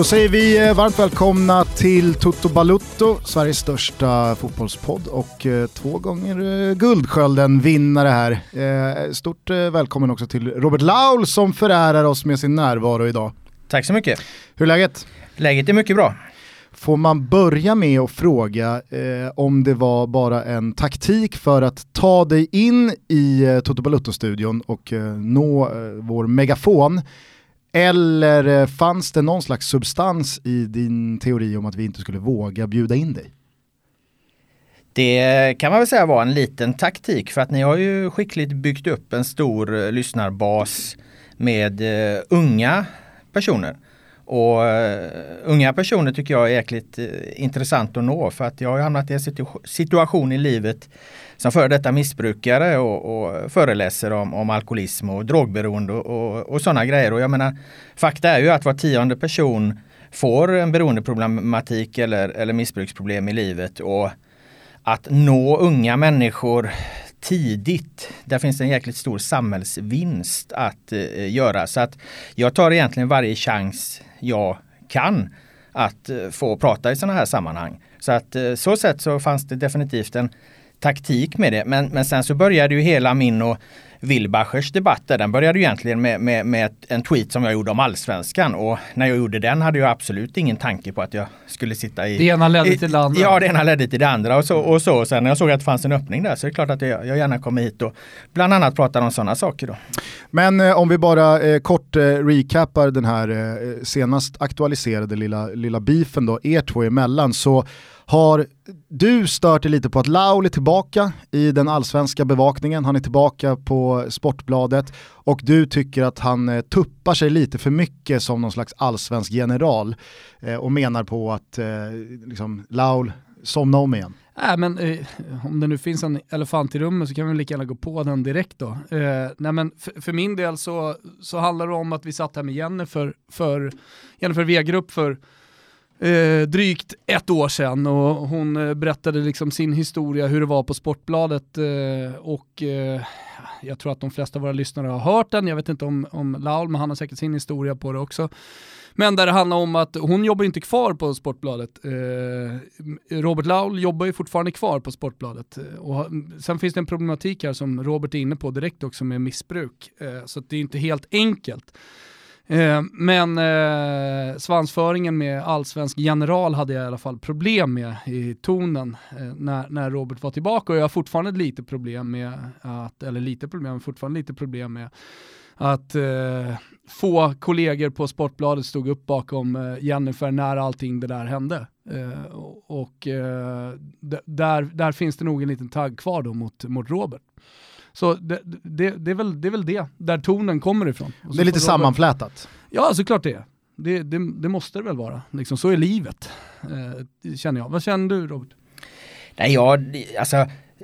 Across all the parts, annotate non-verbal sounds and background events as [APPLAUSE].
Då säger vi eh, varmt välkomna till Toto Balutto, Sveriges största fotbollspodd och eh, två gånger eh, Guldskölden vinnare här. Stort välkommen också till Robert Laul som förärar oss med sin närvaro idag. Tack så mycket. Hur är läget? Läget är mycket bra. Får man börja med att fråga eh, om det var bara en taktik för att ta dig in i eh, Toto Balutto-studion och eh, nå eh, vår megafon eller eh, fanns det någon slags substans i din teori om att vi inte skulle våga bjuda in dig? Det kan man väl säga var en liten taktik för att ni har ju skickligt byggt upp en stor eh, lyssnarbas med uh, unga personer. Och uh, unga personer tycker jag är jäkligt uh, intressant att nå för att jag har hamnat i en situ situation i livet som före detta missbrukare och, och föreläser om, om alkoholism och drogberoende och, och, och sådana grejer. Och jag menar, fakta är ju att var tionde person får en beroendeproblematik eller, eller missbruksproblem i livet. Och att nå unga människor tidigt, där finns en jäkligt stor samhällsvinst att eh, göra. Så att jag tar egentligen varje chans jag kan att eh, få prata i sådana här sammanhang. Så att eh, så sätt så fanns det definitivt en taktik med det. Men, men sen så började ju hela min och Wilbachers debatt där, den började ju egentligen med, med, med en tweet som jag gjorde om allsvenskan och när jag gjorde den hade jag absolut ingen tanke på att jag skulle sitta i... Det ena ledde till det andra. Ja, det ena ledde till det andra och så. Och så. Sen när jag såg att det fanns en öppning där så är det klart att jag, jag gärna kommer hit och bland annat pratar om sådana saker då. Men eh, om vi bara eh, kort eh, recapar den här eh, senast aktualiserade lilla, lilla beefen då, er två emellan, så har du stört dig lite på att Laul är tillbaka i den allsvenska bevakningen, han är tillbaka på Sportbladet och du tycker att han eh, tuppar sig lite för mycket som någon slags allsvensk general eh, och menar på att eh, liksom, Laul, somna om igen. Äh, men eh, om det nu finns en elefant i rummet så kan vi lika gärna gå på den direkt då. Eh, nej men för, för, min del så, så handlar det om att vi satt här med Jennifer, för, Jennifer V-grupp för eh, drygt ett år sedan och hon eh, berättade liksom sin historia, hur det var på Sportbladet eh, och eh, jag tror att de flesta av våra lyssnare har hört den, jag vet inte om, om Laul, men han har säkert sin historia på det också. Men där det handlar om att hon jobbar inte kvar på Sportbladet. Eh, Robert Laul jobbar ju fortfarande kvar på Sportbladet. Eh, och sen finns det en problematik här som Robert är inne på direkt också med missbruk. Eh, så det är inte helt enkelt. Eh, men eh, svansföringen med allsvensk general hade jag i alla fall problem med i tonen eh, när, när Robert var tillbaka och jag har fortfarande lite problem med att, eller lite problem, fortfarande lite problem med att eh, få kollegor på Sportbladet stod upp bakom eh, Jennifer när allting det där hände. Eh, och eh, där, där finns det nog en liten tagg kvar då mot, mot Robert. Så det, det, det, är väl, det är väl det, där tonen kommer ifrån. Det är lite sammanflätat. Ja, såklart det är. Det, det, det måste det väl vara. Liksom, så är livet, eh, känner jag. Vad känner du Robert? Nej, jag, alltså,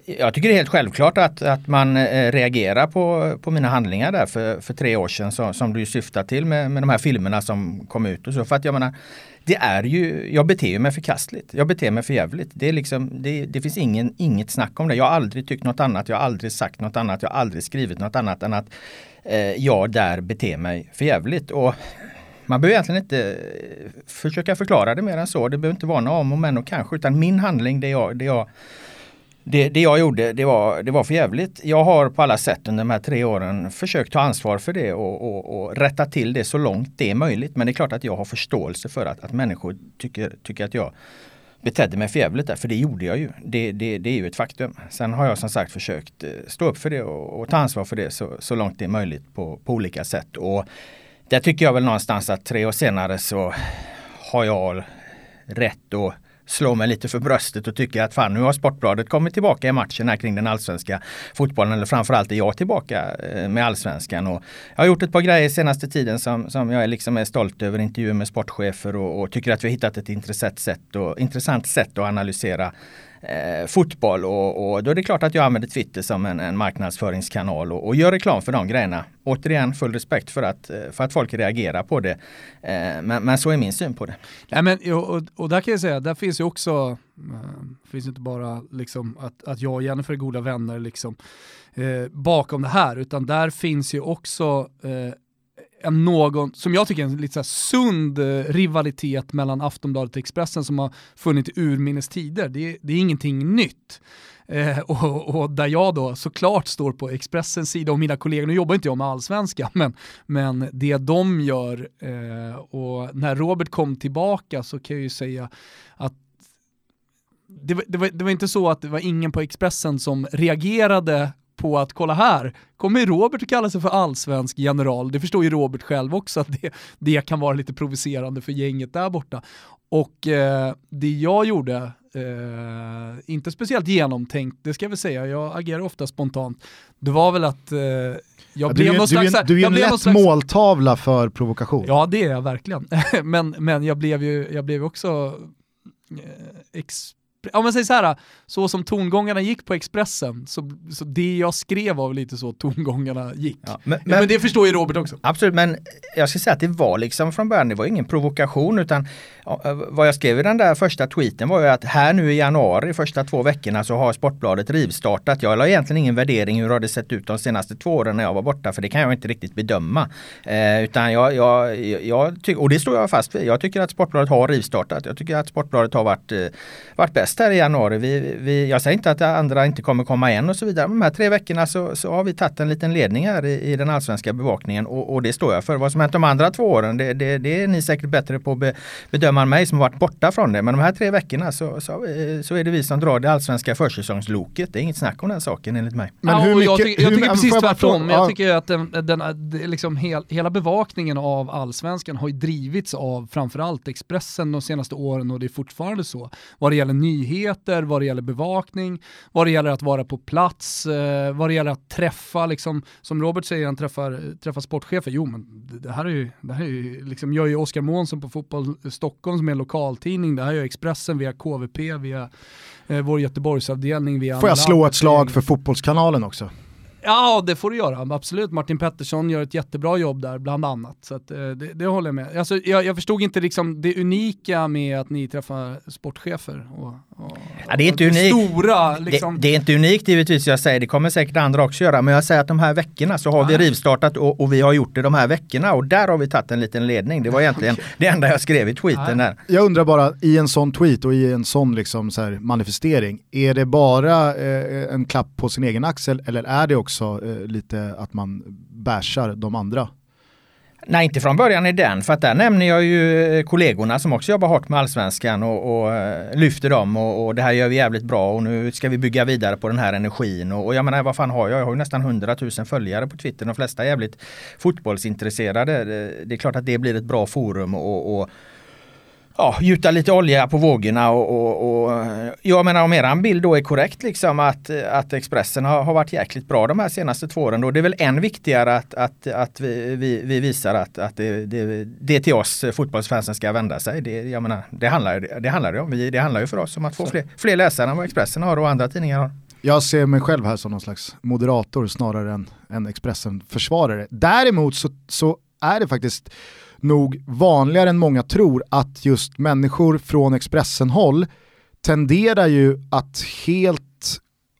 jag tycker det är helt självklart att, att man eh, reagerar på, på mina handlingar där för, för tre år sedan som, som du syftar till med, med de här filmerna som kom ut och så. För att jag menar, det är ju, jag beter mig förkastligt. Jag beter mig för jävligt. Det, är liksom, det, det finns ingen, inget snack om det. Jag har aldrig tyckt något annat. Jag har aldrig sagt något annat. Jag har aldrig skrivit något annat än att eh, jag där beter mig för jävligt. Och man behöver egentligen inte eh, försöka förklara det mer än så. Det behöver inte vara några om och men och kanske. Utan min handling, det jag, det jag det, det jag gjorde, det var, det var för jävligt. Jag har på alla sätt under de här tre åren försökt ta ansvar för det och, och, och, rätta till det så långt det är möjligt. Men det är klart att jag har förståelse för att, att människor tycker, tycker att jag betedde mig för jävligt där, för det gjorde jag ju. Det, det, det är ju ett faktum. Sen har jag som sagt försökt eh, stå upp för det och, och ta ansvar för det så, så långt det är möjligt på, på olika sätt. Och där tycker jag väl någonstans att tre år senare så har jag rätt att slå mig lite för bröstet och tycka att fan nu har Sportbladet kommit tillbaka i matchen här kring den allsvenska fotbollen. Eller framförallt är jag tillbaka eh, med allsvenskan. Och jag har gjort ett par grejer senaste tiden som, som jag är, liksom är stolt över. Intervjuer med sportchefer och, och tycker att vi har hittat ett intressant sätt, och, intressant sätt att analysera eh, fotboll och, och, då är det klart att jag använder Twitter som en, en marknadsföringskanal och, och, gör reklam för de grejerna. Återigen full respekt för att, eh, för att folk reagerar på det. Eh, men, men, så är min syn på det. Nej, men, och, och där kan jag säga, där finns ju också, äh, finns inte bara liksom att, att jag och Jennifer är goda vänner liksom, eh, bakom det här, utan där finns ju också eh, en någon, som jag tycker är en lite så sund eh, rivalitet mellan Aftonbladet och Expressen som har funnits i urminnes tider. Det, det är ingenting nytt. Eh, och, och, där jag då såklart står på Expressens sida och mina kollegor, nu jobbar inte jag med allsvenskan, [LAUGHS] men, men det de gör eh, och när Robert kom tillbaka så kan jag ju säga att det var, det, var, det var inte så att det var ingen på Expressen som reagerade på att kolla här, kommer Robert att kalla sig för allsvensk general? Det förstår ju Robert själv också att det, det kan vara lite provocerande för gänget där borta. Och eh, det jag gjorde, eh, inte speciellt genomtänkt, det ska jag väl säga, jag agerar ofta spontant, det var väl att eh, jag ja, blev du, någon du, slags... Du är en lätt slags, måltavla för provokation. Ja det är jag verkligen. [LAUGHS] men, men jag blev ju jag blev också eh, om man säger så här, så som tongångarna gick på Expressen, så, så det jag skrev var lite så tongångarna gick. Ja, men, men, men, det förstår ju Robert också. Absolut, men jag ska säga att det var liksom från början, det var ingen provokation utan vad jag skrev i den där första tweeten var ju att här nu i januari, första två veckorna så har Sportbladet rivstartat. Jag har egentligen ingen värdering hur det har sett ut de senaste två åren när jag var borta, för det kan jag inte riktigt bedöma. Eh, utan jag, jag, jag och det står jag fast vid, jag tycker att Sportbladet har rivstartat. Jag tycker att Sportbladet har varit, eh, varit bäst här i januari. Vi, vi, jag säger inte att andra inte kommer komma igen och så vidare. Men de här tre veckorna så, så har vi tagit en liten ledning här i, i den allsvenska bevakningen och, och, det står jag för. Vad som hänt de andra två åren, det, det, det är ni säkert bättre på att be, bedöma än mig som har varit borta från det. Men de här tre veckorna så, så, så är det vi som drar det allsvenska försäsongsloket. Det är inget snack om den saken enligt mig. Men hur mycket, jag, tycker, jag tycker precis tvärtom. Jag tycker att den, den, liksom hel, hela bevakningen av allsvenskan har ju drivits av framförallt Expressen de senaste åren och det är fortfarande så. Vad det gäller nyheter, vad det gäller bevakning, vad det gäller att vara på plats, eh, vad det gäller att träffa, liksom, som Robert säger, han träffar, träffar sportchefer. Jo men det här är ju, det här är ju liksom, gör ju Oskar Månsson på Fotboll Stockholm som är en lokaltidning, det här gör Expressen via KVP, via eh, vår Göteborgsavdelning. Via Får jag slå ett slag för Fotbollskanalen också? Ja, det får du göra. Absolut. Martin Pettersson gör ett jättebra jobb där, bland annat. Så att, eh, det, det, håller jag med. Alltså, jag, jag, förstod inte liksom det unika med att ni träffar sportchefer. Och, och, ja, det är inte unikt. Stora, liksom. det, det, är inte unikt givetvis, jag säger det kommer säkert andra också göra. Men jag säger att de här veckorna så har ja. vi rivstartat och, och, vi har gjort det de här veckorna och där har vi tagit en liten ledning. Det var egentligen [LAUGHS] okay. det enda jag skrev i tweeten ja. där. Jag undrar bara, i en sån tweet och i en sån liksom så manifestering, är det bara eh, en klapp på sin egen axel eller är det också eh, lite att man bärsar de andra? Nej, inte från början i den, för att där nämner jag ju eh, kollegorna som också jobbar hårt med allsvenskan och, och eh, lyfter dem och, och, det här gör vi jävligt bra och nu ska vi bygga vidare på den här energin. Och, och jag menar, vad fan har jag? Jag har ju nästan 100 000 följare på Twitter. De flesta är jävligt fotbollsintresserade. Det, det är klart att det blir ett bra forum och, och ja, gjuta lite olja på vågorna och, och, och, jag menar om eran bild då är korrekt liksom att, att Expressen har, har varit jäkligt bra de här senaste två åren. Då det är väl än viktigare att, att, att vi, vi, vi visar att, att det, det, det till oss fotbollsfansen ska vända sig. Det, jag menar, det handlar det handlar om. Vi, det handlar ju för oss om att få fler, fler läsare än vad Expressen har och andra tidningar har. Jag ser mig själv här som någon slags moderator snarare än, än Expressen-försvarare. Däremot så, så är det faktiskt nog vanligare än många tror att just människor från Expressen-håll tenderar ju att helt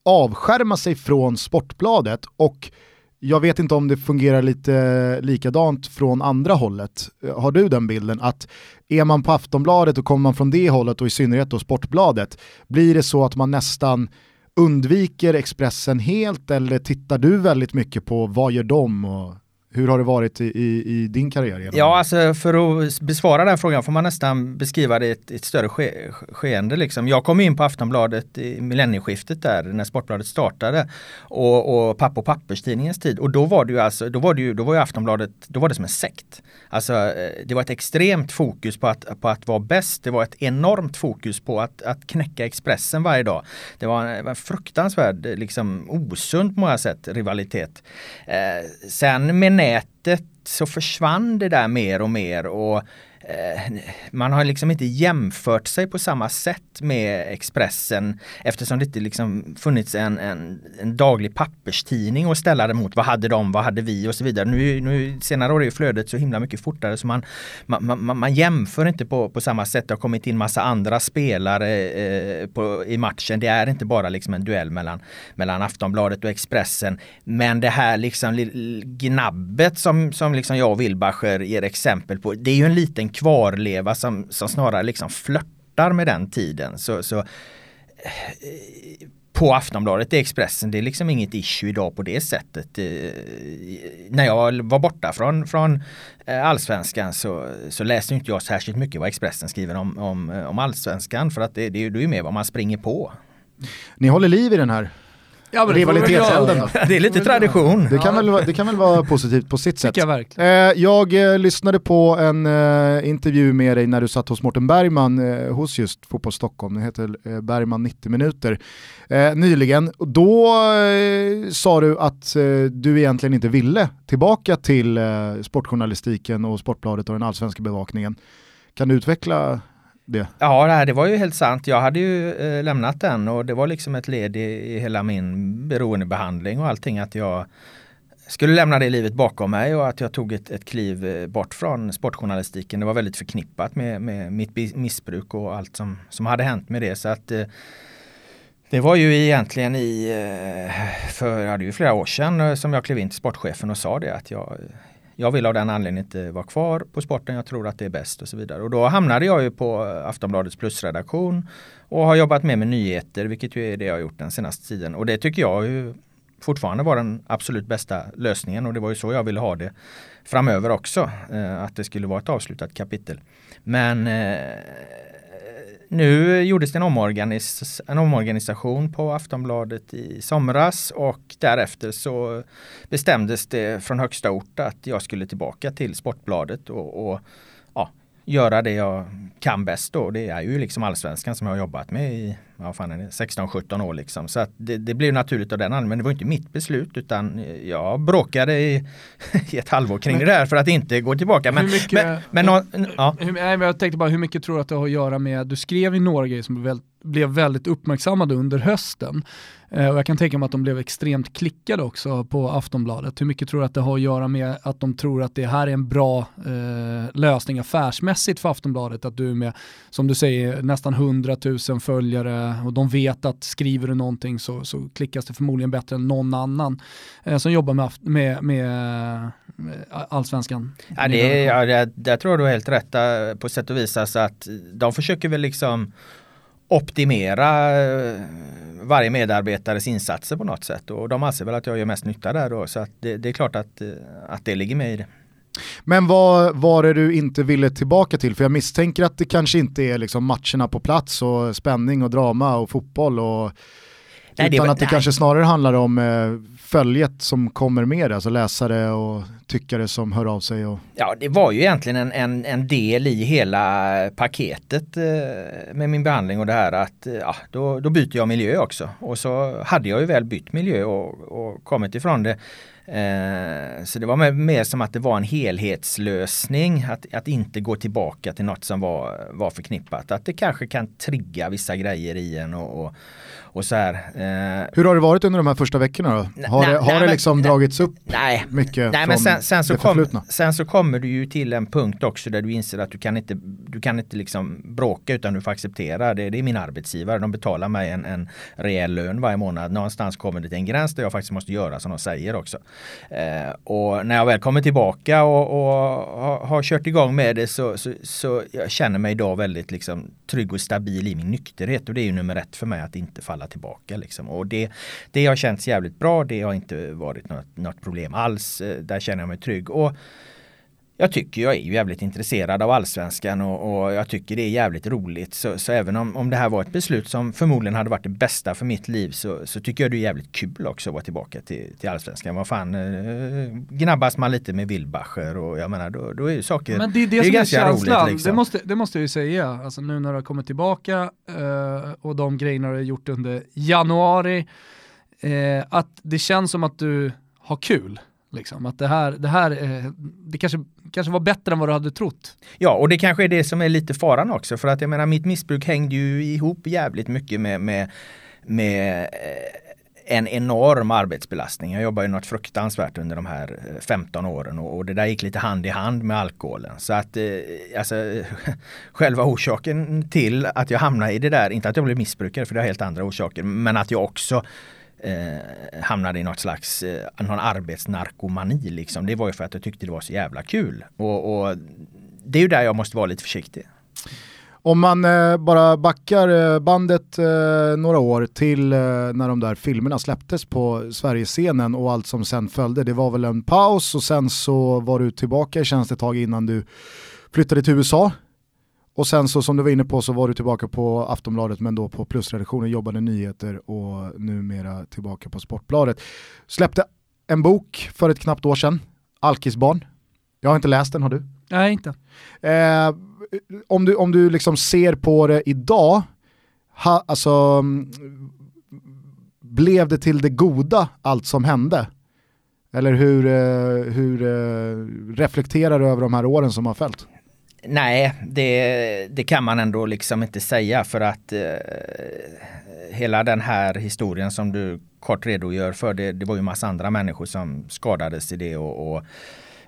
avskärma sig från Sportbladet och jag vet inte om det fungerar lite likadant från andra hållet. Har du den bilden att är man på Aftonbladet och kommer man från det hållet och i synnerhet då Sportbladet, blir det så att man nästan undviker Expressen helt eller tittar du väldigt mycket på vad gör de och hur har det varit i, i, i din karriär? Ja, alltså för att besvara den frågan får man nästan beskriva det i ett, ett större ske, skeende. Liksom. Jag kom in på Aftonbladet i millennieskiftet där när Sportbladet startade och, och Papp och papperstidningens tid och då var det ju alltså, då var det ju, då var ju Aftonbladet, då var det som en sekt. Alltså eh, det var ett extremt fokus på att, på att vara bäst. Det var ett enormt fokus på att, att knäcka Expressen varje dag. Det var en, en fruktansvärd, liksom osund på många sätt rivalitet. Eh, sen med nätet så försvann det där mer och mer och Eh, man har liksom inte jämfört sig på samma sätt med Expressen eftersom det inte liksom funnits en, en, en daglig papperstidning att ställa det mot. Vad hade de, vad hade vi och så vidare. Nu, nu senare år är flödet så himla mycket fortare så man, man, man, man jämför inte på, på samma sätt. Det har kommit in massa andra spelare eh, på, i matchen. Det är inte bara liksom en duell mellan, mellan Aftonbladet och Expressen. Men det här liksom gnabbet som, som liksom jag och Wilbacher ger exempel på. Det är ju en liten kvarleva som, som snarare liksom flörtar med den tiden. Så, så eh, på Aftonbladet i Expressen, det är liksom inget issue idag på det sättet. Eh, när jag var borta från, från eh, allsvenskan så, så läste inte jag särskilt mycket vad Expressen skriver om, om, om allsvenskan för att det, det, det är ju mer vad man springer på. Ni håller liv i den här Ja, Rivalitetselden då? Det är lite tradition. Det kan, väl, det kan väl vara positivt på sitt sätt. Jag, eh, jag eh, lyssnade på en eh, intervju med dig när du satt hos Mårten Bergman eh, hos just Fotboll Stockholm, det heter eh, Bergman 90 minuter, eh, nyligen. Då sa du att du egentligen inte ville tillbaka till sportjournalistiken och Sportbladet och den allsvenska bevakningen. Kan du utveckla det? Ja, det var ju helt sant. Jag hade ju eh, lämnat den och det var liksom ett led i, i hela min beroendebehandling och allting att jag skulle lämna det livet bakom mig och att jag tog ett, ett kliv eh, bort från sportjournalistiken. Det var väldigt förknippat med, med mitt missbruk och allt som, som hade hänt med det. Så att eh, det var ju egentligen i, eh, för ja, det är ju flera år sedan eh, som jag klev in till sportchefen och sa det att jag, jag vill av den anledningen inte vara kvar på sporten. Jag tror att det är bäst och så vidare. Och då hamnade jag ju på eh, Aftonbladets plusredaktion och har jobbat med med nyheter, vilket ju är det jag har gjort den senaste tiden. Och det tycker jag ju fortfarande var den absolut bästa lösningen och det var ju så jag ville ha det framöver också. Eh, att det skulle vara ett avslutat kapitel. Men eh, nu gjordes det en, omorganis en omorganisation på Aftonbladet i somras och därefter så bestämdes det från högsta ort att jag skulle tillbaka till Sportbladet och, och göra det jag kan bäst då. Det är ju liksom allsvenskan som jag har jobbat med i 16-17 år. Liksom. Så det, det blev naturligt av den anledningen. Men det var inte mitt beslut utan jag bråkade i, [LAUGHS] i ett halvår kring men, det där för att inte gå tillbaka. Men, mycket, men, men, hur, ja. hur, jag tänkte bara hur mycket tror du att det har att göra med, du skrev ju några grejer som blev, blev väldigt uppmärksammade under hösten. Eh, och jag kan tänka mig att de blev extremt klickade också på Aftonbladet. Hur mycket tror du att det har att göra med att de tror att det här är en bra eh, lösning affärsmässigt för Aftonbladet? Att du är med, som du säger, nästan 100 000 följare och de vet att skriver du någonting så, så klickas det förmodligen bättre än någon annan eh, som jobbar med, med, med, med allsvenskan. Ja, det, ja, det, det tror jag du har helt rätt eh, på sätt och vis. Alltså att de försöker väl liksom optimera eh, varje medarbetares insatser på något sätt och de anser väl att jag gör mest nytta där då så att det, det är klart att, eh, att det ligger med i det. Men vad var det du inte ville tillbaka till? För jag misstänker att det kanske inte är liksom matcherna på plats och spänning och drama och fotboll och Nej, utan det att det nej. kanske snarare handlar om eh, följet som kommer med det, alltså läsare och tyckare som hör av sig. Och... Ja, det var ju egentligen en, en, en del i hela paketet eh, med min behandling och det här att eh, ja, då, då byter jag miljö också. Och så hade jag ju väl bytt miljö och, och kommit ifrån det. Eh, Eh, så det var mer som att det var en helhetslösning att, att inte gå tillbaka till något som var, var förknippat. Att det kanske kan trigga vissa grejer i en och, och och så här, eh, Hur har det varit under de här första veckorna då? Har, nej, det, har nej, det liksom men, dragits upp nej, mycket nej, men sen, sen, så kom, sen så kommer du ju till en punkt också där du inser att du kan inte, du kan inte liksom bråka utan du får acceptera det. Det är min arbetsgivare, de betalar mig en, en rejäl lön varje månad. Någonstans kommer det till en gräns där jag faktiskt måste göra som de säger också. Eh, och när jag väl kommer tillbaka och, och har, har, kört igång med det så, så, så jag känner mig idag väldigt liksom, trygg och stabil i min nykterhet och det är ju nummer ett för mig att inte falla tillbaka. Liksom. Och det, det har känts jävligt bra. Det har inte varit något, något problem alls. Eh, där känner jag mig trygg. Och jag tycker jag är jävligt intresserad av allsvenskan och, och jag tycker det är jävligt roligt. Så, så, även om, om det här var ett beslut som förmodligen hade varit det bästa för mitt liv så, så tycker jag det är jävligt kul också att vara tillbaka till, till allsvenskan. Vad fan, eh, gnabbas man lite med Wilbacher och jag menar då, då är ju saker Men det är det, det som är känslan, roligt, liksom. det, måste, det måste jag ju säga. Alltså nu när du har kommit tillbaka eh, och de grejerna du har gjort under januari. Eh, att det känns som att du har kul Liksom. Att det här, det här eh, det kanske, kanske var bättre än vad du hade trott. Ja, och det kanske är det som är lite faran också. För att jag menar, mitt missbruk hängde ju ihop jävligt mycket med, med, med eh, en enorm arbetsbelastning. Jag jobbade ju något fruktansvärt under de här eh, 15 åren och, och det där gick lite hand i hand med alkoholen. Så att eh, alltså, [LAUGHS] själva orsaken till att jag hamnade i det där, inte att jag blev missbrukare för det har helt andra orsaker, men att jag också eh, hamnade i något slags eh, någon arbetsnarkomani liksom. Det var ju för att jag tyckte det var så jävla kul. Och, och det är ju där jag måste vara lite försiktig. Om man eh, bara backar eh, bandet eh, några år till eh, när de där filmerna släpptes på Sverigescenen och allt som sen följde. Det var väl en paus och sen så var du tillbaka i tjänst ett tag innan du flyttade till USA. Och sen så som du var inne på så var du tillbaka på Aftonbladet men då på plusredaktionen, jobbade nyheter och numera tillbaka på Sportbladet. Släppte en bok för ett knappt år sedan, Alkisbarn. Jag har inte läst den, har du? Nej, inte. Eh, om du, om du liksom ser på det idag, ha, alltså, blev det till det goda allt som hände? Eller hur, eh, hur eh, reflekterar du över de här åren som har följt? Nej, det, det kan man ändå liksom inte säga för att eh, hela den här historien som du kort redogör för, det, det var ju massa andra människor som skadades i det och, och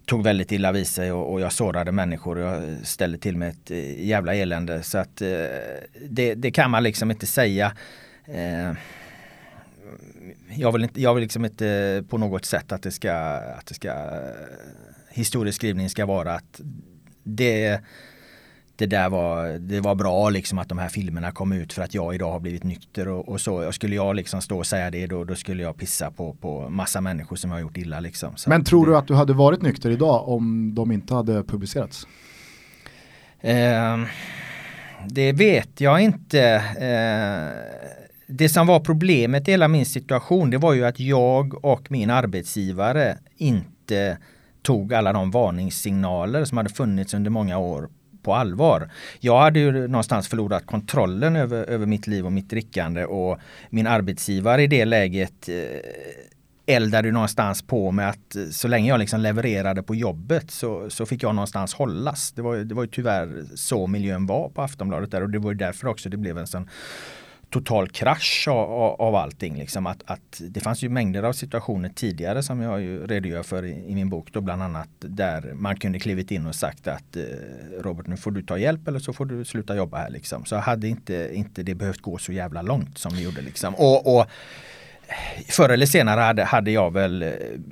tog väldigt illa vid sig och, och, jag sårade människor och jag ställde till med ett eh, jävla elände. Så att eh, det, det, kan man liksom inte säga. Eh, jag vill, inte, jag vill liksom inte på något sätt att det ska, att det ska historieskrivning ska vara att det det där var, det var bra liksom att de här filmerna kom ut för att jag idag har blivit nykter och, och så. Skulle jag liksom stå och säga det då, då skulle jag pissa på, på massa människor som har gjort illa liksom. Så Men tror det, du att du hade varit nykter idag om de inte hade publicerats? Eh, det vet jag inte. Eh, det som var problemet i hela min situation det var ju att jag och min arbetsgivare inte tog alla de varningssignaler som hade funnits under många år på allvar. Jag hade ju någonstans förlorat kontrollen över, över mitt liv och mitt drickande och min arbetsgivare i det läget eh, eldade någonstans på med att eh, så länge jag liksom levererade på jobbet så, så fick jag någonstans hållas. Det var, det var ju tyvärr så miljön var på Aftonbladet där och det var ju därför också det blev en sån total krasch av, av allting. Liksom. Att, att det fanns ju mängder av situationer tidigare som jag ju redogör för i, i, min bok. Då bland annat där man kunde klivit in och sagt att eh, Robert nu får du ta hjälp eller så får du sluta jobba här. Liksom. Så hade inte, inte det behövt gå så jävla långt som det gjorde. Liksom. Och, och Förr eller senare hade, hade jag väl eh,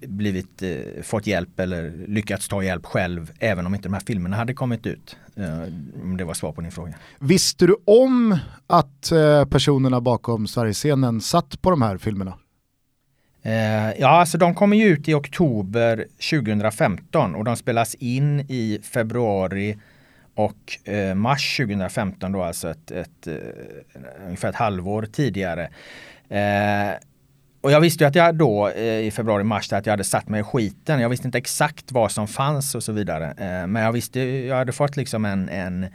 blivit, eh, fått hjälp eller lyckats ta hjälp själv även om inte de här filmerna hade kommit ut. Eh, om det var svar på din fråga. Visste du om att eh, personerna bakom Sverigescenen satt på de här filmerna? Eh, ja, alltså de kommer ju ut i oktober 2015 och de spelas in i februari och eh, mars 2015 då alltså ett, ett, ungefär ett halvår tidigare. Och jag visste ju att jag då eh, i februari-mars att jag hade satt mig i skiten. Jag visste inte exakt vad som fanns och så vidare. Eh, men jag visste, jag hade fått liksom en, en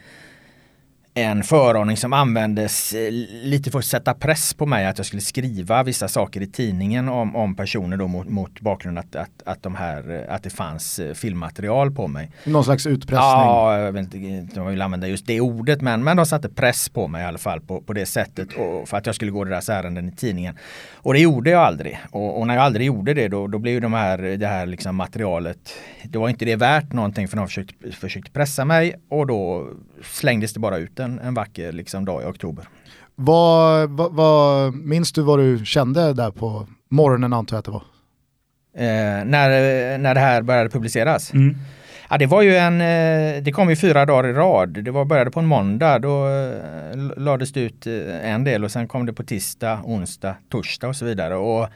en förordning som användes eh, lite för att sätta press på mig att jag skulle skriva vissa saker i tidningen om, om personer då mot, mot bakgrund att, att, att, de här, att det fanns eh, filmmaterial på mig. Någon slags utpressning? Ja, jag vet inte om jag vill använda just det ordet men, men de satte press på mig i alla fall på, på det sättet och för att jag skulle gå deras ärenden i tidningen. Och det gjorde jag aldrig. Och, och när jag aldrig gjorde det då, då blev de här, det här liksom materialet, det var inte det värt någonting för de försökte, försökte pressa mig och då slängdes det bara ut en, en vacker liksom, dag i oktober. Vad, vad, vad, minns du vad du kände där på morgonen antar jag att det var? Eh, när, när det här började publiceras? Mm. Ja, det var ju en, eh, det kom ju fyra dagar i rad. Det var, började på en måndag. Då eh, lades det ut eh, en del och sen kom det på tisdag, onsdag, torsdag och så vidare. Och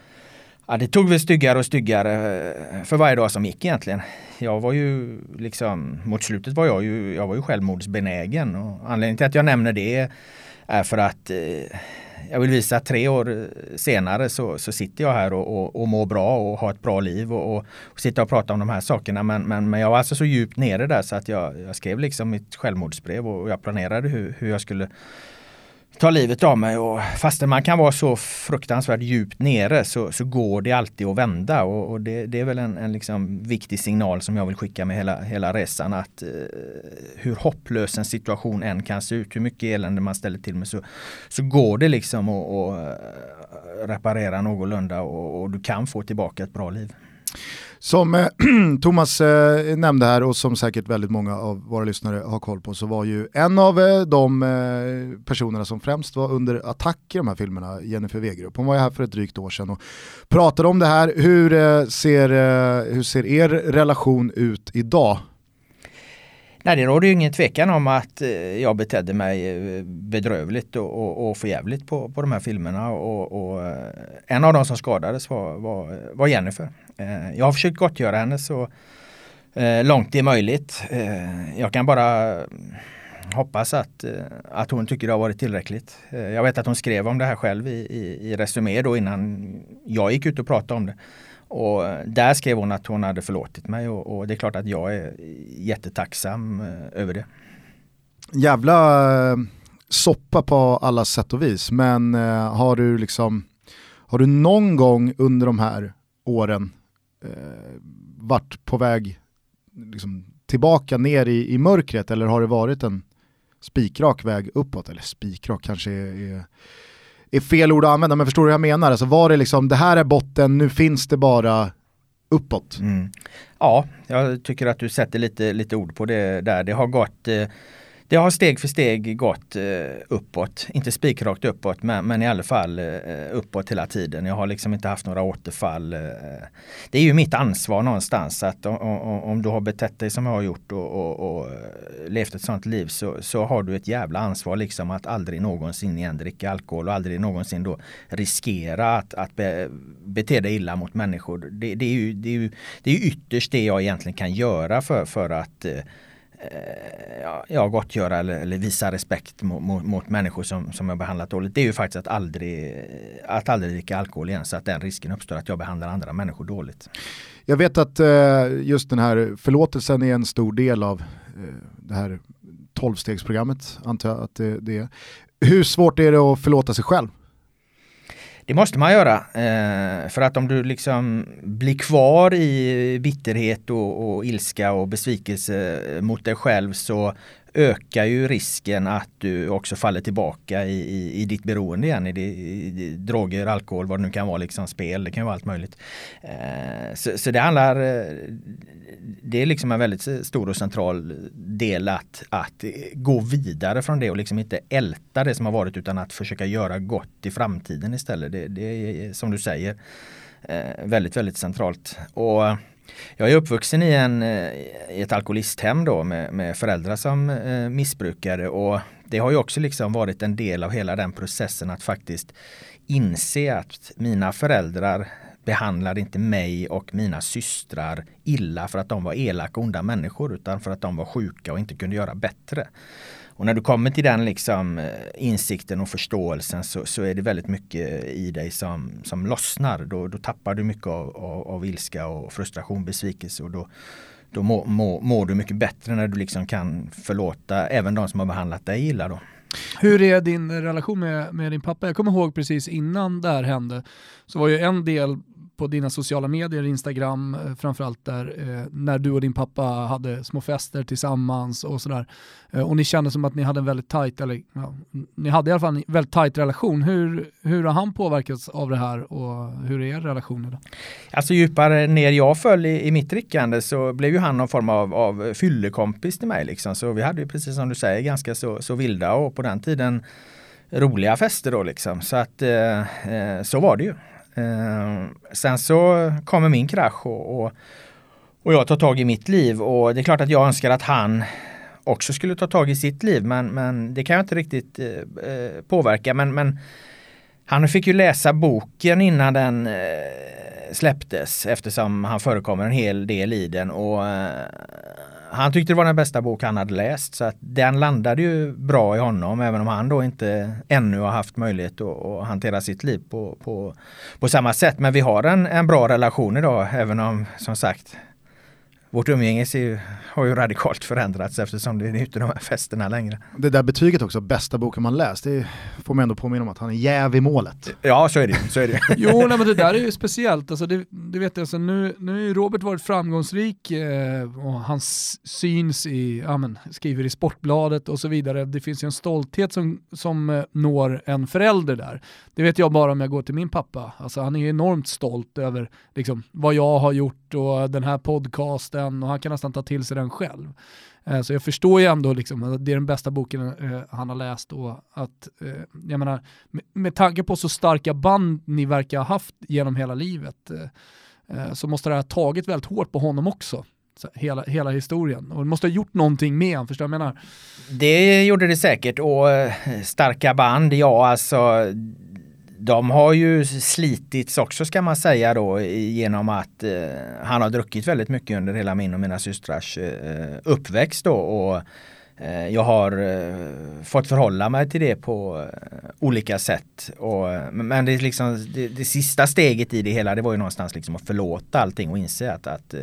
Ja, det tog väl styggare och styggare för varje dag som gick egentligen. Jag var ju liksom, mot slutet var jag ju, jag var ju självmordsbenägen och anledningen till att jag nämner det är för att eh, jag vill visa att tre år senare så, så sitter jag här och, och, och mår bra och har ett bra liv och, och, och sitter och pratar om de här sakerna. Men, men, men jag var alltså så djupt nere där så att jag, jag skrev liksom mitt självmordsbrev och jag planerade hur, hur jag skulle ta livet av mig. Och fastän man kan vara så fruktansvärt djupt nere så, så går det alltid att vända. Och, och det, det, är väl en, en liksom viktig signal som jag vill skicka med hela, hela resan. Att eh, hur hopplös en situation än kan se ut, hur mycket elände man ställer till med så, så går det liksom att, att eh, reparera någorlunda och, och du kan få tillbaka ett bra liv. Som eh, [CLEARS THROAT] Thomas eh, nämnde här och som säkert väldigt många av våra lyssnare har koll på så var ju en av eh, de eh, personerna som främst var under attack i de här filmerna, Jennifer Wegerup. Hon var ju här för ett drygt år sedan och pratade om det här. Hur, eh, ser, eh, hur ser er relation ut idag? Nej, det råder ju ingen tvekan om att eh, jag betedde mig eh, bedrövligt och, och, och förjävligt på, på de här filmerna. Och, och eh, en av de som skadades var, var, var Jennifer. Eh, jag har försökt gottgöra henne så eh, långt det är möjligt. Eh, jag kan bara mm, hoppas att, att hon tycker det har varit tillräckligt. Jag vet att hon skrev om det här själv i, i, i Resumé då innan jag gick ut och pratade om det. Och där skrev hon att hon hade förlåtit mig och, och det är klart att jag är jättetacksam över det. Jävla soppa på alla sätt och vis men har du liksom har du någon gång under de här åren eh, varit på väg liksom, tillbaka ner i, i mörkret eller har det varit en spikrak väg uppåt? Eller spikrak kanske är, är, är, fel ord att använda, men förstår du hur jag menar? Alltså var det liksom, det här är botten, nu finns det bara uppåt? Mm. Ja, jag tycker att du sätter lite, lite ord på det där. Det har gått eh, det har steg för steg gått eh, uppåt, inte spikrakt uppåt men, men i alla fall eh, eh uppåt hela tiden. Jag har liksom inte haft några återfall. Eh. eh. Det är ju mitt ansvar någonstans att om, om, du har betett dig som jag har gjort och, och, och eh, levt ett sånt liv så, så, har du ett jävla ansvar liksom att aldrig någonsin igen dricka alkohol och aldrig någonsin då riskera att, att be, bete dig illa mot människor. Det, det, är ju, det, är ju, det är ytterst det jag egentligen kan göra för, för att Eh, ja, gottgöra eller, eller visa respekt mot, mot, mot, människor som, som jag behandlat dåligt. Det är ju faktiskt att aldrig, att aldrig dricka alkohol igen så att den risken uppstår att jag behandlar andra människor dåligt. Jag vet att eh, just den här förlåtelsen är en stor del av eh, det här tolvstegsprogrammet antar jag att det, det är. Hur svårt är det att förlåta sig själv? Det måste man göra. Eh, för att om du liksom blir kvar i bitterhet och, och ilska och besvikelse mot dig själv så ökar ju risken att du också faller tillbaka i, i, i ditt beroende igen. I, i, i, droger, alkohol, vad det nu kan vara, liksom spel, det kan vara allt möjligt. Eh, så, så, det handlar, eh, det är liksom en väldigt stor och central del att, att gå vidare från det och liksom inte älta det som har varit utan att försöka göra gott i framtiden istället. Det, det är som du säger eh, väldigt, väldigt centralt. Och jag är uppvuxen i, en, eh, i ett alkoholisthem då med, med föräldrar som eh, missbrukare och det har ju också liksom varit en del av hela den processen att faktiskt inse att mina föräldrar behandlade inte mig och mina systrar illa för att de var elaka och onda människor utan för att de var sjuka och inte kunde göra bättre. Och när du kommer till den liksom eh, insikten och förståelsen så, så är det väldigt mycket i dig som, som lossnar. Då, då tappar du mycket av, av, av ilska och frustration, besvikelse och då, då mår må, må du mycket bättre när du liksom kan förlåta även de som har behandlat dig illa. Då. Hur är din relation med, med din pappa? Jag kommer ihåg precis innan det här hände så var ju en del på dina sociala medier, Instagram eh, framförallt där, eh, när du och din pappa hade små fester tillsammans och sådär. Eh, och ni kände som att ni hade en väldigt tajt, eller ja, ni hade i alla fall en väldigt tajt relation. Hur, hur har han påverkats av det här och hur är er relation idag? Alltså djupare ner jag föll i, i mitt drickande så blev ju han någon form av, av fyllekompis till mig liksom. Så vi hade ju precis som du säger ganska så, så vilda och på den tiden roliga fester då liksom. Så att eh, eh så var det ju. Eh, sen så kommer min krasch och, och, och jag tar tag i mitt liv och det är klart att jag önskar att han också skulle ta tag i sitt liv men, men det kan jag inte riktigt eh, eh påverka. Men, men han fick ju läsa boken innan den eh, släpptes eftersom han förekommer en hel del i den och eh, han tyckte det var den bästa bok han hade läst så att den landade ju bra i honom även om han då inte ännu har haft möjlighet att, att hantera sitt liv på, på, på samma sätt. Men vi har en, en bra relation idag även om som sagt vårt umgänge ju, har ju radikalt förändrats eftersom det är ute de här festerna längre. Det där betyget också, bästa boken man läst, det får man ändå påminna om att han är jäv i målet. Ja, så är det, så är det. [LAUGHS] jo, nej, men det där är ju speciellt. Alltså, det, det vet jag, alltså, nu, nu har ju Robert varit framgångsrik eh, och han syns i, ja, men, skriver i Sportbladet och så vidare. Det finns ju en stolthet som, som eh, når en förälder där. Det vet jag bara om jag går till min pappa. Alltså, han är enormt stolt över liksom, vad jag har gjort och den här podcasten och han kan nästan ta till sig den själv. Eh, så jag förstår ju ändå liksom att det är den bästa boken eh, han har läst och att, eh, jag menar, med tanke på så starka band ni verkar ha haft genom hela livet så måste det ha tagit väldigt hårt på honom också. Hela, hela historien. Och det måste ha gjort någonting med honom, förstår du vad jag menar? Det gjorde det säkert och starka band, ja alltså de har ju slitits också ska man säga då genom att eh, han har druckit väldigt mycket under hela min och mina systrars eh, uppväxt då. Och, Eh, jag har eh, fått förhålla mig till det på eh, olika sätt. Och, men det, liksom, det, det, sista steget i det hela det var ju någonstans liksom att förlåta allting och inse att, att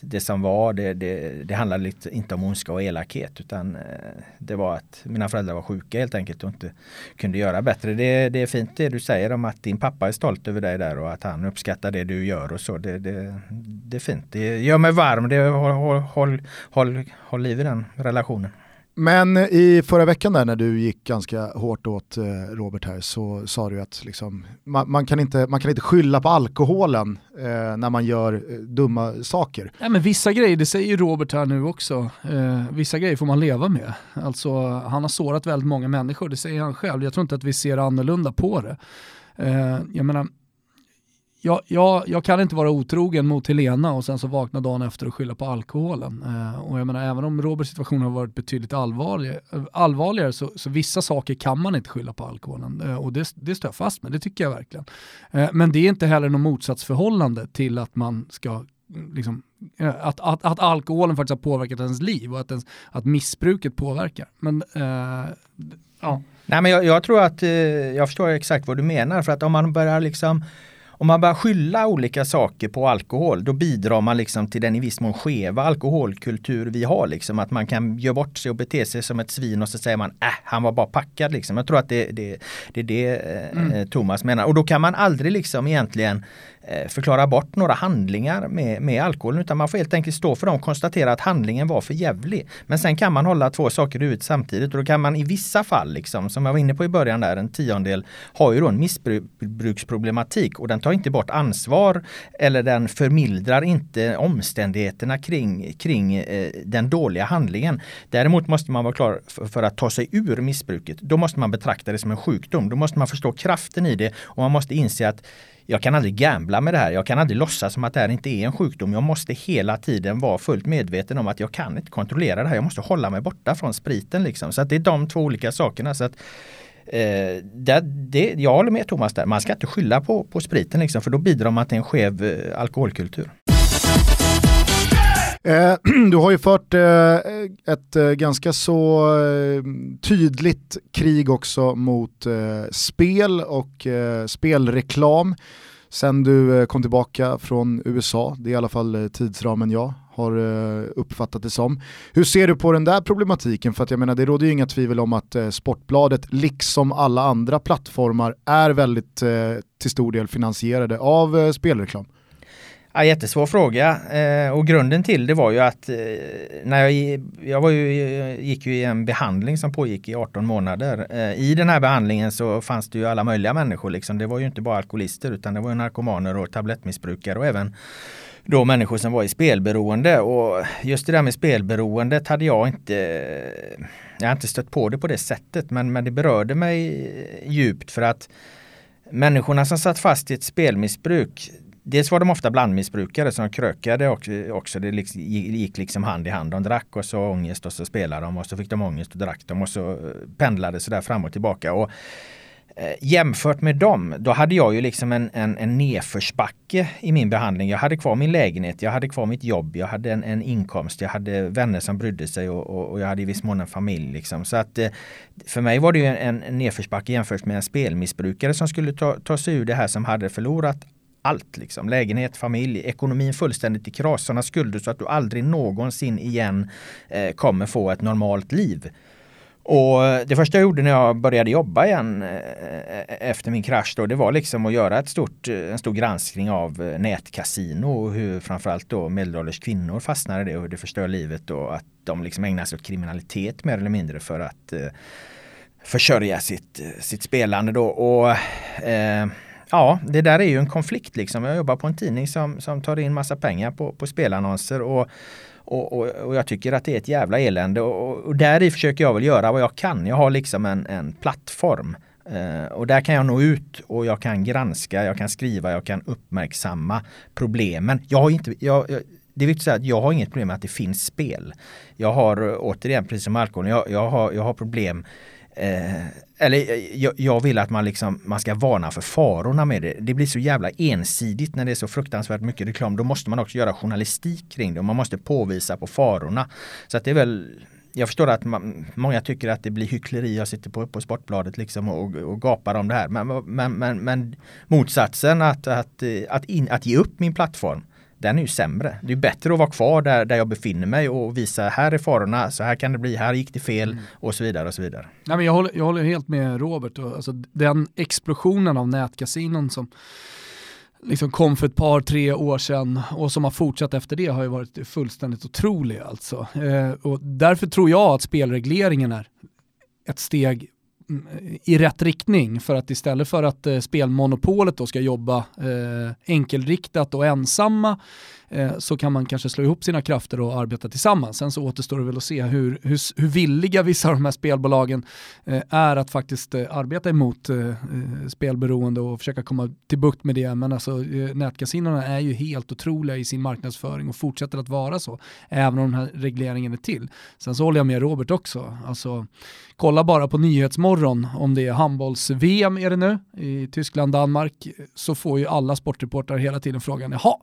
det som var, det, det, det handlade inte om ondska och elakhet utan det var att mina föräldrar var sjuka helt enkelt och inte kunde göra bättre. Det, det är fint det du säger om att din pappa är stolt över dig där och att han uppskattar det du gör och så. Det, det, det är fint. Det gör mig varm. Det, håll, håll, håll, håll liv i den relationen. Men i förra veckan där när du gick ganska hårt åt eh, Robert här så sa du att liksom, man, man, kan inte, man kan inte skylla på alkoholen eh, när man gör eh, dumma saker. Ja, men vissa grejer, det säger Robert här nu också, eh, vissa grejer får man leva med. Alltså, han har sårat väldigt många människor, det säger han själv. Jag tror inte att vi ser annorlunda på det. Eh, jag menar, jag, jag, jag, kan inte vara otrogen mot Helena och sen så vakna dagen efter och skylla på alkoholen. Eh, och jag menar, även om Roberts situation har varit betydligt allvarligare, eh, allvarligare så, så vissa saker kan man inte skylla på alkoholen. Eh, och det, det står jag fast med, det tycker jag verkligen. Eh, men det är inte heller något motsatsförhållande till att man ska mm, Liksom, eh, att, att, att, alkoholen faktiskt har påverkat ens liv och att, ens, att missbruket påverkar. Men, eh, ja. Nej, men jag, jag, tror att eh, jag förstår exakt vad du menar. För att om man börjar liksom om man börjar skylla olika saker på alkohol, då bidrar man liksom till den i viss mån skeva alkoholkultur vi har. Liksom. Att man kan göra bort sig och bete sig som ett svin och så säger man äh, han var bara packad. Liksom. Jag tror att det, det, det är det eh, mm. Thomas menar. Och då kan man aldrig liksom egentligen Eh, Eh, förklara bort några handlingar med, med alkoholen utan man får helt enkelt stå för dem och konstatera att handlingen var för jävlig. Men sen kan man hålla två saker ut samtidigt och då kan man i vissa fall, liksom, som jag var inne på i början där, en tiondel har ju då en missbruksproblematik och den tar inte bort ansvar eller den förmildrar inte omständigheterna kring, kring eh, den dåliga handlingen. Däremot måste man vara klar för, för att ta sig ur missbruket. Då måste man betrakta det som en sjukdom. Då måste man förstå kraften i det och man måste inse att jag kan aldrig gambla med det här. Jag kan aldrig låtsas som att det här inte är en sjukdom. Jag måste hela tiden vara fullt medveten om att jag kan inte kontrollera det här. Jag måste hålla mig borta från spriten. Liksom. Så att det är de två olika sakerna. Så att, eh, det, det, jag håller med Thomas där. Man ska inte skylla på, på spriten liksom, för då bidrar man till en skev eh, alkoholkultur. Eh, [CLEARS THROAT] du har ju fört eh, ett eh, ganska så tydligt krig också mot spel och spelreklam sen du kom tillbaka från USA. Det är i alla fall tidsramen jag har uppfattat det som. Hur ser du på den där problematiken? För att jag menar det råder ju inga tvivel om att Sportbladet, liksom alla andra plattformar, är väldigt till stor del finansierade av spelreklam. Ja, jättesvår fråga eh, och grunden till det var ju att eh, när jag, jag var ju, gick ju i en behandling som pågick i 18 månader. Eh, I den här behandlingen så fanns det ju alla möjliga människor. Liksom. Det var ju inte bara alkoholister utan det var ju narkomaner och tablettmissbrukare och även då människor som var i spelberoende. Och just det där med spelberoendet hade jag inte jag har inte stött på det på det sättet men, men det berörde mig djupt för att människorna som satt fast i ett spelmissbruk Dels var de ofta blandmissbrukare som krökade också. Det liksom gick liksom hand i hand. De drack och så ångest och så spelade de och så fick de ångest och drack de och så eh, pendlade så där fram och tillbaka. Och, eh, jämfört med dem, då hade jag ju liksom en, en, en nedförsbacke i min behandling. Jag hade kvar min lägenhet, jag hade kvar mitt jobb, jag hade en, en inkomst, jag hade vänner som brydde sig och, och, och jag hade i viss mån en familj. Liksom. Så att eh, för mig var det ju en, en nedförsbacke jämfört med en spelmissbrukare som skulle ta, ta sig ur det här som hade förlorat allt. Liksom. Lägenhet, familj, ekonomin fullständigt i kras. Sådana skulder så att du aldrig någonsin igen eh, kommer få ett normalt liv. Och eh, det första jag gjorde när jag började jobba igen eh, eh, efter min krasch då, det var liksom att göra ett stort, en stor granskning av nätkasino och hur framförallt då medelålders kvinnor fastnade i det och hur det förstör livet och att de liksom ägnar sig åt kriminalitet mer eller mindre för att eh, försörja sitt, sitt spelande då. Och eh, ja, det där är ju en konflikt liksom. Jag jobbar på en tidning som, som tar in massa pengar på, på spelannonser och och, och, och, jag tycker att det är ett jävla elände och, och där i försöker jag väl göra vad jag kan. Jag har liksom en, en plattform uh, och där kan jag nå ut och jag kan granska, jag kan skriva, jag kan uppmärksamma problemen. Jag har inte, jag, jag, det är viktigt att säga att jag har inget problem med att det finns spel. Jag har återigen, precis som alkohol, jag, jag, har, jag har problem Eh, eller eh, jag, jag, vill att man, liksom, man ska varna för farorna med det. Det blir så jävla ensidigt när det är så fruktansvärt mycket reklam. Då måste man också göra journalistik kring det och man måste påvisa på farorna. Så att det är väl jag förstår att man, många tycker att det blir hyckleri. Jag sitter på, på Sportbladet liksom och, och gapar om det här. Men, men, men, men motsatsen att, att, eh, att, in, att ge upp min plattform den är ju sämre. Det är bättre att vara kvar där, där jag befinner mig och visa här är farorna, så här kan det bli, här gick det fel mm. och så vidare. och så vidare. Nej, men jag, håller, jag håller helt med Robert. Alltså, den explosionen av nätkasinon som liksom kom för ett par, tre år sedan och som har fortsatt efter det har ju varit fullständigt otrolig alltså. Eh, och därför tror jag att spelregleringen är ett steg i rätt riktning för att istället för att eh, spelmonopolet då ska jobba eh, enkelriktat och ensamma Eh, så kan man kanske slå ihop sina krafter och arbeta tillsammans. Sen så återstår det väl att se hur, hur, hur villiga vissa av de här spelbolagen eh, är att faktiskt eh, arbeta emot eh, eh, spelberoende och försöka komma till bukt med det. Men alltså nätkasinorna är ju helt otroliga i sin marknadsföring och fortsätter att vara så, även om den här regleringen är till. Sen så håller jag med Robert också. Alltså, kolla bara på Nyhetsmorgon om det är handbolls-VM är det nu i Tyskland, Danmark, så får ju alla sportreportrar hela tiden frågan, jaha,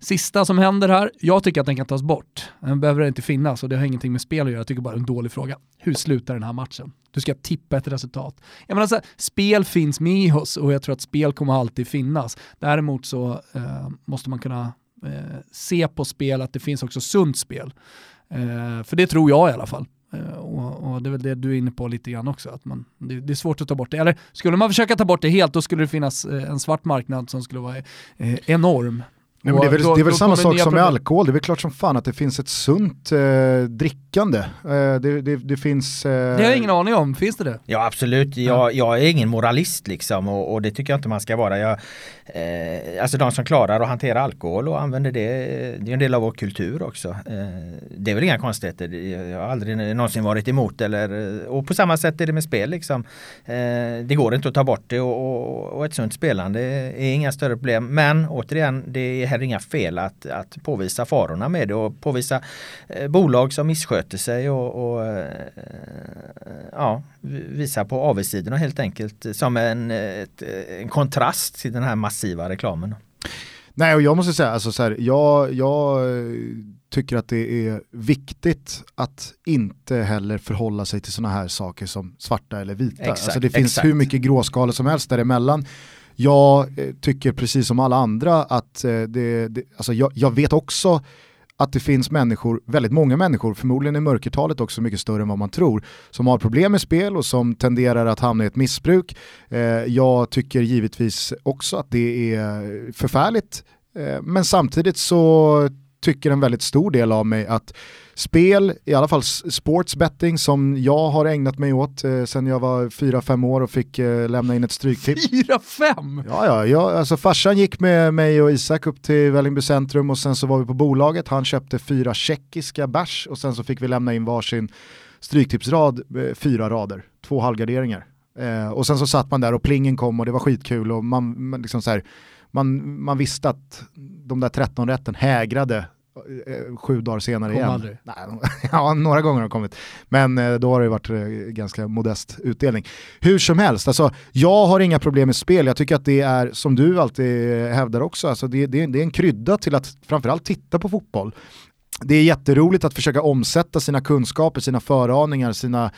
sista som händer här, jag tycker att den kan tas bort. Den behöver inte finnas och det har ingenting med spel att göra, jag tycker bara det är en dålig fråga. Hur slutar den här matchen? Du ska tippa ett resultat. Jag menar så här, spel finns med oss och jag tror att spel kommer alltid finnas. Däremot så eh, måste man kunna eh, se på spel att det finns också sunt spel. Eh, för det tror jag i alla fall. Eh, och, och, det är väl det du är inne på lite grann också, att man, det, det, är svårt att ta bort det. Eller skulle man försöka ta bort det helt, då skulle det finnas eh, en svart marknad som skulle vara eh, enorm. Nej, men det är väl, då, det är väl samma sak som med alkohol, det är väl klart som fan att det finns ett sunt eh, drickande. Eh, det, det, det, finns... Eh... Det har jag ingen aning om, finns det det? Ja absolut, jag, jag är ingen moralist liksom och, och, det tycker jag inte man ska vara. Jag, eh, alltså de som klarar att hantera alkohol och använder det, det är en del av vår kultur också. Eh, det är väl inga konstigheter, jag har aldrig någonsin varit emot eller, och på samma sätt är det med spel liksom. Eh, det går inte att ta bort det och, och, och ett sunt spelande är inga större problem. Men återigen, det är heller inga fel att, att påvisa farorna med det och påvisa eh, bolag som missköter sig och, och eh, ja, visa på avigsidorna helt enkelt som en, ett, en kontrast till den här massiva reklamen. Nej, och jag måste säga, alltså så här, jag, jag tycker att det är viktigt att inte heller förhålla sig till sådana här saker som svarta eller vita. Exakt, alltså det finns exakt. hur mycket gråskalor som helst däremellan. Jag eh, tycker precis som alla andra att eh, det, det alltså jag, jag, vet också att det finns människor, väldigt många människor, förmodligen är mörkertalet också mycket större än vad man tror, som har problem med spel och som tenderar att hamna i ett missbruk. Eh, jag tycker givetvis också att det är förfärligt, men samtidigt så tycker en väldigt stor del av mig att spel, i alla fall sportsbetting som jag har ägnat mig åt eh, sen jag var 4-5 år och fick eh, lämna in ett stryktips. [LAUGHS] 4-5? Ja, ja, ja, alltså farsan gick med mig och Isak upp till Vällingby centrum och sen så var vi på bolaget, han köpte fyra tjeckiska bärs och sen så fick vi lämna in varsin stryktipsrad, eh, fyra rader, två halvgarderingar. Eh, och sen så satt man där och plingen kom och det var skitkul och man, man liksom så här, man, man visste att de där 13 rätten hägrade sju dagar senare Kom igen. Nej, [LAUGHS] ja, några gånger har de kommit. Men eh, då har det varit eh, ganska modest utdelning. Hur som helst, alltså, jag har inga problem med spel. Jag tycker att det är, som du alltid hävdar också, alltså, det, det, det är en krydda till att framförallt titta på fotboll det är jätteroligt att försöka omsätta sina kunskaper, sina föraningar, sina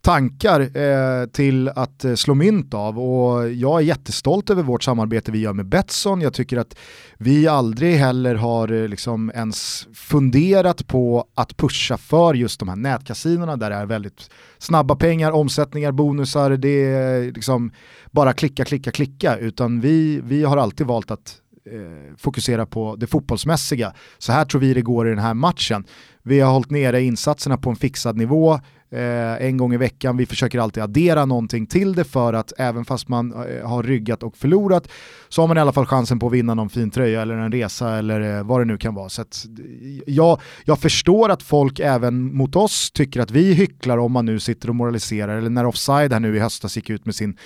tankar eh, till att eh, slå mynt av. Och jag är jättestolt över vårt samarbete vi gör med Betsson. Jag tycker att vi aldrig heller har eh, liksom ens funderat på att pusha för just de här nätkasinorna där det är väldigt snabba pengar, omsättningar, bonusar, det är liksom bara klicka, klicka, klicka. Utan vi, vi har alltid valt att eh, fokusera på det fotbollsmässiga. Så här tror vi det går i den här matchen. Vi har hållit nere insatserna på en fixad nivå eh, en gång i veckan. Vi försöker alltid addera någonting till det för att även fast man eh, har ryggat och förlorat så har man i alla fall chansen på att vinna någon fin tröja eller en resa eller eh, vad det nu kan vara. Så att, eh, jag, jag förstår att folk även mot oss tycker att vi hycklar om man nu sitter och moraliserar eller när Offside här nu i höstas gick ut med sin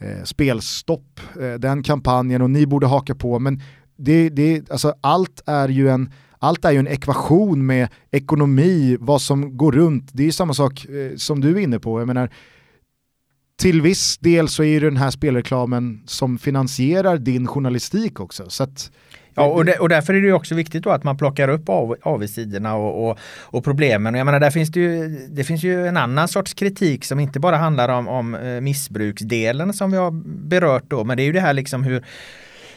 eh, spelstopp, eh, den kampanjen och ni borde haka på. Men det, det, alltså allt är ju en allt är ju en ekvation med ekonomi, vad som går runt. Det är samma sak eh, som du är inne på. Jag menar, till viss del så är ju den här spelreklamen som finansierar din journalistik också. Så att, Ja, och, det, och därför är det också viktigt då att man plockar upp av, avigsidorna och, och, och, problemen. jag menar, där finns det, ju, det finns ju en annan sorts kritik som inte bara handlar om, om eh, missbruksdelen som vi har berört då, men det är ju det här liksom hur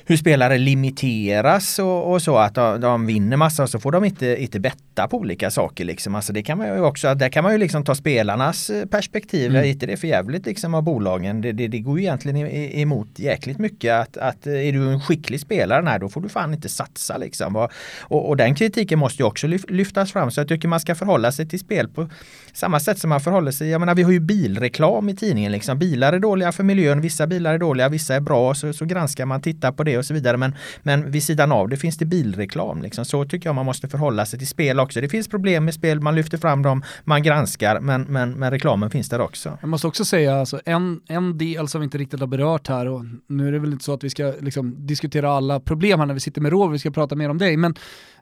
hur spelare limiteras och, och så att de, de, vinner massa och så får de inte, inte betta på olika saker liksom. Alltså det kan man ju också, där kan man ju liksom ta spelarnas eh, perspektiv. Mm. Är inte det för jävligt liksom av bolagen? Det, det, det går ju egentligen emot jäkligt mycket att, att är du en skicklig spelare här då får du fan inte satsa liksom. Och, och, och den kritiken måste ju också lyftas fram så jag tycker man ska förhålla sig till spel på samma sätt som man förhåller sig. Jag menar vi har ju bilreklam i tidningen liksom. Bilar är dåliga för miljön, vissa bilar är dåliga, vissa är bra så, så granskar man, tittar på det det och så vidare. Men, men vid sidan av det finns det bilreklam. Liksom. Så tycker jag man måste förhålla sig till spel också. Det finns problem med spel, man lyfter fram dem, man granskar, men, men, men reklamen finns där också. Jag måste också säga, alltså, en, en del som vi inte riktigt har berört här, och nu är det väl inte så att vi ska liksom, diskutera alla problem här när vi sitter med Rover, vi ska prata mer om dig, men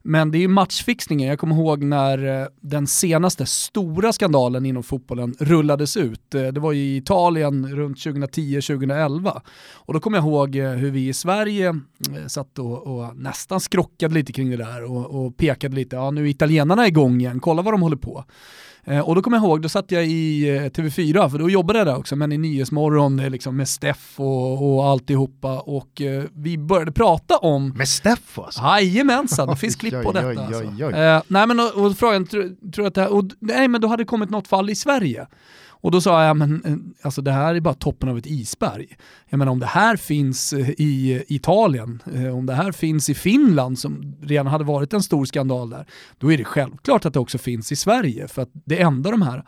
men det är ju matchfixningen. Jag kommer ihåg när eh, den senaste stora skandalen inom fotbollen rullades ut. Eh, det var i Italien runt 2010-2011. Och då kommer jag ihåg eh, hur vi i Sverige satt och, och nästan skrockade lite kring det där och, och pekade lite, ja nu är italienarna igång igen, kolla vad de håller på. Eh, och då kommer jag ihåg, då satt jag i eh, TV4, för då jobbade jag där också, men i Nyhetsmorgon eh, liksom med Steff och, och alltihopa. Och vi började prata om... Med Steff alltså? Jajamensan, det finns [LAUGHS] klipp på detta. Alltså. nej men och, och frågan, tror, tror att det här, och, nej men då hade det kommit något fall i Sverige. Och då sa jag, men eh, alltså det här är bara toppen av ett isberg. Jag menar om det här finns eh, i Italien, eh, om det här finns i Finland som redan hade varit en stor skandal där, då är det självklart att det också finns i Sverige. För att det enda de här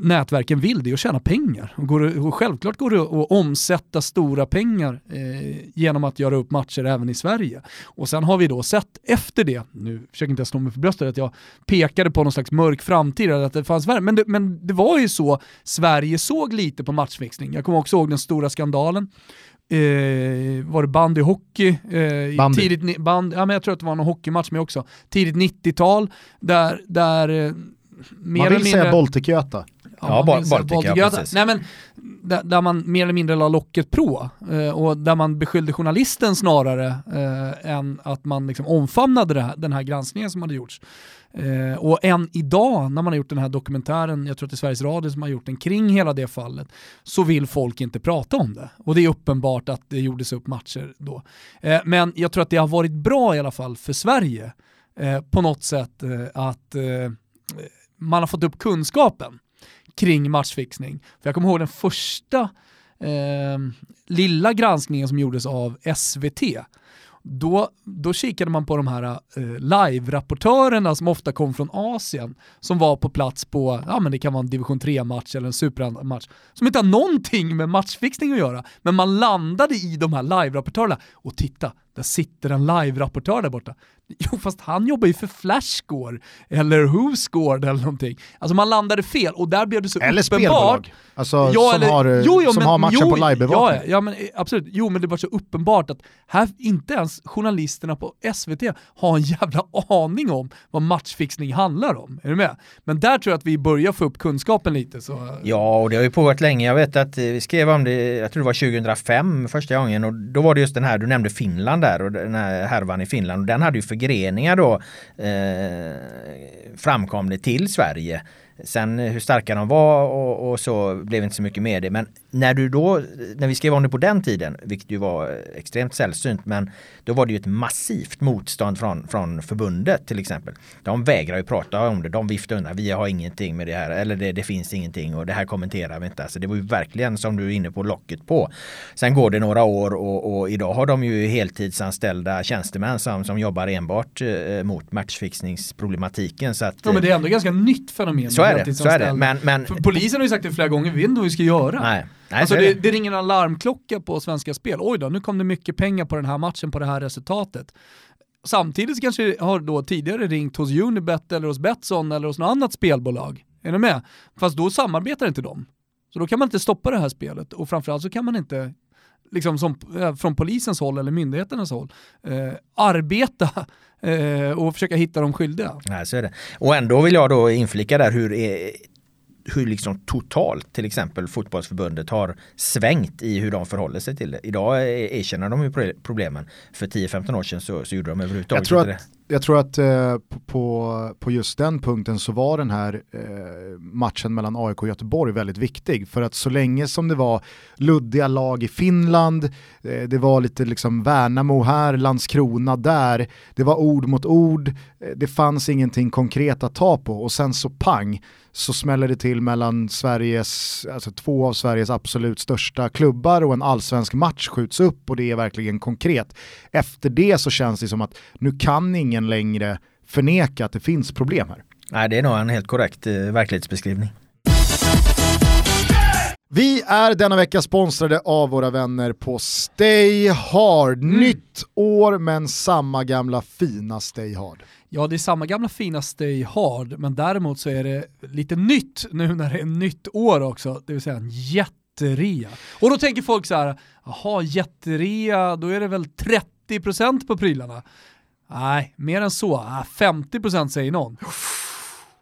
nätverken vill det är att tjäna pengar. Och, går, och självklart går det att omsätta stora pengar eh, genom att göra upp matcher även i Sverige. Och sen har vi då sett efter det, nu försöker inte jag slå mig för bröstet, att jag pekade på någon slags mörk framtid, att det fanns värre. Men det, men det var ju så Sverige såg lite på matchfixning. Jag kommer också ihåg den stora skandalen Eh, var det bandyhockey? Eh, bandy. Tidigt, band, ja, men jag tror att det var någon hockeymatch med också. Tidigt 90-tal där, där eh, mer Man vill mindre, säga Baltic-Göta. Ja, ja Baltic-Göta. Nej men där, där, man mer eller mindre la locket på eh, och där man beskyllde journalisten snarare eh, än att man liksom omfamnade här, den här granskningen som hade gjorts. Eh, och än idag när man har gjort den här dokumentären, jag tror att det är Sveriges Radio som har gjort den kring hela det fallet, så vill folk inte prata om det. Och det är uppenbart att det gjordes upp matcher då. Eh, men jag tror att det har varit bra i alla fall för Sverige eh, på något sätt eh, att eh, man har fått upp kunskapen kring matchfixning. För jag kommer ihåg den första eh, lilla granskningen som gjordes av SVT då, då kikade man på de här eh, live-rapportörerna som ofta kom från Asien, som var på plats på, ja men det kan vara en division 3-match eller en supermatch, som inte har någonting med matchfixning att göra, men man landade i de här live-rapportörerna. Och titta, där sitter en live-rapportör där borta. [LAUGHS] Jo, fast han jobbar ju för Flashscore eller WhoScored eller någonting. Alltså man landade fel och där blev det så eller uppenbart. Spelbolag. Alltså ja, som, eller, har, jo, jo, som men, har matchen jo, på livebevakning. Ja, ja, men eh, absolut. Jo, men det var så uppenbart att här inte ens journalisterna på SVT har en jävla aning om vad matchfixning handlar om. Är du med? Men där tror jag att vi börjar få upp kunskapen lite. Så. Ja, och det har ju pågått länge. Jag vet att vi skrev om det, jag tror det var 2005 första gången och då var det just den här, du nämnde Finland där och den här härvan i Finland och den hade ju förgreningar då eh, framkomligt till Sverige. Sen hur starka de var och, och, så blev inte så mycket med det. Men när du då, när vi skrev om det på den tiden, vilket ju var extremt sällsynt, men då var det ju ett massivt motstånd från, från förbundet till exempel. De vägrar ju prata om det, de viftar undan, vi har ingenting med det här, eller det, det finns ingenting och det här kommenterar vi inte. Alltså det var ju verkligen som du är inne på locket på. Sen går det några år och, och idag har de ju heltidsanställda tjänstemän som, som jobbar enbart eh, mot matchfixningsproblematiken. Så att, ja, men det är ändå ganska nytt fenomen. Så är det. Så är det. Men, men, polisen har ju sagt det flera gånger, vi vet inte vad vi ska göra. Nej. Nej, alltså det, det, ringer en alarmklocka på Svenska Spel. Oj då, nu kom det mycket pengar på den här matchen, på det här resultatet. Samtidigt kanske har då tidigare ringt hos Unibet eller hos Betsson eller hos något annat spelbolag. Är du med? Fast då samarbetar inte de. Så då kan man inte stoppa det här spelet och framförallt så kan man inte liksom som, eh, från polisens håll eller myndigheternas håll, eh, arbeta eh, och försöka hitta de skyldiga. Nej, så är det. Och ändå vill jag då inflika där hur hur liksom totalt till exempel fotbollsförbundet har svängt i hur de förhåller sig till det. Idag erkänner de ju problemen. För 10-15 år sedan så, så gjorde de överhuvudtaget jag tror inte att, det. Jag tror att eh, på, på just den punkten så var den här eh, matchen mellan AIK och Göteborg väldigt viktig. För att så länge som det var luddiga lag i Finland, eh, det var lite liksom Värnamo här, Landskrona där, det var ord mot ord, eh, det fanns ingenting konkret att ta på och sen så pang så smäller det till mellan Sveriges, alltså två av Sveriges absolut största klubbar och en allsvensk match skjuts upp och det är verkligen konkret. Efter det så känns det som att nu kan ingen längre förneka att det finns problem här. Nej, det är nog en helt korrekt eh, verklighetsbeskrivning. Vi är denna vecka sponsrade av våra vänner på Stay Hard. Nytt år men samma gamla fina Stay Hard. Ja, det är samma gamla fina Stay Hard, men däremot så är det lite nytt nu när det är nytt år också, det vill säga en jätterea. Och då tänker folk så här, jaha jätterea, då är det väl 30% på prylarna? Nej, mer än så. 50% säger någon.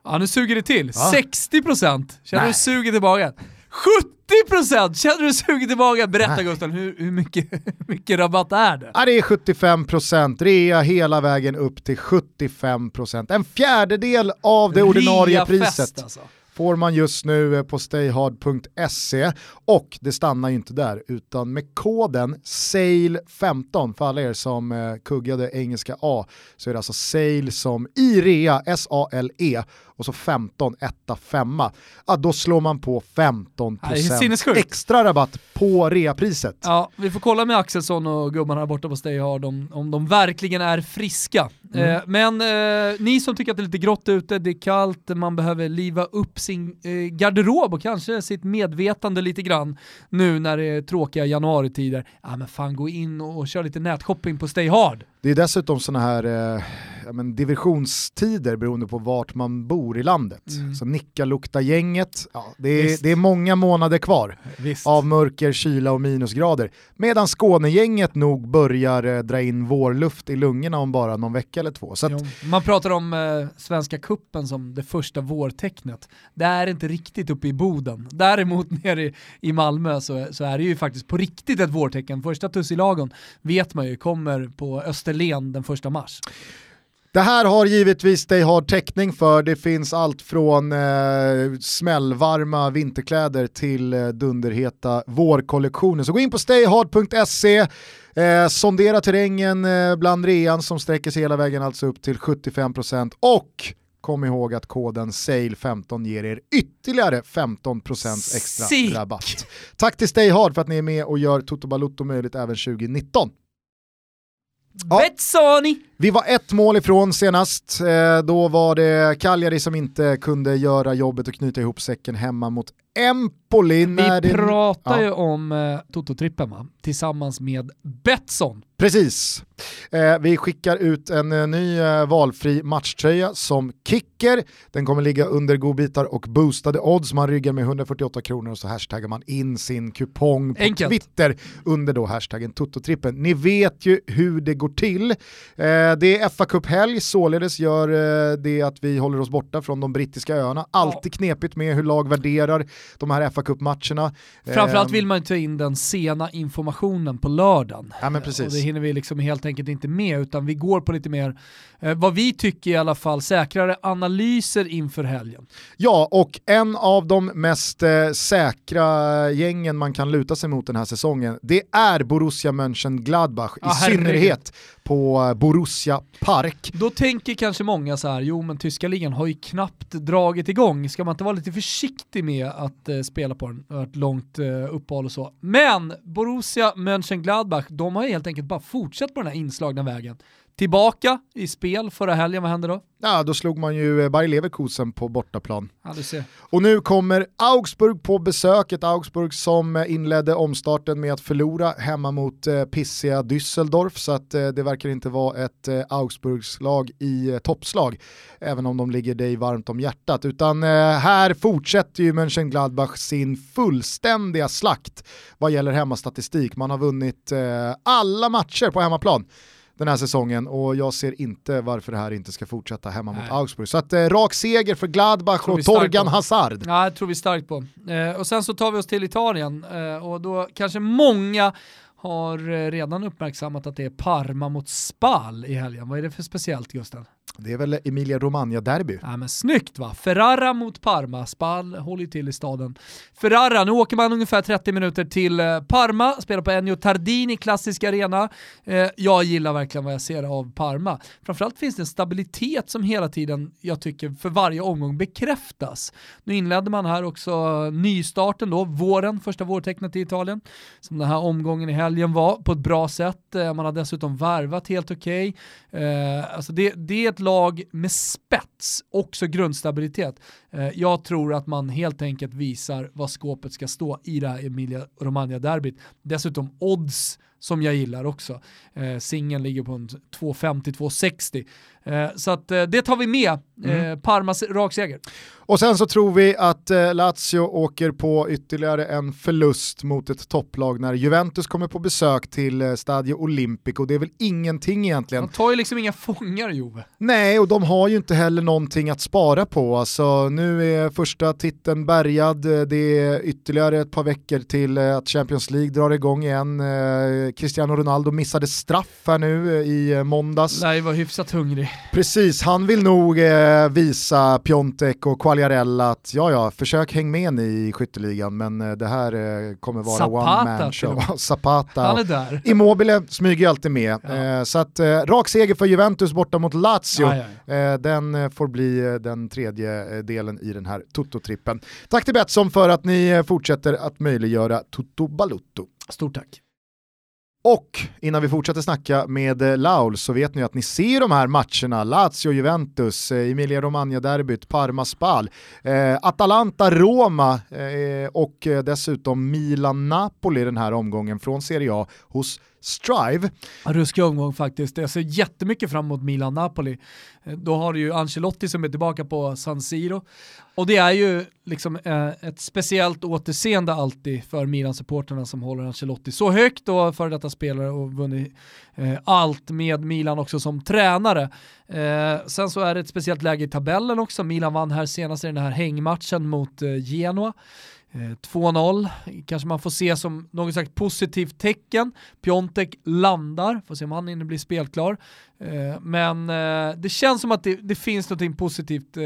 Ja, nu suger det till. Ja. 60% känner du i magen. 70% känner du suget i magen? Berätta Gusten, hur, hur mycket, mycket rabatt är det? Ja, det är 75%, rea hela vägen upp till 75%. En fjärdedel av det ordinarie Rea priset. Fest, alltså får man just nu på stayhard.se och det stannar ju inte där utan med koden SAIL15 för alla er som eh, kuggade engelska A så är det alltså SAIL som i rea, S-A-L-E och så 15, 1, 5. Ja, då slår man på 15% extra rabatt på reapriset. Ja, vi får kolla med Axelsson och gubbarna här borta på Stay Hard om, om de verkligen är friska. Mm. Eh, men eh, ni som tycker att det är lite grått ute, det är kallt, man behöver liva upp sin eh, garderob och kanske sitt medvetande lite grann nu när det är tråkiga januaritider. Ja men fan gå in och, och kör lite nätshopping på Stay Hard. Det är dessutom sådana här eh, men, divisionstider beroende på vart man bor i landet. Mm. Så Nikkaluokta-gänget, ja, det, är, det är många månader kvar Visst. av mörker, kyla och minusgrader. Medan Skånegänget nog börjar eh, dra in vårluft i lungorna om bara någon vecka eller två. Att, man pratar om eh, Svenska kuppen som det första vårtecknet. Det är inte riktigt uppe i Boden. Däremot nere i, i Malmö så, så är det ju faktiskt på riktigt ett vårtecken. Första tussilagon vet man ju kommer på Österlen den första mars. Det här har givetvis dig har täckning för. Det finns allt från eh, smällvarma vinterkläder till eh, dunderheta vårkollektioner. Så gå in på stayhard.se, eh, sondera terrängen eh, bland rean som sträcker sig hela vägen alltså upp till 75% och kom ihåg att koden SAIL15 ger er ytterligare 15% extra Sick. rabatt. Tack till Stay Hard för att ni är med och gör Toto Balutto möjligt även 2019. Ja. Betsoni! Vi var ett mål ifrån senast, eh, då var det Cagliari som inte kunde göra jobbet och knyta ihop säcken hemma mot Empoli. Vi det... pratar ja. ju om eh, Toto-trippen tillsammans med Betsson. Precis. Eh, vi skickar ut en eh, ny eh, valfri matchtröja som kicker. Den kommer ligga under godbitar och boostade odds. Man ryggar med 148 kronor och så hashtaggar man in sin kupong på Enkelt. Twitter under då hashtaggen Toto-trippen. Ni vet ju hur det går till. Eh, det är fa Cup-helg, således gör eh, det att vi håller oss borta från de brittiska öarna. Alltid knepigt med hur lag värderar de här fa Cup-matcherna. Framförallt vill man ta in den sena informationen på lördagen. Ja men precis hinner vi liksom helt enkelt inte med utan vi går på lite mer, eh, vad vi tycker i alla fall, säkrare analyser inför helgen. Ja, och en av de mest eh, säkra gängen man kan luta sig mot den här säsongen, det är Borussia Mönchengladbach, Ah, i synnerhet på Borussia Park. Då tänker kanske många så här, jo men tyska ligan har ju knappt dragit igång, ska man inte vara lite försiktig med att eh, spela på den? Det har varit långt eh, uppehåll och så. Men Borussia Mönchengladbach, de har ju helt enkelt bara fortsatt på den här inslagna vägen. Tillbaka i spel förra helgen, vad hände då? Ja, då slog man ju eh, Bayer Leverkusen på bortaplan. Ja. Och nu kommer Augsburg på besök, ett Augsburg som eh, inledde omstarten med att förlora hemma mot eh, pissiga Düsseldorf, så att eh, det verkar inte vara ett eh, Augsburgslag i eh, toppslag, även om de ligger dig varmt om hjärtat. Utan eh, här fortsätter ju Mönchengladbach sin fullständiga slakt vad gäller hemmastatistik. Man har vunnit alla matcher på hemmaplan den här säsongen och jag ser inte varför det här inte ska fortsätta hemma mot Nej. Augsburg. Så att eh, rak seger för Gladbach och Torgan. Hazard. Ja, det tror vi starkt på. Eh, och sen så tar vi oss till Italien eh, och då kanske många har eh, redan uppmärksammat att det är Parma mot Spal i helgen. Vad är det för speciellt Gusten? Det är väl Emilia Romagna derby. Ja men snyggt va? Ferrara mot Parma, Spal håller ju till i staden. Ferrara, nu åker man ungefär 30 minuter till eh, Parma, spelar på Ennio Tardini, klassisk arena. Eh, jag gillar verkligen vad jag ser av Parma. Framförallt finns det en stabilitet som hela tiden, jag tycker, för varje omgång bekräftas. Nu inledde man här också nystarten då, våren, första vårtecknet i Italien, som den här omgången i helgen var, på ett bra sätt. Eh, man har dessutom värvat helt okej. Eh, alltså det, det ett lag med spets, också grundstabilitet. Eh, jag tror att man helt enkelt visar vad skåpet ska stå i det här Emilia Romagna-derbyt. Dessutom odds som jag gillar också. Eh, Singeln ligger på en 250-260. Eh, så att eh, det tar vi med. Eh, Parmas rakseger. Och sen så tror vi att Lazio åker på ytterligare en förlust mot ett topplag när Juventus kommer på besök till Stadio Olimpico. Det är väl ingenting egentligen. De tar ju liksom inga fångar Jove. Nej, och de har ju inte heller någonting att spara på. Alltså, nu är första titeln bärgad, det är ytterligare ett par veckor till att Champions League drar igång igen. Cristiano Ronaldo missade straff här nu i måndags. Ju vara hyfsat hungrig. Precis, han vill nog eh, visa Piontek och Quagliarella att ja, ja, försök häng med ni i skytteligan, men eh, det här eh, kommer vara Zapata one man show. [LAUGHS] Zapata. Han är där. Immobile smyger alltid med. Ja. Eh, så att eh, rak seger för Juventus borta mot Lazio. Ja, ja. Eh, den får bli den tredje delen i den här Toto-trippen. Tack till Betsson för att ni fortsätter att möjliggöra Toto Balutto. Stort tack. Och innan vi fortsätter snacka med eh, Laul så vet ni att ni ser de här matcherna, Lazio, Juventus, Emilia eh, Romagna-derbyt, Parma-Spal, eh, Atalanta-Roma eh, och eh, dessutom Milan-Napoli den här omgången från Serie A hos Strive. Ruskig omgång faktiskt. Jag ser jättemycket fram emot Milan-Napoli. Eh, då har du ju Ancelotti som är tillbaka på San Siro. Och det är ju liksom eh, ett speciellt återseende alltid för Milan-supporterna som håller Ancelotti så högt och före detta spelare och vunnit eh, allt med Milan också som tränare. Sen så är det ett speciellt läge i tabellen också. Milan vann här senast i den här hängmatchen mot Genoa. Eh, 2-0, kanske man får se som något slags positivt tecken. Piontek landar, får se om han hinner bli spelklar. Eh, men eh, det känns som att det, det finns något positivt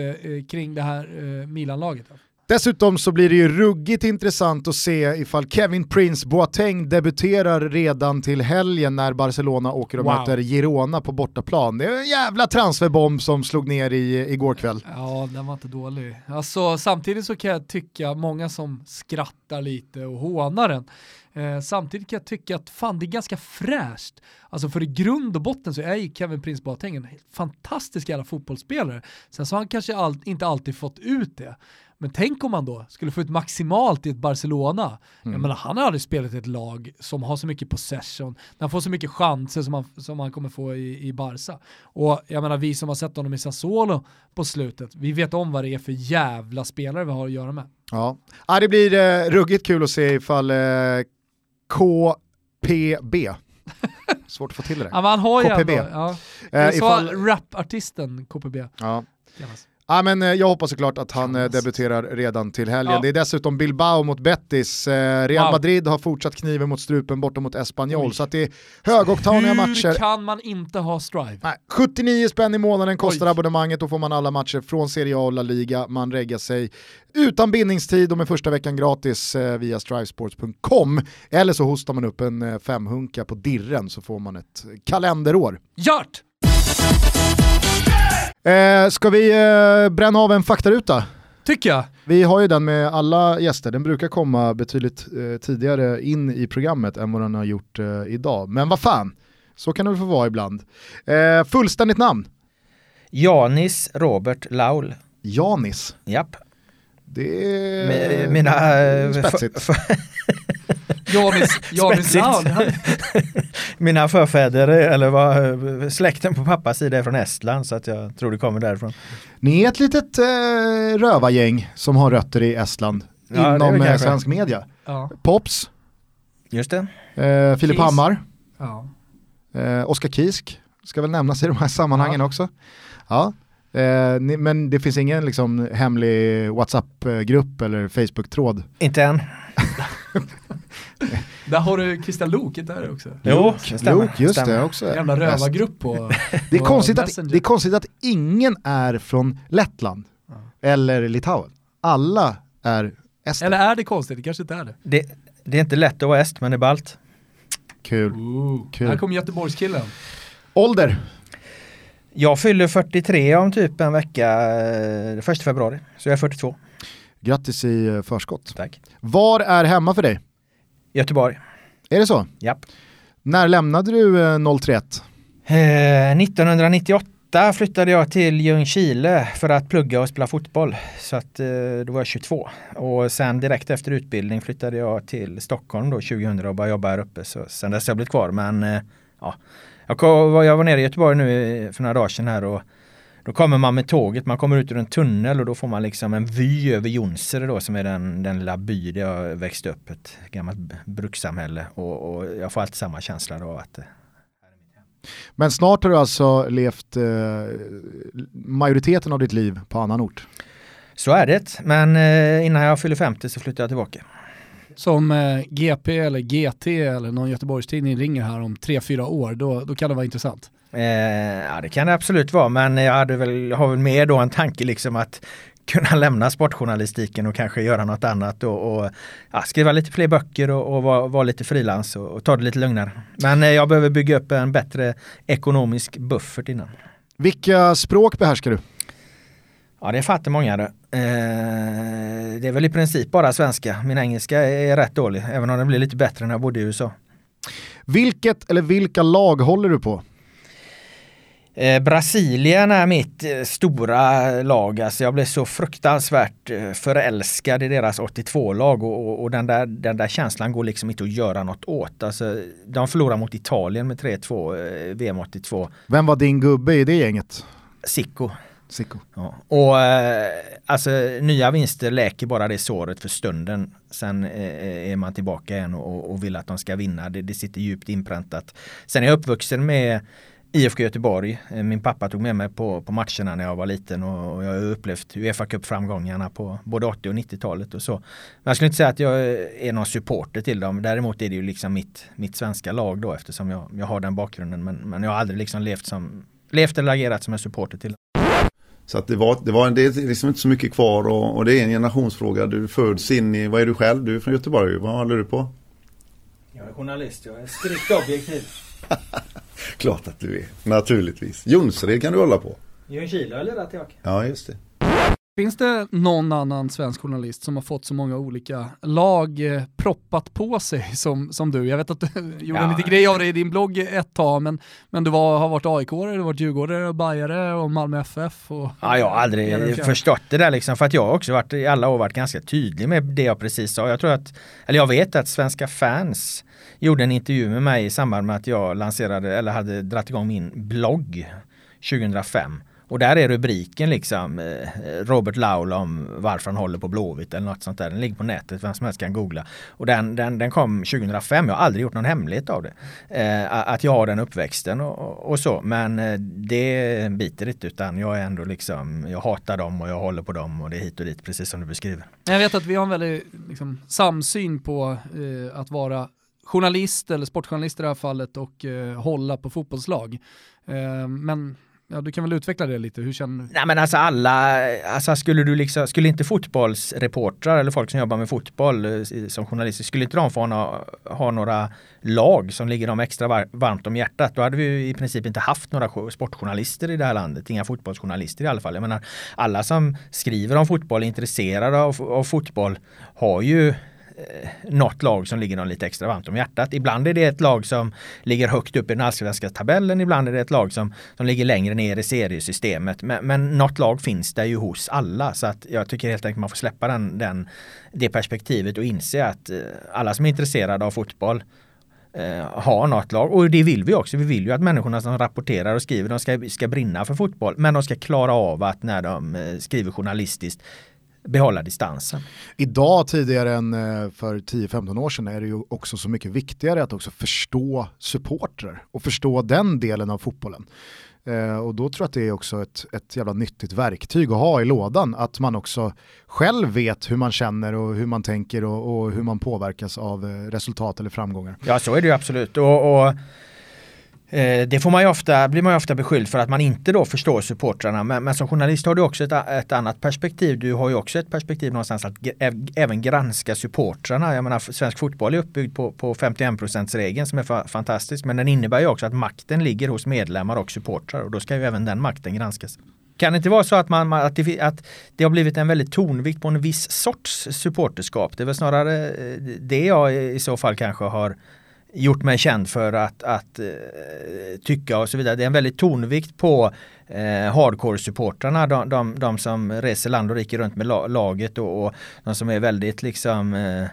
kring det här Milan-laget. Dessutom så blir det ju ruggigt intressant att se ifall Kevin Prince Boateng debuterar redan till helgen när Barcelona åker och Wow. möter Girona på bortaplan. Det är en jävla transferbomb som slog ner i, igår kväll. Ja, den var inte dålig. Alltså, samtidigt så kan jag tycka, många som skrattar lite och hånar den, eh, samtidigt kan jag tycka att fan det är ganska fräscht. Alltså för i grund och botten så är ju Kevin Prince Boateng en fantastisk jävla fotbollsspelare. Sen så har han kanske all, inte alltid fått ut det. Men tänk om man då skulle få ut maximalt i ett Barcelona. Jag menar, han har aldrig spelat i ett lag som har så mycket possession, när han får så mycket chanser som han, som han kommer få i, i Barca. Och jag menar, vi som har sett honom i Sassuolo på slutet, vi vet om vad det är för jävla spelare vi har att göra med. Ja. Ja, det blir eh, ruggigt kul att se ifall eh, KPB, [LAUGHS] svårt att få till det Ja, men han har KPB. ändå, ja. Eh, Jag sa ifall, rapartisten KPB. ja. kallas. Ja, men, eh, jag hoppas såklart att han eh, debuterar redan till helgen. Ja. Det är dessutom Bilbao mot Betis. Eh, Real Wow. Madrid har fortsatt kniven mot strupen borta mot Espanyol. Så att det är högoktaniga Hur matcher. kan man inte ha Strive? Nej, 79 spänn i månaden kostar Oj. abonnemanget, då får man alla matcher från Serie A och La Liga. Man reggar sig utan bindningstid och med första veckan gratis via strivesports.com. Eller så hostar man upp en femhunka på dirren så får man ett kalenderår. Gjort! Eh, ska vi eh, bränna av en faktaruta? Tycker jag. Vi har ju den med alla gäster, den brukar komma betydligt eh, tidigare in i programmet än vad den har gjort eh, idag. Men vad fan, så kan det väl få vara ibland. Eh, fullständigt namn? Janis Robert Laul. Janis. Japp. Det är Mi- Mina... eh, spetsigt. [LAUGHS] Janis, Janis han- Mina förfäder, eller vad, släkten på pappas sida är från Estland så att jag tror det kommer därifrån. Ni är ett litet eh, rövargäng som har rötter i Estland Ja, inom eh, svensk media. Ja. Pops, Just det. eh, Filip. Hammar, Ja. eh, Oskar Kisk ska väl nämnas i de här sammanhangen också. Ja. Eh, ni, men det finns ingen liksom, hemlig WhatsApp-grupp eller Facebook-tråd. Inte än. [LAUGHS] [LAUGHS] Där har du Christian Lok, inte där också? Jo, det. Luke, just Stämmer. det också. Jävla rövargrupp på [LAUGHS] Det är, på konstigt att, det är konstigt att ingen är från Lettland eller Litauen. Alla är ester. Eller är det konstigt? Det kanske inte är det. Det, det är inte lätt att vara est, men det är ballt. Kul. Ooh. Kul. Här kommer Göteborgskillen. Ålder? Jag fyller 43 om typ en vecka, eh, första februari. Så jag är 42. Grattis i eh, förskott. Tack. Var är hemma för dig? Göteborg. Är det så? Japp. När lämnade du eh, 031? Eh, 1998 flyttade jag till Ljungskile för att plugga och spela fotboll. Så att eh, då var jag 22. Och sen direkt efter utbildning flyttade jag till Stockholm då 2000 och började jobba här uppe. Så sen dess har jag blivit kvar. Men eh, ja, jag, kom, jag var nere i Göteborg nu för några dagar sedan här och då kommer man med tåget, man kommer ut ur en tunnel och då får man liksom en vy över Jonsered då som är den, den lilla by där jag växte upp. Ett gammalt brukssamhälle och, och jag får alltid samma känsla då att eh, Men snart har du alltså levt eh, majoriteten av ditt liv på annan ort. Så är det, men eh, innan jag fyller 50 så flyttar jag tillbaka. Som eh, GP eller GT eller någon Göteborgstidning ringer här om tre fyra år, då, då kan det vara intressant. Eh, ja det kan det absolut vara men jag hade väl, har väl mer då en tanke liksom att kunna [LAUGHS] lämna sportjournalistiken och kanske göra något annat och, och ja, skriva lite fler böcker och, och vara, vara lite frilans och, och ta det lite lugnare. Men eh, jag behöver bygga upp en bättre ekonomisk buffert innan. Vilka språk behärskar du? Ja det är fattigt många det. Eh, det är väl i princip bara svenska. Min engelska är rätt dålig även om den blir lite bättre när jag bodde i USA. Vilket eller vilka lag håller du på? Eh, Brasilien är mitt eh, stora lag. Alltså jag blev så fruktansvärt eh, förälskad i deras 82-lag och, och, och den, där, den där känslan går liksom inte att göra något åt. Alltså, de förlorar mot Italien med 3-2, eh, VM 82. Vem var din gubbe i det gänget? Sicko. Sicko. Ja. Och alltså nya vinster läker bara det såret för stunden. Sen är man tillbaka igen och, och vill att de ska vinna. Det, det sitter djupt inpräntat. Sen är jag uppvuxen med IFK Göteborg. Eh, Min pappa tog med mig på, på matcherna när jag var liten och, och jag har upplevt Uefa Cup-framgångarna på både 80 och 90-talet och så. Men jag skulle inte säga att jag är någon supporter till dem. Däremot är det ju liksom mitt, mitt svenska lag då eftersom jag, jag har den bakgrunden. Men, men jag har aldrig liksom levt, som, levt eller agerat som en supporter till Så att det, var, det, var, det är liksom inte så mycket kvar och, och det är en generationsfråga. Du föds in i, vad är du själv? Du är från Göteborg, vad håller du på? Jag är journalist, jag är strikt objektiv. [LAUGHS] Klart att du är, naturligtvis. Jonsered kan du hålla på. Ljungskile har lirat tillbaka. Ja, just det. Finns det någon annan svensk journalist som har fått så många olika lag eh, proppat på sig som, som du? Jag vet att du [LAUGHS] gjorde en Ja. liten grej av det i din blogg ett tag, men, men du var, har varit aik du har varit djurgårdare och bajare och Malmö FF. Och, Ja, jag har aldrig förstått det där liksom för att jag har också varit i alla år varit ganska tydlig med det jag precis sa. Jag tror att, eller jag vet att svenska fans gjorde en intervju med mig i samband med att jag lanserade eller hade dratt igång min blogg 2005. Och där är rubriken liksom eh, Robert Laul om varför han håller på Blåvitt eller något sånt där. Den ligger på nätet, vem som helst kan googla. Och den, den, den kom 2005, jag har aldrig gjort någon hemlighet av det. Eh, att jag har den uppväxten och, och så. Men eh, det biter inte utan jag är ändå liksom, jag hatar dem och jag håller på dem och det är hit och dit precis som du beskriver. Jag vet att vi har en väldigt liksom, samsyn på eh, att vara journalist eller sportjournalist i det här fallet och eh, hålla på fotbollslag. Eh, men Ja, du kan väl utveckla det lite, hur känner du? Nej men alltså alla, alltså skulle du liksom, skulle inte fotbollsreportrar eller folk som jobbar med fotboll eh, som journalister, skulle inte de få ha, ha några lag som ligger dem extra var, varmt om hjärtat, då hade vi i princip inte haft några sportjournalister i det här landet, inga fotbollsjournalister i alla fall. Jag menar, alla som skriver om fotboll, är intresserade av, av fotboll, har ju Eh, något lag som ligger någon lite extra varmt om hjärtat. Ibland är det ett lag som ligger högt upp i den allsvenska tabellen, ibland är det ett lag som, som ligger längre ner i seriesystemet. Men, men något lag finns det ju hos alla så att jag tycker helt enkelt man får släppa den, den, det perspektivet och inse att eh, alla som är intresserade av fotboll ha har något lag och det vill vi också. Vi vill ju att människorna som rapporterar och skriver de ska, ska brinna för fotboll men de ska klara av att när de skriver journalistiskt behålla distansen. Idag tidigare än eh, för 10-15 år sedan är det ju också så mycket viktigare att också förstå supportrar och förstå den delen av fotbollen. Eh, och då tror jag att det är också ett, ett jävla nyttigt verktyg att ha i lådan, att man också själv vet hur man känner och hur man tänker och, och hur man påverkas av eh, resultat eller framgångar. Ja så är det ju absolut. och, och Eh, det får man ju ofta, blir man ju ofta beskylld för att man inte då förstår supportrarna. Men, men som journalist har du också ett, ett, annat perspektiv. Du har ju också ett perspektiv någonstans att även granska supportrarna. Jag menar, svensk fotboll är uppbyggd på, på 51%-regeln som är fa fantastisk. Men den innebär ju också att makten ligger hos medlemmar och supportrar och då ska ju även den makten granskas. Kan det inte vara så att, man, att, det, att det har blivit en väldigt tonvikt på en viss sorts supporterskap? Det är väl snarare eh, det jag i så fall kanske har gjort mig känd för att, att uh, tycka och så vidare. Det är en väldigt tonvikt på uh, hardcore-supportrarna, de, de, de, som reser land och rike runt med laget och, och de som är väldigt liksom uh,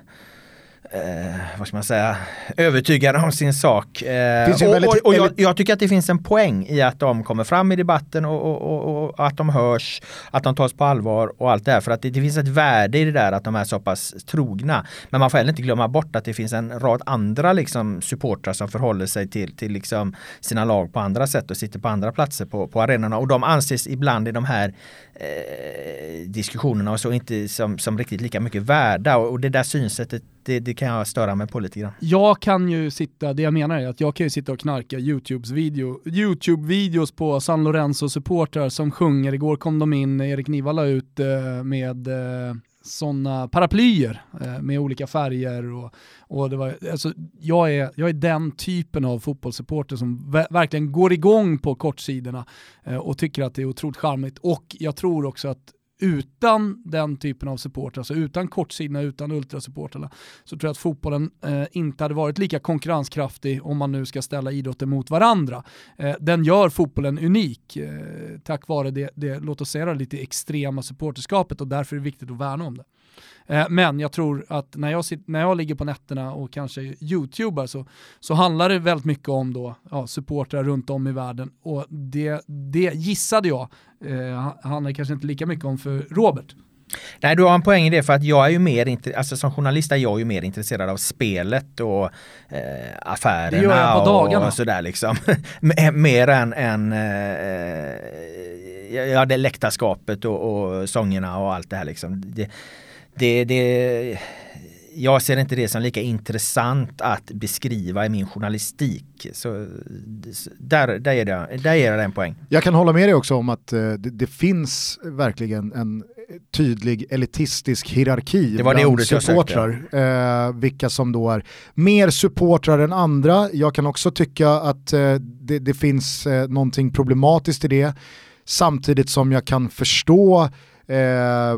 eh, vad ska man säga, övertygade om sin sak. Eh, och, och, och jag, jag, tycker att det finns en poäng i att de kommer fram i debatten och, och att de hörs, att de tas på allvar och allt det här. För att det, det, finns ett värde i det där att de är så pass trogna. Men man får heller inte glömma bort att det finns en rad andra liksom, supportrar som förhåller sig till, till liksom, sina lag på andra sätt och sitter på andra platser på, på arenorna. Och de anses ibland i de här eh, diskussionerna och så inte som, som riktigt lika mycket värda. Och, och det där synsättet det, det, kan jag störa mig på lite grann. Jag kan ju sitta, det jag menar är att jag kan ju sitta och knarka YouTubes video, YouTube-videos på San Lorenzo-supportrar som sjunger. Igår kom de in, Erik Nivalla ut eh, med eh, sådana paraplyer eh, med olika färger. Och, och det var, alltså, jag, är, jag är den typen av fotbollssupporter som verkligen går igång på kortsidorna eh, och tycker att det är otroligt charmigt. Och jag tror också att utan den typen av support, alltså utan kortsidorna, utan ultrasupporterna, så tror jag att fotbollen eh, inte hade varit lika konkurrenskraftig om man nu ska ställa idrotten mot varandra. Eh, den gör fotbollen unik eh, tack vare det, det, låt oss säga det lite extrema supporterskapet och därför är det viktigt att värna om det. Eh, men jag tror att när jag, sitter, när jag ligger på nätterna och kanske youtubar så, så handlar det väldigt mycket om då, ja, supportrar runt om i världen och det, det gissade jag eh, handlar kanske inte lika mycket om för Robert. Nej, du har en poäng i det för att jag är ju mer, alltså som journalist är jag ju mer intresserad av spelet och eh, affärerna och, och sådär liksom. [LAUGHS] mer än, än eh, ja, det läktarskapet och, och sångerna och allt det här liksom. Det, det, det, jag ser inte det som lika intressant att beskriva i min journalistik. Så där, där, är det, där är det en poäng. Jag kan hålla med dig också om att eh, det, det finns verkligen en tydlig elitistisk hierarki det var bland det supportrar. Eh, vilka som då är mer supportrar än andra. Jag kan också tycka att eh, det, det, finns eh, någonting problematiskt i det. Samtidigt som jag kan förstå Eh,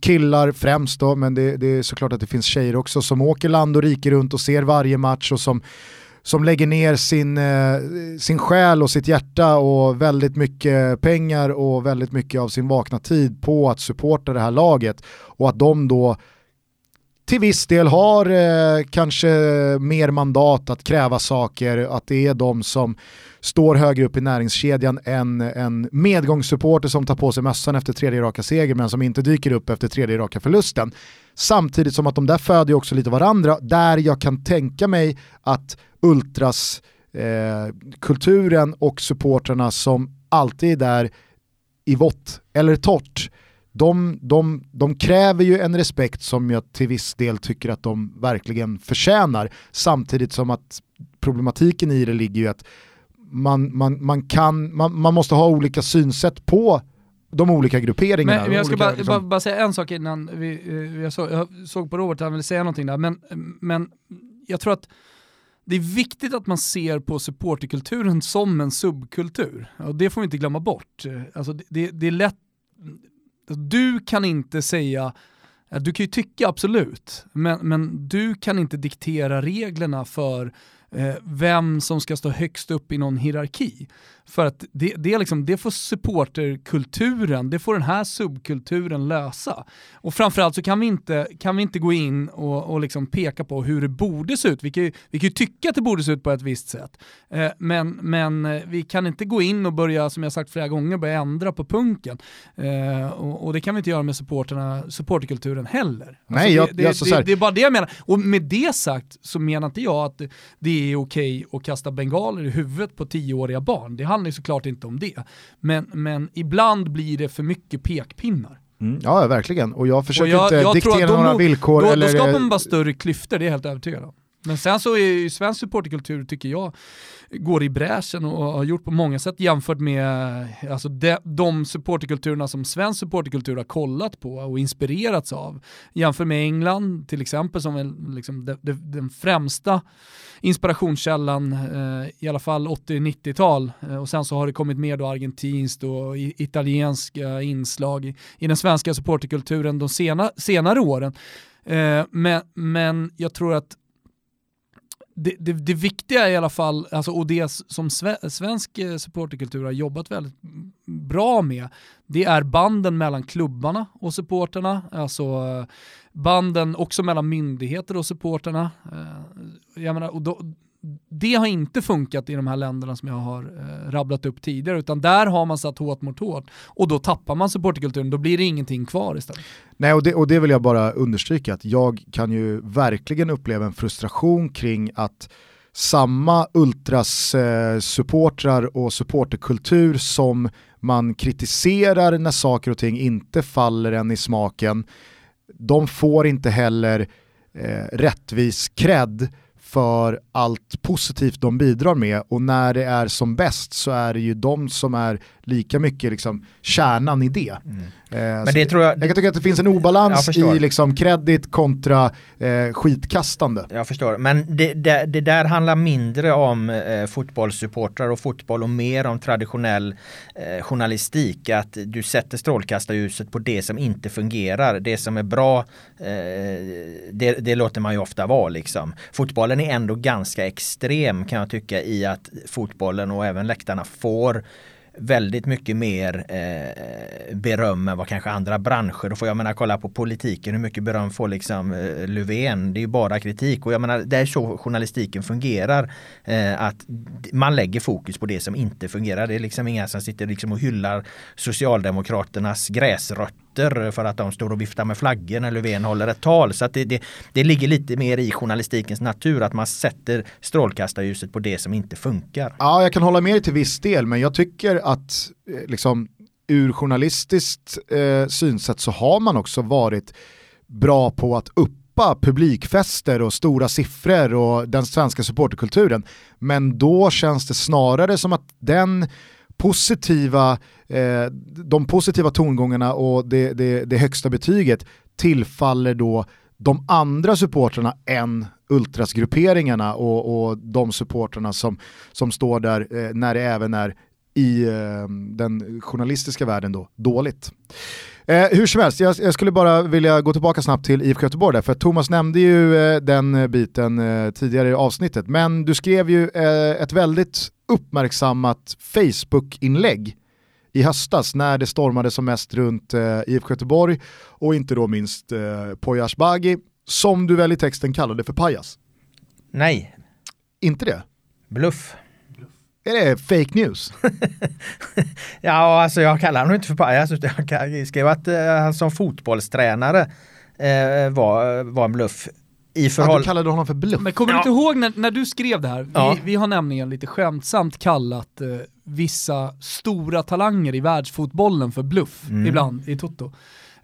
killar främst då, men det, det, är såklart att det finns tjejer också som åker land och rike runt och ser varje match och som, som lägger ner sin, eh, sin själ och sitt hjärta och väldigt mycket pengar och väldigt mycket av sin vakna tid på att supporta det här laget. Och att de då till viss del har eh, kanske mer mandat att kräva saker, att det är de som står högre upp i näringskedjan än en medgångssupporter som tar på sig mössan efter tredje raka seger men som inte dyker upp efter tredje raka förlusten. Samtidigt som att de där föder också lite varandra, där jag kan tänka mig att ultras eh, kulturen och supporterna som alltid är där i vått eller torrt, de, de, de kräver ju en respekt som jag till viss del tycker att de verkligen förtjänar. Samtidigt som att problematiken i det ligger ju att man, man, man, kan, man, man måste ha olika synsätt på de olika grupperingarna. Men, jag ska olika, bara, liksom... bara, bara, säga en sak innan vi, eh, jag, såg, jag såg på Robert att han ville säga någonting där, men, men jag tror att det är viktigt att man ser på supporterkulturen som en subkultur. Och det får vi inte glömma bort. Alltså det, det är lätt, du kan inte säga du kan ju tycka absolut, men, men du kan inte diktera reglerna för Eh, vem som ska stå högst upp i någon hierarki. För att det, det, liksom, det får supporterkulturen, det får den här subkulturen lösa. Och framförallt så kan vi inte, kan vi inte gå in och, och liksom peka på hur det borde se ut. Vi kan, ju, vi kan ju tycka att det borde se ut på ett visst sätt. Eh, men, men eh, vi kan inte gå in och börja, som jag sagt flera gånger, börja ändra på punken. Eh, och, och, det kan vi inte göra med supporterna, supporterkulturen heller. Nej, alltså jag, det, jag, det, det, det, är bara det jag menar. Och med det sagt så menar inte jag att det är okej att kasta bengaler i huvudet på tioåriga barn. Det handlar ju såklart inte om det. Men, men ibland blir det för mycket pekpinnar. Mm, ja, verkligen. Och jag försöker och jag, inte jag diktera några då, villkor. Då, eller... då skapar man bara större klyftor, det är jag helt övertygad om. Men sen så är ju svensk supporterkultur, tycker jag, går i bräschen och har gjort på många sätt jämfört med alltså de, de supporterkulturerna som svensk supporterkultur har kollat på och inspirerats av. Jämför med England till exempel som är liksom de, de, den främsta inspirationskällan, eh, i alla fall 80-90-tal. Eh, och sen så har det kommit mer då argentinskt och italienska inslag i, i den svenska supporterkulturen de sena, senare åren. Eh, men, men jag tror att det, det, det, viktiga i alla fall, alltså, och det som svensk eh, supporterkultur har jobbat väldigt bra med, det är banden mellan klubbarna och supporterna, alltså eh, banden också mellan myndigheter och supporterna. Eh, jag menar, och då, det har inte funkat i de här länderna som jag har eh, rabblat upp tidigare, utan där har man satt hårt mot hårt och då tappar man supporterkulturen, då blir det ingenting kvar istället. Nej, och det, och det vill jag bara understryka, att jag kan ju verkligen uppleva en frustration kring att samma ultras eh, supportrar och supporterkultur som man kritiserar när saker och ting inte faller en i smaken, de får inte heller eh, rättvis cred för allt positivt de bidrar med och när det är som bäst så är det ju de som är lika mycket liksom kärnan i det. Mm. Eh, Men det tror jag, jag kan tycka att det finns en obalans i liksom kredit kontra eh, skitkastande. Jag förstår, men det, det, det där handlar mindre om eh, fotbollssupportrar och fotboll och mer om traditionell eh, journalistik. Att du sätter strålkastarljuset på det som inte fungerar. Det som är bra, eh, det, det, låter man ju ofta vara liksom. Fotbollen är ändå ganska extrem kan jag tycka i att fotbollen och även läktarna får väldigt mycket mer eh, beröm än vad kanske andra branscher. och får jag menar kolla på politiken, hur mycket beröm får liksom eh, Löfven? Det är ju bara kritik och jag menar det är så journalistiken fungerar. Eh, att man lägger fokus på det som inte fungerar. Det är liksom inga som sitter liksom och hyllar Socialdemokraternas gräsrötter för att de står och viftar med flaggor när Löfven håller ett tal. Så att det, det, det ligger lite mer i journalistikens natur att man sätter strålkastarljuset på det som inte funkar. Ja, jag kan hålla med dig till viss del, men jag tycker att eh, liksom, ur journalistiskt eh, synsätt så har man också varit bra på att uppa publikfester och stora siffror och den svenska supporterkulturen. Men då känns det snarare som att den positiva, eh, de positiva tongångarna och det, det, det högsta betyget tillfaller då de andra supportrarna än ultrasgrupperingarna och, och de supportrarna som, som står där eh, när det även är i eh, den journalistiska världen då, dåligt. Eh, hur som helst, jag, jag, skulle bara vilja gå tillbaka snabbt till IFK Göteborg där, för Thomas nämnde ju eh, den biten eh, tidigare i avsnittet, men du skrev ju eh, ett väldigt uppmärksammat Facebook-inlägg i höstas när det stormade som mest runt eh, IFK Göteborg och inte då minst eh, Poya Asbaghi, som du väl i texten kallade för pajas? Nej. Inte det? Bluff. Är det fake news? [LAUGHS] ja, alltså jag kallar honom inte för pajas utan jag skrev att uh, han som fotbollstränare uh, var, var en bluff. I förhåll... Ja, du kallade honom för bluff. Men kommer ja. du inte ihåg när, när du skrev det här? Ja. Vi, vi, har nämligen lite skämtsamt kallat uh, vissa stora talanger i världsfotbollen för bluff mm. ibland i Toto.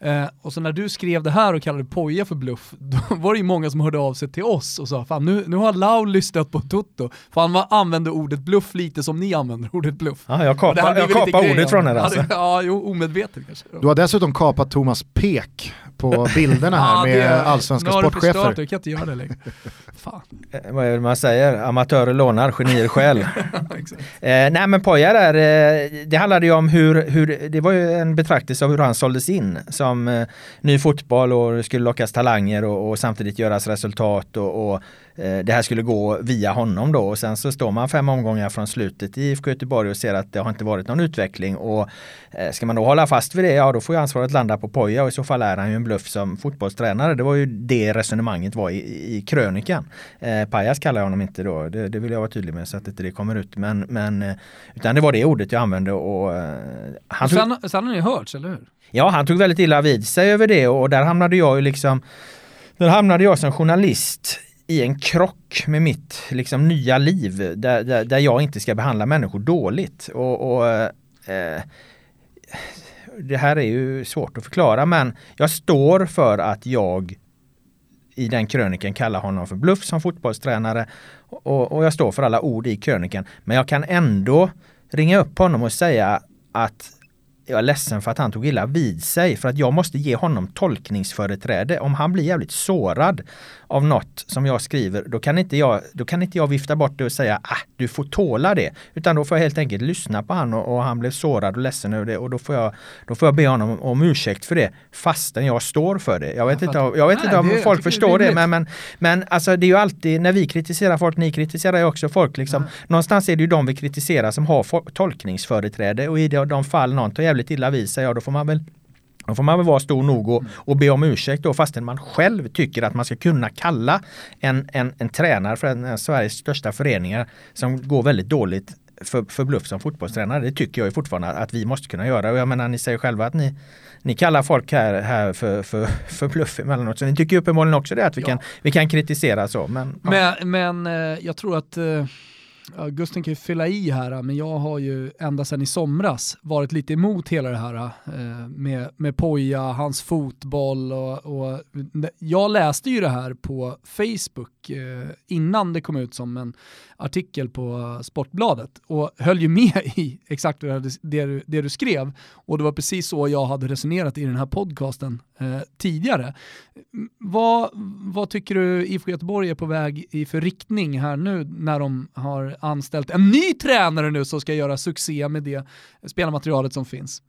Eh, och så när du skrev det här och kallade Poja för bluff, [LAUGHS] då var det ju många som hörde av sig till oss och sa fan nu, nu har Lau lyssnat på Toto, för han använde ordet bluff lite som ni använder ordet bluff. Ja, jag kapar, jag kapar ordet från er alltså. [LAUGHS] Ja, jo, omedvetet kanske. Du har dessutom kapat Thomas Pek på bilderna här med det, allsvenska sportchefer. Nu har du du kan inte göra det längre. Fan. Eh, vad är det man säger? Amatörer lånar, genier skäl. [LAUGHS] eh, nej men Poja där, eh, det handlade ju om hur, hur, det var ju en betraktelse av hur han såldes in som eh, ny fotboll och skulle lockas talanger och, och samtidigt göras resultat och, och det här skulle gå via honom då och sen så står man fem omgångar från slutet i IFK Göteborg och ser att det har inte varit någon utveckling och eh, ska man då hålla fast vid det, ja då får ju ansvaret landa på Poja och i så fall är han ju en bluff som fotbollstränare. Det var ju det resonemanget var i, i krönikan. Eh, Pajas kallar jag honom inte då, det, det, vill jag vara tydlig med så att inte det kommer ut. Men, men, eh, utan det var det ordet jag använde och han och sen, tog, sen har ni hörts, eller hur? Ja, han tog väldigt illa vid sig över det och där hamnade jag ju liksom där hamnade jag som journalist i en krock med mitt liksom, nya liv där, där, där jag inte ska behandla människor dåligt. Och, och eh, Det här är ju svårt att förklara men jag står för att jag i den kröniken kallar honom för bluff som fotbollstränare och, och jag står för alla ord i kröniken. Men jag kan ändå ringa upp honom och säga att jag är ledsen för att han tog illa vid sig för att jag måste ge honom tolkningsföreträde. Om han blir jävligt sårad av något som jag skriver, då kan inte jag, då kan inte jag vifta bort det och säga ah, du får tåla det. Utan då får jag helt enkelt lyssna på han och, och han blev sårad och ledsen över det och då får jag, då får jag be honom om, om ursäkt för det fastän jag står för det. Jag vet jag inte, om, jag vet Nej, inte om det, folk förstår det, det men, men, men alltså det är ju alltid när vi kritiserar folk, ni kritiserar ju också folk liksom. Mm. Någonstans är det ju de vi kritiserar som har tolkningsföreträde och i de, de fall någon tar jävligt illa vid sig, ja då får man väl då får man väl vara stor nog och, och be om ursäkt då fastän man själv tycker att man ska kunna kalla en, en, en tränare för en av Sveriges största föreningar som går väldigt dåligt för, för bluff som fotbollstränare. Det tycker jag fortfarande att vi måste kunna göra. Och jag menar ni säger själva att ni, ni kallar folk här, här för, för, för bluff emellanåt. Så ni tycker uppenbarligen också det att vi, ja. kan, vi kan kritisera så. Men, ja. men, men eh, jag tror att uh Ja, Gusten kan ju fylla i här, men jag har ju ända sedan i somras varit lite emot hela det här eh, med, med Poja, hans fotboll och, och, jag läste ju det här på Facebook eh, innan det kom ut som en artikel på Sportbladet och höll ju med i exakt det, du, det du skrev. Och det var precis så jag hade resonerat i den här podcasten eh, tidigare. Vad, vad tycker du IFK Göteborg är på väg i för riktning här nu när de har anställt en ny tränare nu som ska göra succé med det spelarmaterialet som finns?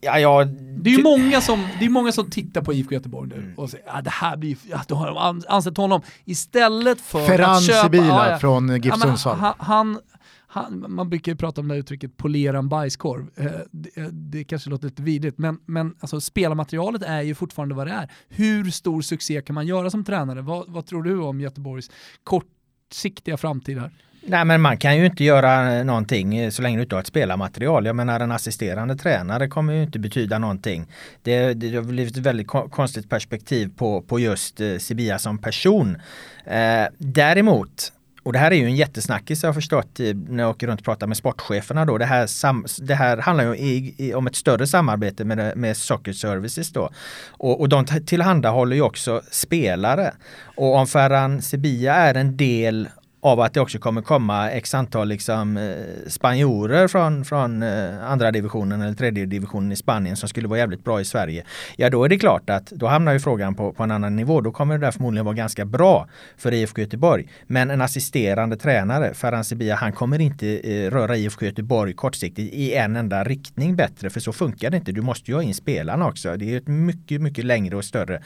Ja, ja, det är ju många som, det är många som tittar på IFK Göteborg nu och säger att ah, det här blir, ja, då har de ansett honom istället för Ferran att köpa... Sibila ja, från GIF ja, Sundsvall. Han, han, han, man brukar ju prata om det här uttrycket polera en bajskorv. Eh, det, eh, det, kanske låter lite vidrigt, men, men alltså, spelarmaterialet är ju fortfarande vad det är. Hur stor succé kan man göra som tränare? Vad, vad tror du om Göteborgs kortsiktiga framtid här? Nej men man kan ju inte göra någonting eh, så länge du inte har ett spelarmaterial. Jag menar en assisterande tränare kommer ju inte betyda någonting. Det, det har blivit ett väldigt konstigt perspektiv på, på just eh, Sibia som person. Eh, däremot och det här är ju en jättesnackis jag har förstått eh, när jag åker runt och pratar med sportcheferna då. Det här, sam, det här handlar ju i, i, om ett större samarbete med, med Soccer Services då. Och, och de tillhandahåller ju också spelare. Och om Ferran Sibia är en del av att det också kommer komma x antal liksom, eh, spanjorer från, från eh, andra divisionen eller tredje divisionen i Spanien som skulle vara jävligt bra i Sverige. Ja då är det klart att då hamnar ju frågan på, på en annan nivå. Då kommer det där förmodligen vara ganska bra för IFK Göteborg. Men en assisterande tränare, Ferhan Sibia, han kommer inte eh, röra IFK Göteborg kortsiktigt i en enda riktning bättre. För så funkar det inte. Du måste ju ha in spelarna också. Det är ett mycket, mycket längre och större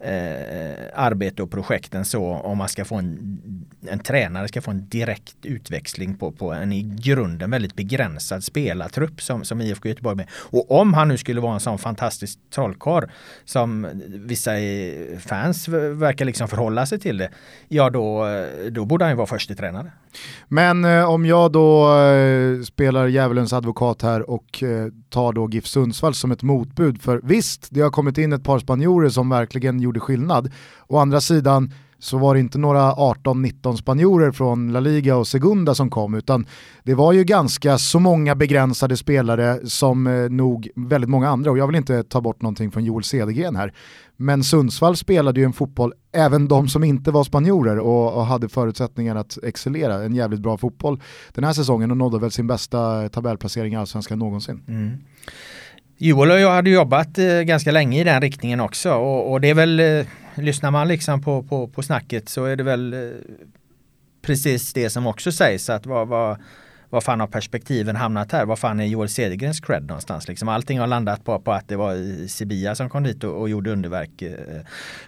eh, arbete och projekt än så om man ska få en, en tränare tränare ska få en direkt utväxling på, på en i grunden väldigt begränsad spelartrupp som, som IFK Göteborg med. Och om han nu skulle vara en sån fantastisk trollkarl som vissa fans verkar liksom förhålla sig till det, ja då, då borde han ju vara första tränare. Men eh, om jag då eh, spelar djävulens advokat här och eh, tar då GIF Sundsvall som ett motbud, för visst, det har kommit in ett par spanjorer som verkligen gjorde skillnad. Å andra sidan så var det inte några 18-19 spanjorer från La Liga och Segunda som kom, utan det var ju ganska så många begränsade spelare som eh, nog väldigt många andra, och jag vill inte ta bort någonting från Joel Cedergren här, men Sundsvall spelade ju en fotboll, även de som inte var spanjorer och, och, hade förutsättningar att excellera, en jävligt bra fotboll den här säsongen och nådde väl sin bästa tabellplacering i allsvenskan någonsin. Mm. Joel och jag hade jobbat eh, ganska länge i den riktningen också och, och det är väl, eh, lyssnar man liksom på, på, på snacket så är det väl eh, precis det som också sägs att vad, vad vad fan har perspektiven hamnat här? Vad fan är Joel Cedergrens cred någonstans? Liksom allting har landat på, på att det var Sibia som kom dit och, och gjorde underverk. Eh,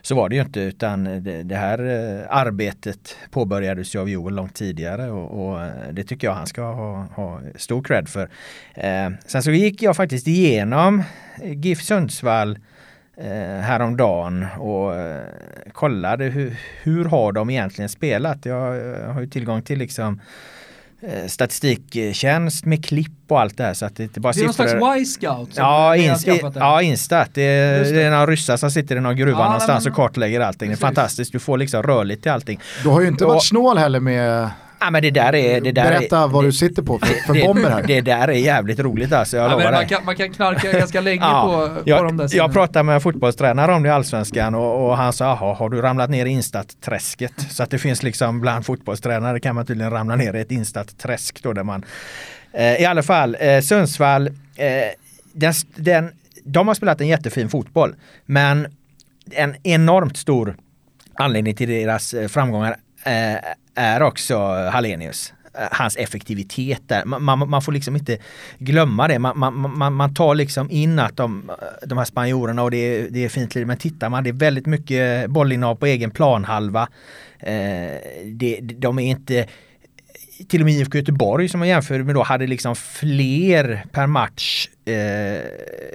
så var det ju inte utan det, det här eh, arbetet påbörjades ju av Joel långt tidigare och, och eh, det tycker jag han ska ha, ha stor cred för. Eh, sen så gick jag faktiskt igenom GIF Sundsvall eh, häromdagen och eh, kollade hur, hur har de egentligen spelat. Jag, jag har ju tillgång till liksom statistiktjänst med klipp och allt det här. Så att det, inte bara det är någon slags Y-scout? Ja, ja, Instat. Det är, det. är några ryssar som sitter i någon gruva ja, någonstans men, och kartlägger allting. Precis. Det är fantastiskt. Du får liksom rörligt till allting. Du har ju inte varit snål heller med Ja, men det där är, det där Berätta är, vad du sitter på för, för [LAUGHS] det, bomber här. Det där är jävligt roligt alltså, jag ja, lovar man, kan, man kan knarka ganska länge ja, på, jag, på de där Jag pratade med en fotbollstränare om det i Allsvenskan och, och han sa, jaha, har du ramlat ner i Instat-träsket? Så att det finns liksom bland fotbollstränare kan man tydligen ramla ner i ett Instat-träsk då där man eh, I alla fall, eh, Sundsvall, eh, den, den, de har spelat en jättefin fotboll men en enormt stor anledning till deras eh, framgångar eh, är också Hallenius eh, hans effektivitet där. Man, man, man, får liksom inte glömma det. Man, man, man tar liksom in att de, eh, de här spanjorerna och det är, det är fint men tittar man det är väldigt mycket bollinnehav på egen planhalva. Eh, det, de är inte till och med IFK Göteborg som man jämför med då hade liksom fler per match eh,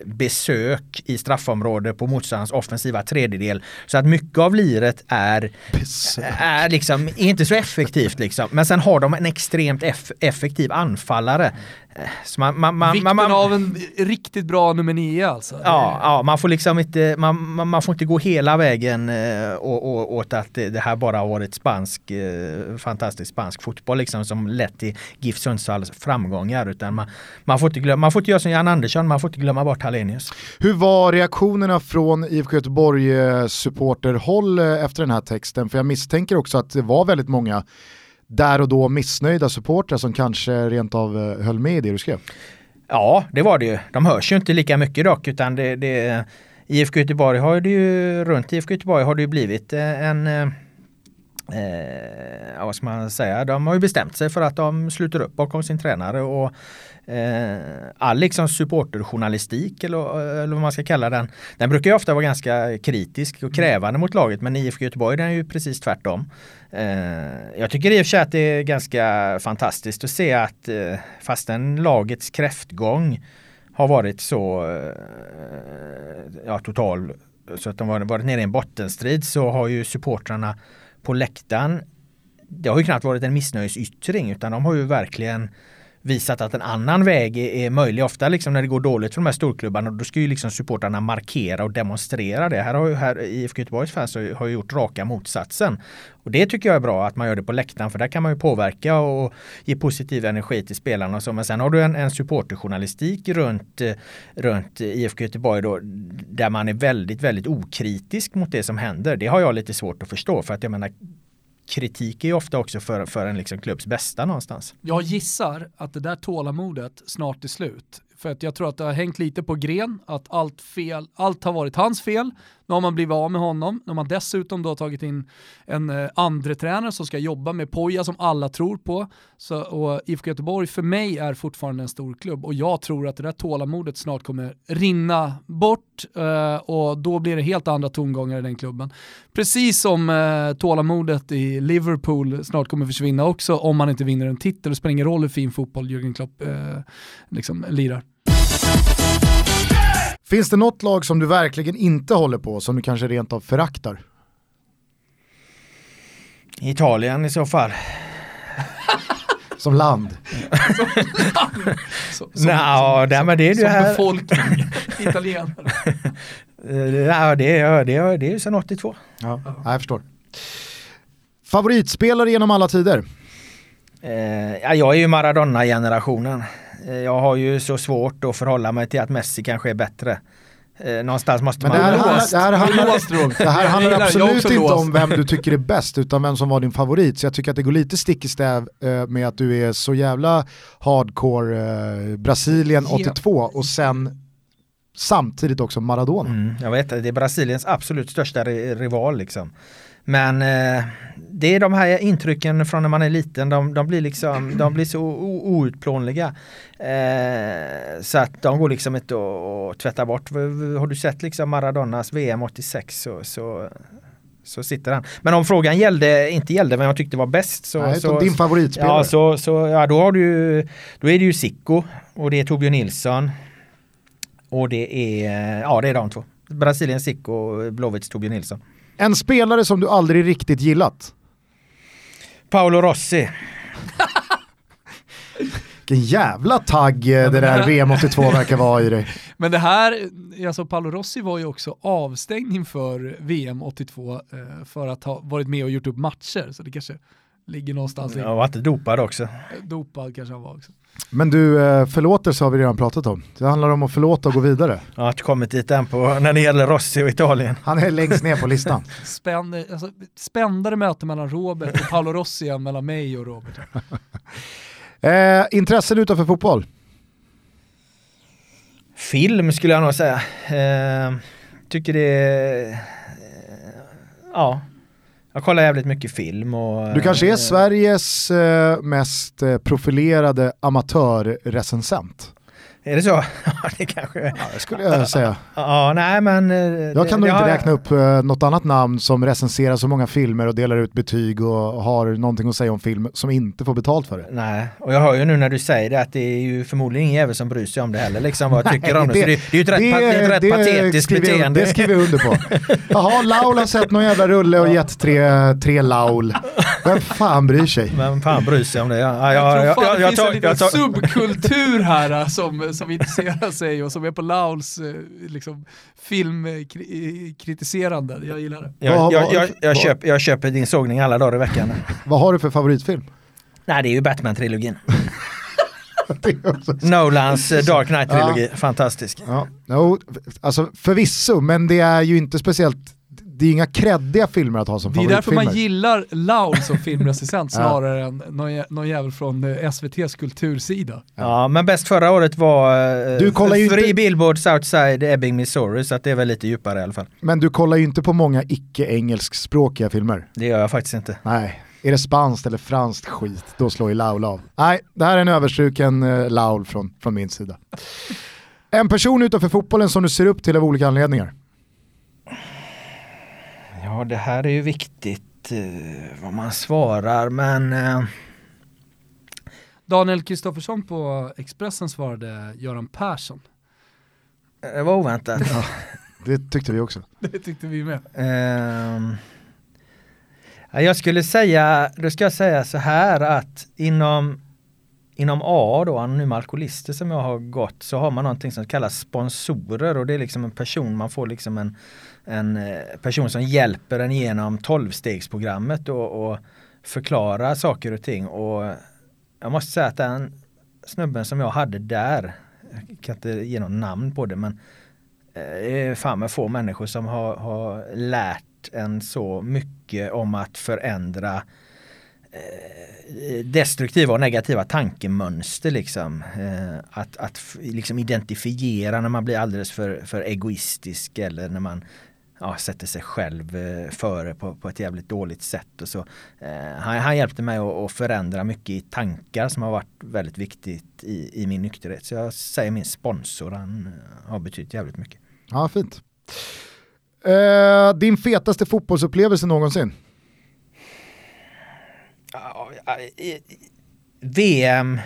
besök i straffområde på motståndarens offensiva tredjedel. Så att mycket av liret är, är liksom, inte så effektivt liksom. Men sen har de en extremt eff effektiv anfallare man, man, man, Vikten man, av en riktigt bra nummer nio alltså. Ja, ja man får liksom inte, man, man, får inte gå hela vägen eh, och, och, åt att det här bara har varit spansk, eh, fantastisk spansk fotboll liksom som lett till GIF Sundsvalls framgångar. Utan man, man, får inte glömma, man får inte göra som Jan Andersson, man får inte glömma bort Hallenius. Hur var reaktionerna från IFK Göteborg eh, eh, efter den här texten? För jag misstänker också att det var väldigt många där och då missnöjda supportrar som kanske rent av eh, höll med i det du skrev? Ja, det var det ju. De hörs ju inte lika mycket dock utan det, det IFK Göteborg har det ju, runt IFK Göteborg har det ju blivit en eh, vad ska man säga, de har ju bestämt sig för att de sluter upp bakom sin tränare och eh, all liksom supporterjournalistik eller, eh, eller vad man ska kalla den, den brukar ju ofta vara ganska kritisk och krävande mot laget men IFK Göteborg den är ju precis tvärtom. Eh, jag tycker i och för sig att det är ganska fantastiskt att se att eh, fastän lagets kräftgång har varit så eh, ja, total så att de varit nere i en bottenstrid så har ju supportrarna på läktaren det har ju knappt varit en missnöjesyttring utan de har ju verkligen visat att en annan väg är, möjlig. Ofta liksom när det går dåligt för de här storklubbarna då ska ju liksom supportrarna markera och demonstrera det. Här har ju här, IFK Göteborgs fans har ju gjort raka motsatsen. Och det tycker jag är bra att man gör det på läktaren för där kan man ju påverka och ge positiv energi till spelarna och så. Men sen har du en, en supporterjournalistik runt, eh, runt IFK Göteborg då, där man är väldigt, väldigt okritisk mot det som händer. Det har jag lite svårt att förstå för att jag menar kritik är ju ofta också för, för en liksom klubbs bästa någonstans. Jag gissar att det där tålamodet snart är slut. För att jag tror att det har hängt lite på Gren, att allt, fel, allt har varit hans fel. Nu har man blivit av med honom, nu har man dessutom då tagit in en eh, andre tränare som ska jobba med Poja som alla tror på. Så, och IFK Göteborg för mig är fortfarande en stor klubb och jag tror att det där tålamodet snart kommer rinna bort eh, och då blir det helt andra tongångar i den klubben. Precis som eh, tålamodet i Liverpool snart kommer försvinna också om man inte vinner en titel. Det spelar ingen roll hur fin fotboll Jürgen Klopp eh, liksom lirar. Finns det något lag som du verkligen inte håller på, som du kanske rent av föraktar? Italien i så fall. [LAUGHS] Som land? Så, Nja, det, men det är som här. befolkning, [LAUGHS] italienare. Ja, det är det är, det är sedan 82. Ja, ja. jag förstår. Favoritspelare genom alla tider? Eh, ja, jag är ju Maradona-generationen. Eh, jag har ju så svårt att förhålla mig till att Messi kanske är bättre. Eh, någonstans måste Men det man... här, låst. handlar, det här handlar, [LAUGHS] det här handlar absolut inte låst. om vem du [LAUGHS] tycker är bäst utan vem som var din favorit. Så jag tycker att det går lite stick i stäv eh, med att du är så jävla hardcore eh, Brasilien Ja. 82 och sen samtidigt också Maradona. Mm, jag vet det är Brasiliens absolut största ri- rival liksom. Men eh, det är de här intrycken från när man är liten, de, de blir liksom, de blir så outplånliga. Eh, så att de går liksom inte att att tvätta bort. Har du sett liksom Maradonas VM 86 så, så, så sitter han. Men om frågan gällde, inte gällde vem jag tyckte var bäst så, Nej, så din favoritspelare. Ja, så, så ja, då, har du, då är det ju Sicko och det är Torbjörn Nilsson. Och det är, ja det är de två. Brasiliens Sicko och Blåvitts Torbjörn Nilsson. En spelare som du aldrig riktigt gillat? Paolo Rossi. [LAUGHS] Vilken jävla tagg eh, det där VM 82 verkar vara i dig. [LAUGHS] Men det här, alltså Paolo Rossi var ju också avstängd inför VM 82 eh, för att ha varit med och gjort upp matcher, så det kanske ligger någonstans i Jag var inte dopad också. dopad kanske han var också. Men du, eh, förlåtelse har vi redan pratat om. Det handlar om att förlåta och gå vidare. Jag har inte kommit dit än på när det gäller Rossi och Italien. Han är längst ner på listan. [LAUGHS] Spänn, alltså, spändare möte mellan Robert och Paolo Rossi än mellan mig och Robert. [LAUGHS] Eh, intressen utanför fotboll? Film skulle jag nog säga. Eh, tycker det är... Eh, ja. Jag kollar jävligt mycket film och... Du kanske är eh, Sveriges eh, mest eh, profilerade amatörrecensent. Är det så? [LAUGHS] Ja, det kanske... Ja, det skulle jag säga. Ja, nej men... eh, Jag kan det- nog det inte räkna upp eh, något annat namn som recenserar så många filmer och delar ut betyg och har någonting att säga om film som inte får betalt för det. Nej, och jag hör ju nu när du säger det att det är ju förmodligen ingen jävel som bryr sig om det heller, liksom vad jag tycker om det. Så det, det är ju ett rätt, det är ett rätt patetiskt skriver beteende. det skriver jag under på. [LAUGHS] Jaha, Laul har sett någon jävla rulle och gett tre, tre Laul. Vem fan bryr sig? Men fan bryr sig om det? Ja, jag, Jag tror fan jag, det jag, finns tar- en liten tar- subkultur här äh, som, som intresserar sig och som är på Lauls äh, liksom, filmkritiserande. Jag gillar det. jag, jag, jag, köper, jag köper din sågning alla dagar i veckan. Vad har du för favoritfilm? Nej, det är ju Batman-trilogin. [LAUGHS] Det Nolans eh, Dark Knight-trilogi, fantastisk. Ja, no, alltså förvisso, men det är ju inte speciellt, det är inga kreddiga filmer att ha som Det är därför favoritfilmer. man gillar Laul som [LAUGHS] filmrecensent snarare än någon, någon jävel från eh, SVTs kultursida. Ja, men bäst förra året var eh, Du kollar ju Three inte- Billboards Outside Ebbing, Missouri, så att det är väl lite djupare i alla fall. Men du kollar ju inte på många icke-engelskspråkiga filmer. Det gör jag faktiskt inte. Nej, är det spanskt eller franskt skit, då slår ju Laul av. Nej, det här är en överstruken uh, Laul från, från min sida. En person utanför fotbollen som du ser upp till av olika anledningar. Ja, det här är ju viktigt eh, vad man svarar, men eh, Daniel Kristoffersson på Expressen svarade Göran Persson. det var oväntat. Det tyckte vi också. [LAUGHS] Det tyckte vi med. Ja, jag skulle säga, då ska jag säga så här att inom, inom A då, Anonyma Alkoholister som jag har gått, så har man någonting som kallas sponsorer och det är liksom en person, man får liksom en, en eh, person som hjälper en genom tolvstegsprogrammet och, och förklara saker och ting och jag måste säga att den snubben som jag hade där, jag kan inte ge någon namn på det men eh, det är fan med få människor som har, har lärt en så mycket om att förändra eh, destruktiva och negativa tankemönster liksom. Att att liksom identifiera när man blir alldeles för, för egoistisk eller när man ja, sätter sig själv eh, före på, på ett jävligt dåligt sätt. Och så. Eh, han, han hjälpte mig att, att, förändra mycket i tankar som har varit väldigt viktigt i, i min nykterhet. Så jag säger min sponsor, han eh, har betytt jävligt mycket. Ja, fint. Eh, din fetaste fotbollsupplevelse någonsin? VM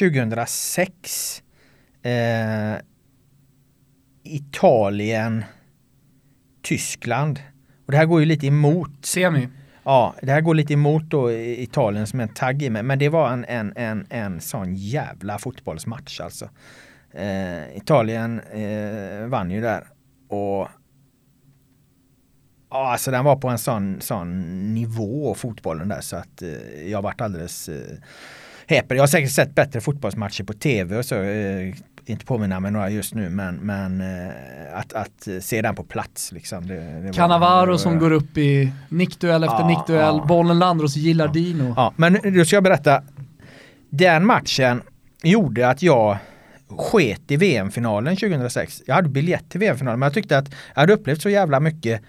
2006. Eh, Italien, Tyskland. Och det här går ju lite emot. Semi. Ja, det här går lite emot då Italien som en tagg i mig. Men det var en, en, en, en sån jävla fotbollsmatch alltså. Eh, Italien eh, vann ju där. Och Ja, alltså den var på en sån, sån nivå fotbollen där så att eh, jag varit alldeles eh, häpen. Jag har säkert sett bättre fotbollsmatcher på tv och så. Eh, inte påminna mig några just nu men, men eh, att, att se den på plats. Liksom, det, det Cannavaro var, som går upp i nickduell efter ja, nickduell, ja. bollen landar hos Gillardino. Ja. ja, men nu ska jag berätta. Den matchen gjorde att jag sket i VM-finalen 2006. Jag hade biljett till VM-finalen men jag tyckte att jag hade upplevt så jävla mycket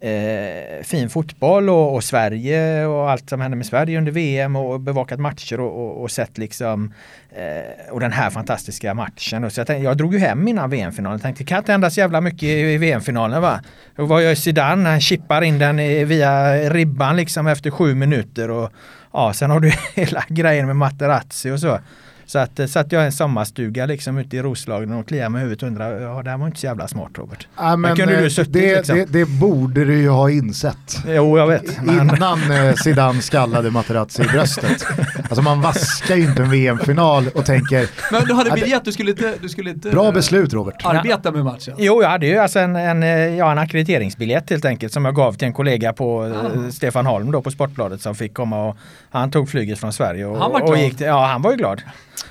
eh, fin fotboll och, och, Sverige och allt som hände med Sverige under VM och bevakat matcher och, och, och sett liksom eh, och den här fantastiska matchen. Så jag, tänkte, jag drog ju hem innan VM-finalen. Tänkte det kan inte hända så jävla mycket i VM-finalen va. Och vad gör Zidane? Han chippar in den via ribban liksom efter sju minuter och ja, sen har du [LAUGHS] hela grejen med Materazzi och så. Så att eh, satt jag i en sommarstuga liksom ute i Roslagen och kliade mig i huvudet och undrade, ja det här var inte så jävla smart Robert. Ja, men, kunde du eh, suttit, det, liksom? det, det, borde du ju ha insett. Jo jag vet. Men... Innan eh, Zidane skallade Materazzi i bröstet. Alltså man vaskar ju inte en VM-final och tänker... Men du hade biljett, du skulle inte... Du skulle inte bra beslut Robert. Arbeta med matchen. Jo jag hade ju alltså en, en, ja, en ackrediteringsbiljett helt enkelt som jag gav till en kollega på ah. Stefan Holm då på Sportbladet som fick komma och han tog flyget från Sverige och, han var glad. och gick, ja han var ju glad.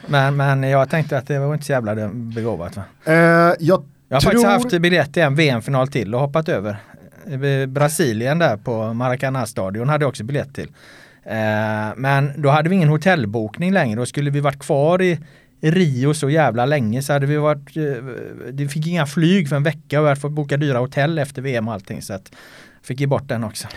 Men, men jag tänkte att det var inte så jävla begåvat. Va? Uh, jag, jag har tror... faktiskt haft biljett till en VM-final till och hoppat över. Brasilien där på Maracanã-stadion hade jag också biljett till. Uh, men då hade vi ingen hotellbokning längre. Då skulle vi varit kvar i Rio så jävla länge så hade vi varit, det fick inga flyg för en vecka och vi hade fått boka dyra hotell efter VM och allting. Så att fick ge bort den också.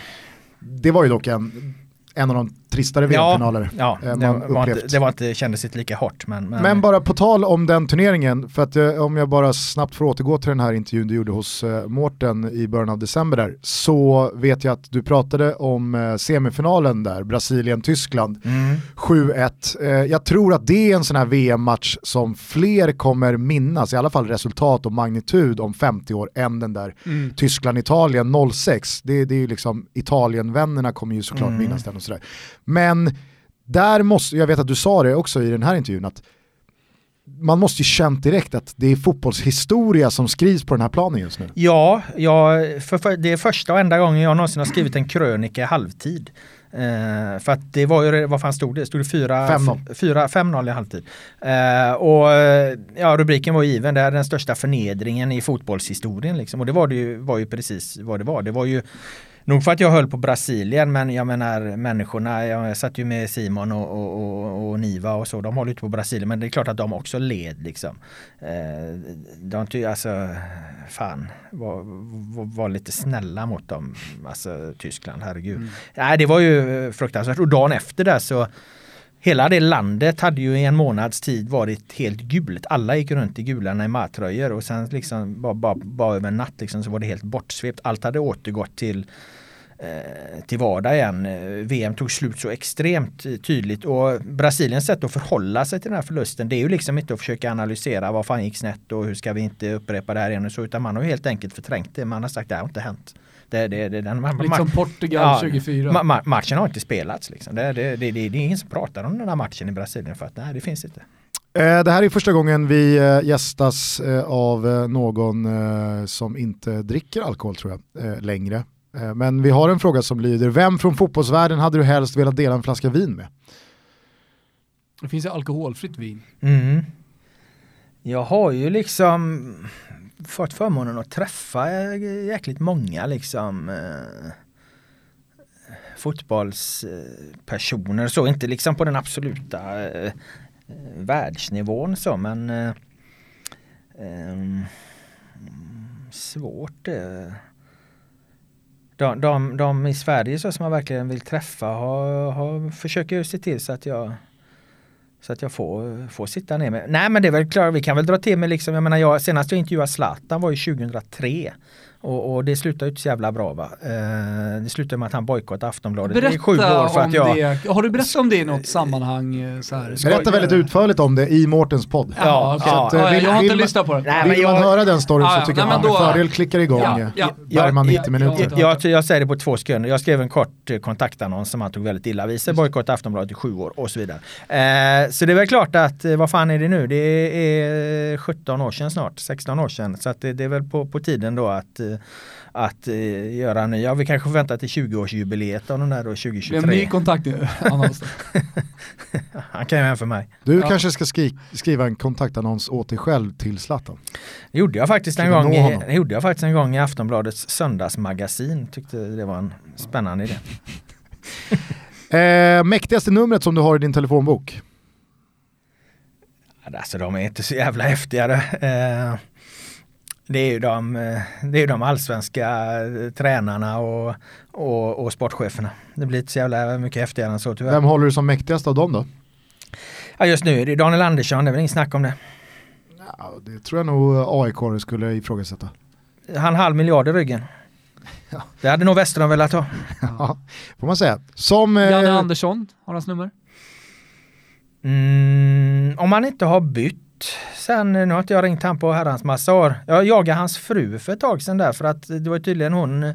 Det var ju dock en en av de tristare VM-finaler ja, ja, det, var inte, det var inte, kändes inte lika hårt. Men, men, men, bara på tal om den turneringen, för att eh, om jag bara snabbt får återgå till den här intervjun du gjorde hos eh, Mårten i början av december där, så vet jag att du pratade om eh, semifinalen där, Brasilien-Tyskland, mm. 7-1. Eh, jag tror att det är en sån här VM-match som fler kommer minnas, i alla fall resultat och magnitud om 50 år, än den där mm. Tyskland-Italien 06. Det, det är ju liksom, Italien-vännerna kommer ju såklart mm. minnas den och sådär. Men där måste, jag vet att du sa det också i den här intervjun, att man måste ju känt direkt att det är fotbollshistoria som skrivs på den här planen just nu. Ja, ja för, för, det är första och enda gången jag någonsin har skrivit en krönika i halvtid. Uh, för att det var ju, vad fan stod det? Stod det 5-0 i halvtid. Uh, och ja, rubriken var given, det är den största förnedringen i fotbollshistorien liksom. Och det var, det ju, var ju precis vad det var. Det var ju Nog för att jag höll på Brasilien men jag menar människorna, jag satt ju med Simon och, och, och, och Niva och så, de håller inte på Brasilien men det är klart att de också led liksom. Eh, de ty, alltså, fan, var, var, lite snälla mot dem, alltså Tyskland, herregud. Mm. Nej, det var ju fruktansvärt och dagen efter där så Hela det landet hade ju i en månads tid varit helt gult. Alla gick runt i gula Neymar-tröjor och sen liksom bara, bara, bara över en natt liksom så var det helt bortsvept. Allt hade återgått till Eh, till vardag igen. Eh, VM tog slut så extremt tydligt och Brasiliens sätt att förhålla sig till den här förlusten det är ju liksom inte att försöka analysera vad fan gick snett och hur ska vi inte upprepa det här igen och så utan man har ju helt enkelt förträngt det. Man har sagt att det har inte hänt. Det, det, det, den, Lite som Portugal ja, 24. Ma matchen har inte spelats liksom. Det, det, det, det, är ingen som pratar om den här matchen i Brasilien för att nej, det finns inte. Eh, det här är första gången vi gästas av någon som inte dricker alkohol tror jag, längre. Eh, men vi har en fråga som lyder, vem från fotbollsvärlden hade du helst velat dela en flaska vin med? Det finns ju alkoholfritt vin. Mm. Jag har ju liksom fått förmånen att träffa jäkligt många liksom eh, fotbollspersoner så inte liksom på den absoluta eh, världsnivån så men eh, eh, svårt eh, de, de, de i Sverige så som man verkligen vill träffa har, har, försöker se till så att jag så att jag får, får sitta ner med. Nej men det är väl klart, vi kan väl dra till med liksom, jag menar jag, senast jag intervjuade Zlatan var ju 2003. Och, och det slutade ju inte så jävla bra va. Eh, det slutade med att han bojkottade Aftonbladet Berätta i sju år för att jag... det. Har du berättat om det i något sammanhang? eh, Så här? Berätta väldigt utförligt om det i Mårtens podd. Ja. Ja, att, eh, Ja, vill- jag har inte vill man- lyssnat på det. Nej, men Vill jag- man höra den storyn så tycker Nej, jag att då- med fördel klickar igång Ja, eh, ja. Bergman Ja, 90 ja, minuter. ja. Jag, jag säger det på två sekunder. Jag skrev en kort kontaktannons som han tog väldigt illa vid sig. Bojkott Aftonbladet i sju år och så vidare. Eh, så det är väl klart att, vad fan är det nu? Det är 17 år sedan snart, 16 år sedan. Så att det, det är väl på, på tiden då att, att eh, göra en ny. Ja, vi kanske får vänta till 20-årsjubileet av den där då Det är 2023. en ny kontakt nu. [LAUGHS] annars. Han kan ju även för mig. Du Ja. kanske ska skri skriva en kontaktannons åt dig själv till Zlatan. Det gjorde jag faktiskt en Ska gång i, det gjorde jag faktiskt en gång i Aftonbladets söndagsmagasin. Tyckte det var en spännande idé. [LAUGHS] Eh, mäktigaste numret som du har i din telefonbok? Alltså de är inte så jävla häftiga. Eh, det är ju de, eh, det är de allsvenska eh, tränarna och, och, och sportcheferna. Det blir inte så jävla mycket häftigare än så tyvärr. Vem håller du som mäktigast av dem då? Ja, just nu är det Daniel Andersson, det är väl inget snack om det. Ja, det tror jag nog AIK skulle ifrågasätta. Han halv miljard i ryggen. [LAUGHS] Ja. Det hade nog Westerholm velat ha. [LAUGHS] Ja, får man säga. Som... eh, Janne Andersson har hans nummer. Mm, om man inte har bytt sen, nu har inte jag ringt han på herrans massa år. Jag jagade hans fru för ett tag sedan där för att det var tydligen hon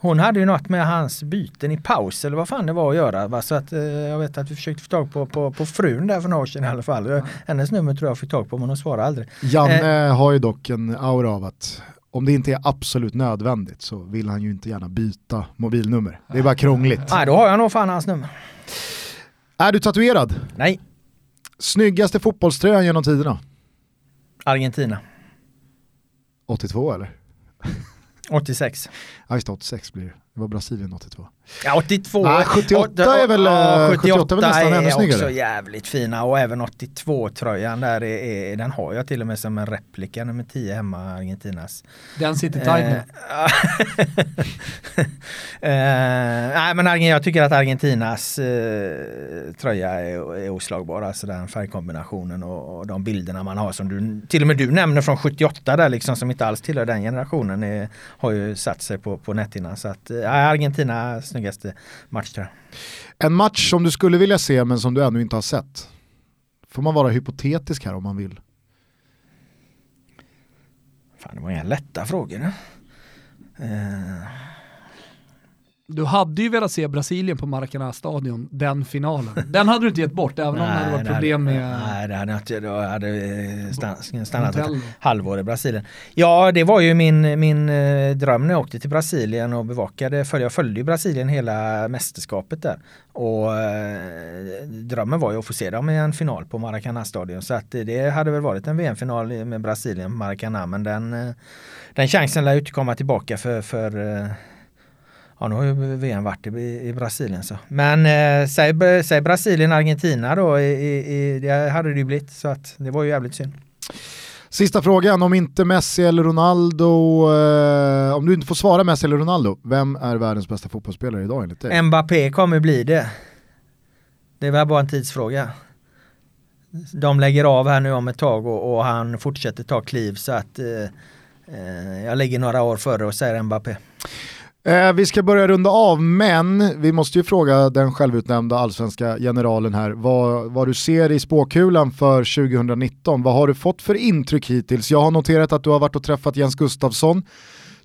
hon hade ju något med hans byten i paus eller vad fan det var att göra. Va? Så att eh, jag vet att vi försökte få tag på, på, på frun där för några år sedan i alla fall. Hennes nummer tror jag fick tag på men hon svarade aldrig. Janne Eh. har ju dock en aura av att om det inte är absolut nödvändigt så vill han ju inte gärna byta mobilnummer. Det är bara krångligt. Nej då har jag nog fan hans nummer. Är du tatuerad? Nej, Snyggaste fotbollströjan genom tiderna? Argentina. 82 eller? 86. Ja just det, 86 blir det. Det var Brasilien 82. Ja, 82. Nej, 78 är väl, Ja, eh, 78 är väl nästan ännu är snyggare. också jävligt fina och även 82-tröjan där är, är, den har jag till och med som en replika nummer 10 hemma, Argentinas. Den sitter tajt nu. [LAUGHS] Eh, nej men jag tycker att Argentinas eh, tröja är, är oslagbar, alltså den färgkombinationen och, och de bilderna man har som du, till och med du nämner från 78 där liksom som inte alls tillhör den generationen är, har ju satt sig på, på näthinnan. Så att eh, Argentina snyggaste matchtröja. En match som du skulle vilja se men som du ännu inte har sett. Får man vara hypotetisk här om man vill. Fan det var inga lätta frågor. Eh, Du hade ju velat se Brasilien på Maracanã-stadion, den finalen. Den hade du inte gett bort, även om det hade varit problem med Nej, det hade jag inte. Då hade stannat ett halvår i Brasilien. Ja, det var ju min, min eh, dröm när jag åkte till Brasilien och bevakade. Jag följde ju Brasilien hela mästerskapet där. Och eh, drömmen var ju att få se dem i en final på Maracanã-stadion. Så att det hade väl varit en VM-final med Brasilien på Maracanã. Men den, eh, den chansen lär ju inte komma tillbaka för, för Ja nu har ju VM varit i, i Brasilien så. Men eh, säg, säg Brasilien, Argentina då, i, i, det hade det ju blivit. Så att det var ju jävligt synd. Sista frågan, om inte Messi eller Ronaldo, eh, om du inte får svara Messi eller Ronaldo, vem är världens bästa fotbollsspelare idag enligt dig? Mbappé kommer bli det. Det väl bara en tidsfråga. De lägger av här nu om ett tag och, och han fortsätter ta kliv så att eh, eh, jag ligger några år före och säger Mbappé. Eh, vi ska börja runda av, men vi måste ju fråga den självutnämnda allsvenska generalen här vad, vad du ser i spåkulan för 2019. Vad har du fått för intryck hittills? Jag har noterat att du har varit och träffat Jens Gustafsson,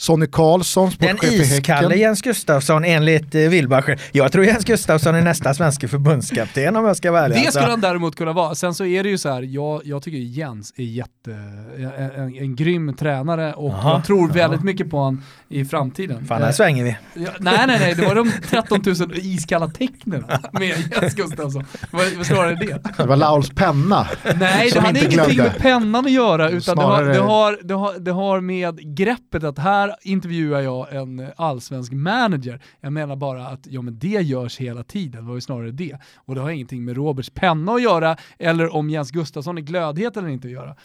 Sonny Karlsson, Den sportchef i iskalle. Jens Gustafsson enligt eh, Wilbacher. Jag tror Jens Gustafsson är nästa svenska förbundskapten om jag ska vara ärlig. Det alltså. skulle han däremot kunna vara. Sen så är det ju så här, jag, jag tycker Jens är jätte, en, en, en grym tränare och Jaha, jag tror jaha. väldigt mycket på honom i framtiden. Fan, här Eh, svänger vi. ja, nej, nej, nej, det var de 13 000 iskalla tecknen med Jens Gustafsson. Vad, vad snarare det? Det var Lauls penna. Nej, det hade ingenting glömde. med pennan att göra utan det har, Snarare- det, har, det, har, det har med greppet att här här intervjuar jag en allsvensk manager. Jag menar bara att ja, men det görs hela tiden, det var ju snarare det. Och det har ingenting med Roberts penna att göra eller om Jens Gustafsson är glödhet eller inte att göra.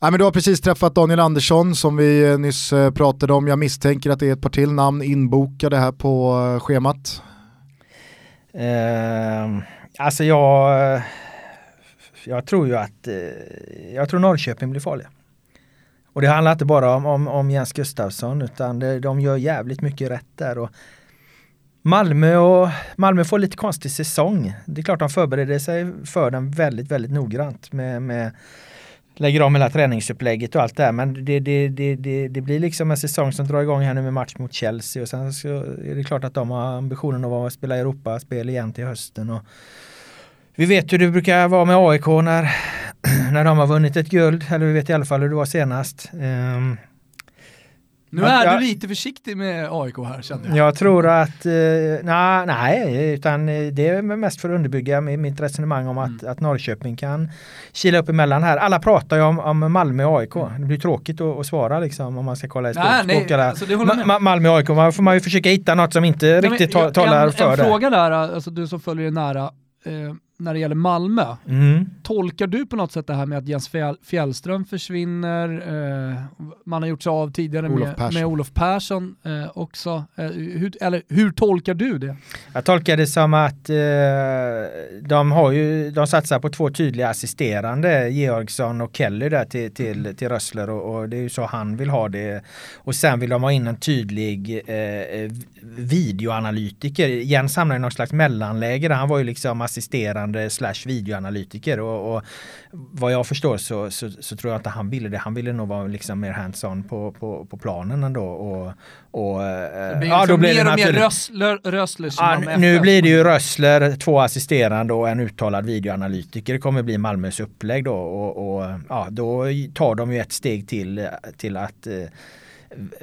Ja, men du har precis träffat Daniel Andersson som vi eh, nyss eh, pratade om. Jag misstänker att det är ett par till namn inbokade här på eh, schemat. Uh, alltså jag, jag tror ju att jag tror Norrköping blir farliga. Och det handlar inte bara om, om, om Jens Gustafsson utan det, de gör jävligt mycket rätt där. Och Malmö, och, Malmö får lite konstig säsong. Det är klart de förbereder sig för den väldigt, väldigt noggrant med, med lägger om hela träningsupplägget och allt det här. Men det, det, det, det, det blir liksom en säsong som drar igång här nu med match mot Chelsea och sen så är det klart att de har ambitionen att spela Europaspel igen till hösten. Och vi vet hur det brukar vara med AIK när, [CLEARS THROAT] när de har vunnit ett guld, eller vi vet i alla fall hur det var senast. Um, nu är jag, du lite försiktig med AIK här känner jag. Jag tror att, eh, na, nej, utan det är mest för att underbygga mitt resonemang om att, mm. att Norrköping kan kila upp emellan här. Alla pratar ju om, om Malmö och AIK. Mm. Det blir tråkigt att, att svara liksom om man ska kolla i språkare. Alltså, Ma Malmö och AIK, man får man ju försöka hitta något som inte nej, riktigt ta, talar en, för en det. En fråga där, alltså du som följer det nära. Eh, när det gäller Malmö. Mm. Tolkar du på något sätt det här med att Jens Fjällström försvinner? Eh, man har gjort sig av tidigare Olof med, med, Olof Persson eh, också. Eh, hur, eller hur tolkar du det? Jag tolkar det som att eh, de, har ju, de satsar på två tydliga assisterande, Georgsson och Kelly där till, till, till Rössler och, och, det är ju så han vill ha det. Och sen vill de ha in en tydlig eh, videoanalytiker. Jens hamnar i något slags mellanläge där han var ju liksom assisterande agerande slash videoanalytiker och, och vad jag förstår så, så, så, tror jag inte han ville det. Han ville nog vara liksom mer hands-on på, på, på planen ändå. Och, och, det blir ja, liksom då blir mer det och mer Rössler, Rössler ja, Nu blir det ju Rössler, två assisterande och en uttalad videoanalytiker. Det kommer bli Malmös upplägg då och, och ja, då tar de ju ett steg till till att eh,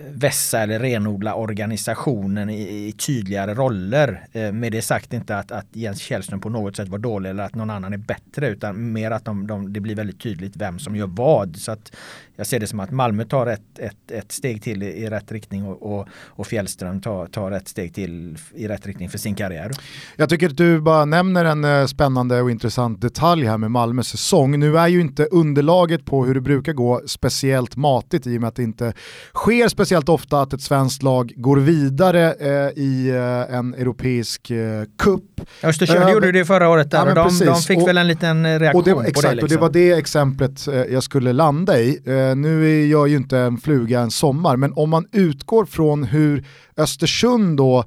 vässa eller renodla organisationen i, i tydligare roller. Eh, med det sagt inte att, att Jens Källström på något sätt var dålig eller att någon annan är bättre utan mer att de, de, det blir väldigt tydligt vem som gör vad. Så att jag ser det som att Malmö tar ett, ett, ett steg till i, rätt riktning och, och, och Fjällström tar, tar ett steg till i rätt riktning för sin karriär. Jag tycker att du bara nämner en eh, spännande och intressant detalj här med Malmös säsong. Nu är ju inte underlaget på hur det brukar gå speciellt matigt i och med att det inte sker speciellt ofta att ett svenskt lag går vidare eh, i eh, en europeisk eh, cup. Östersund gjorde det förra året där ja, och de, de, fick och, väl en liten reaktion och det, på exakt, det. Liksom. och det var det exemplet eh, jag skulle landa i. Eh, nu gör ju inte en fluga en sommar, men om man utgår från hur Östersund då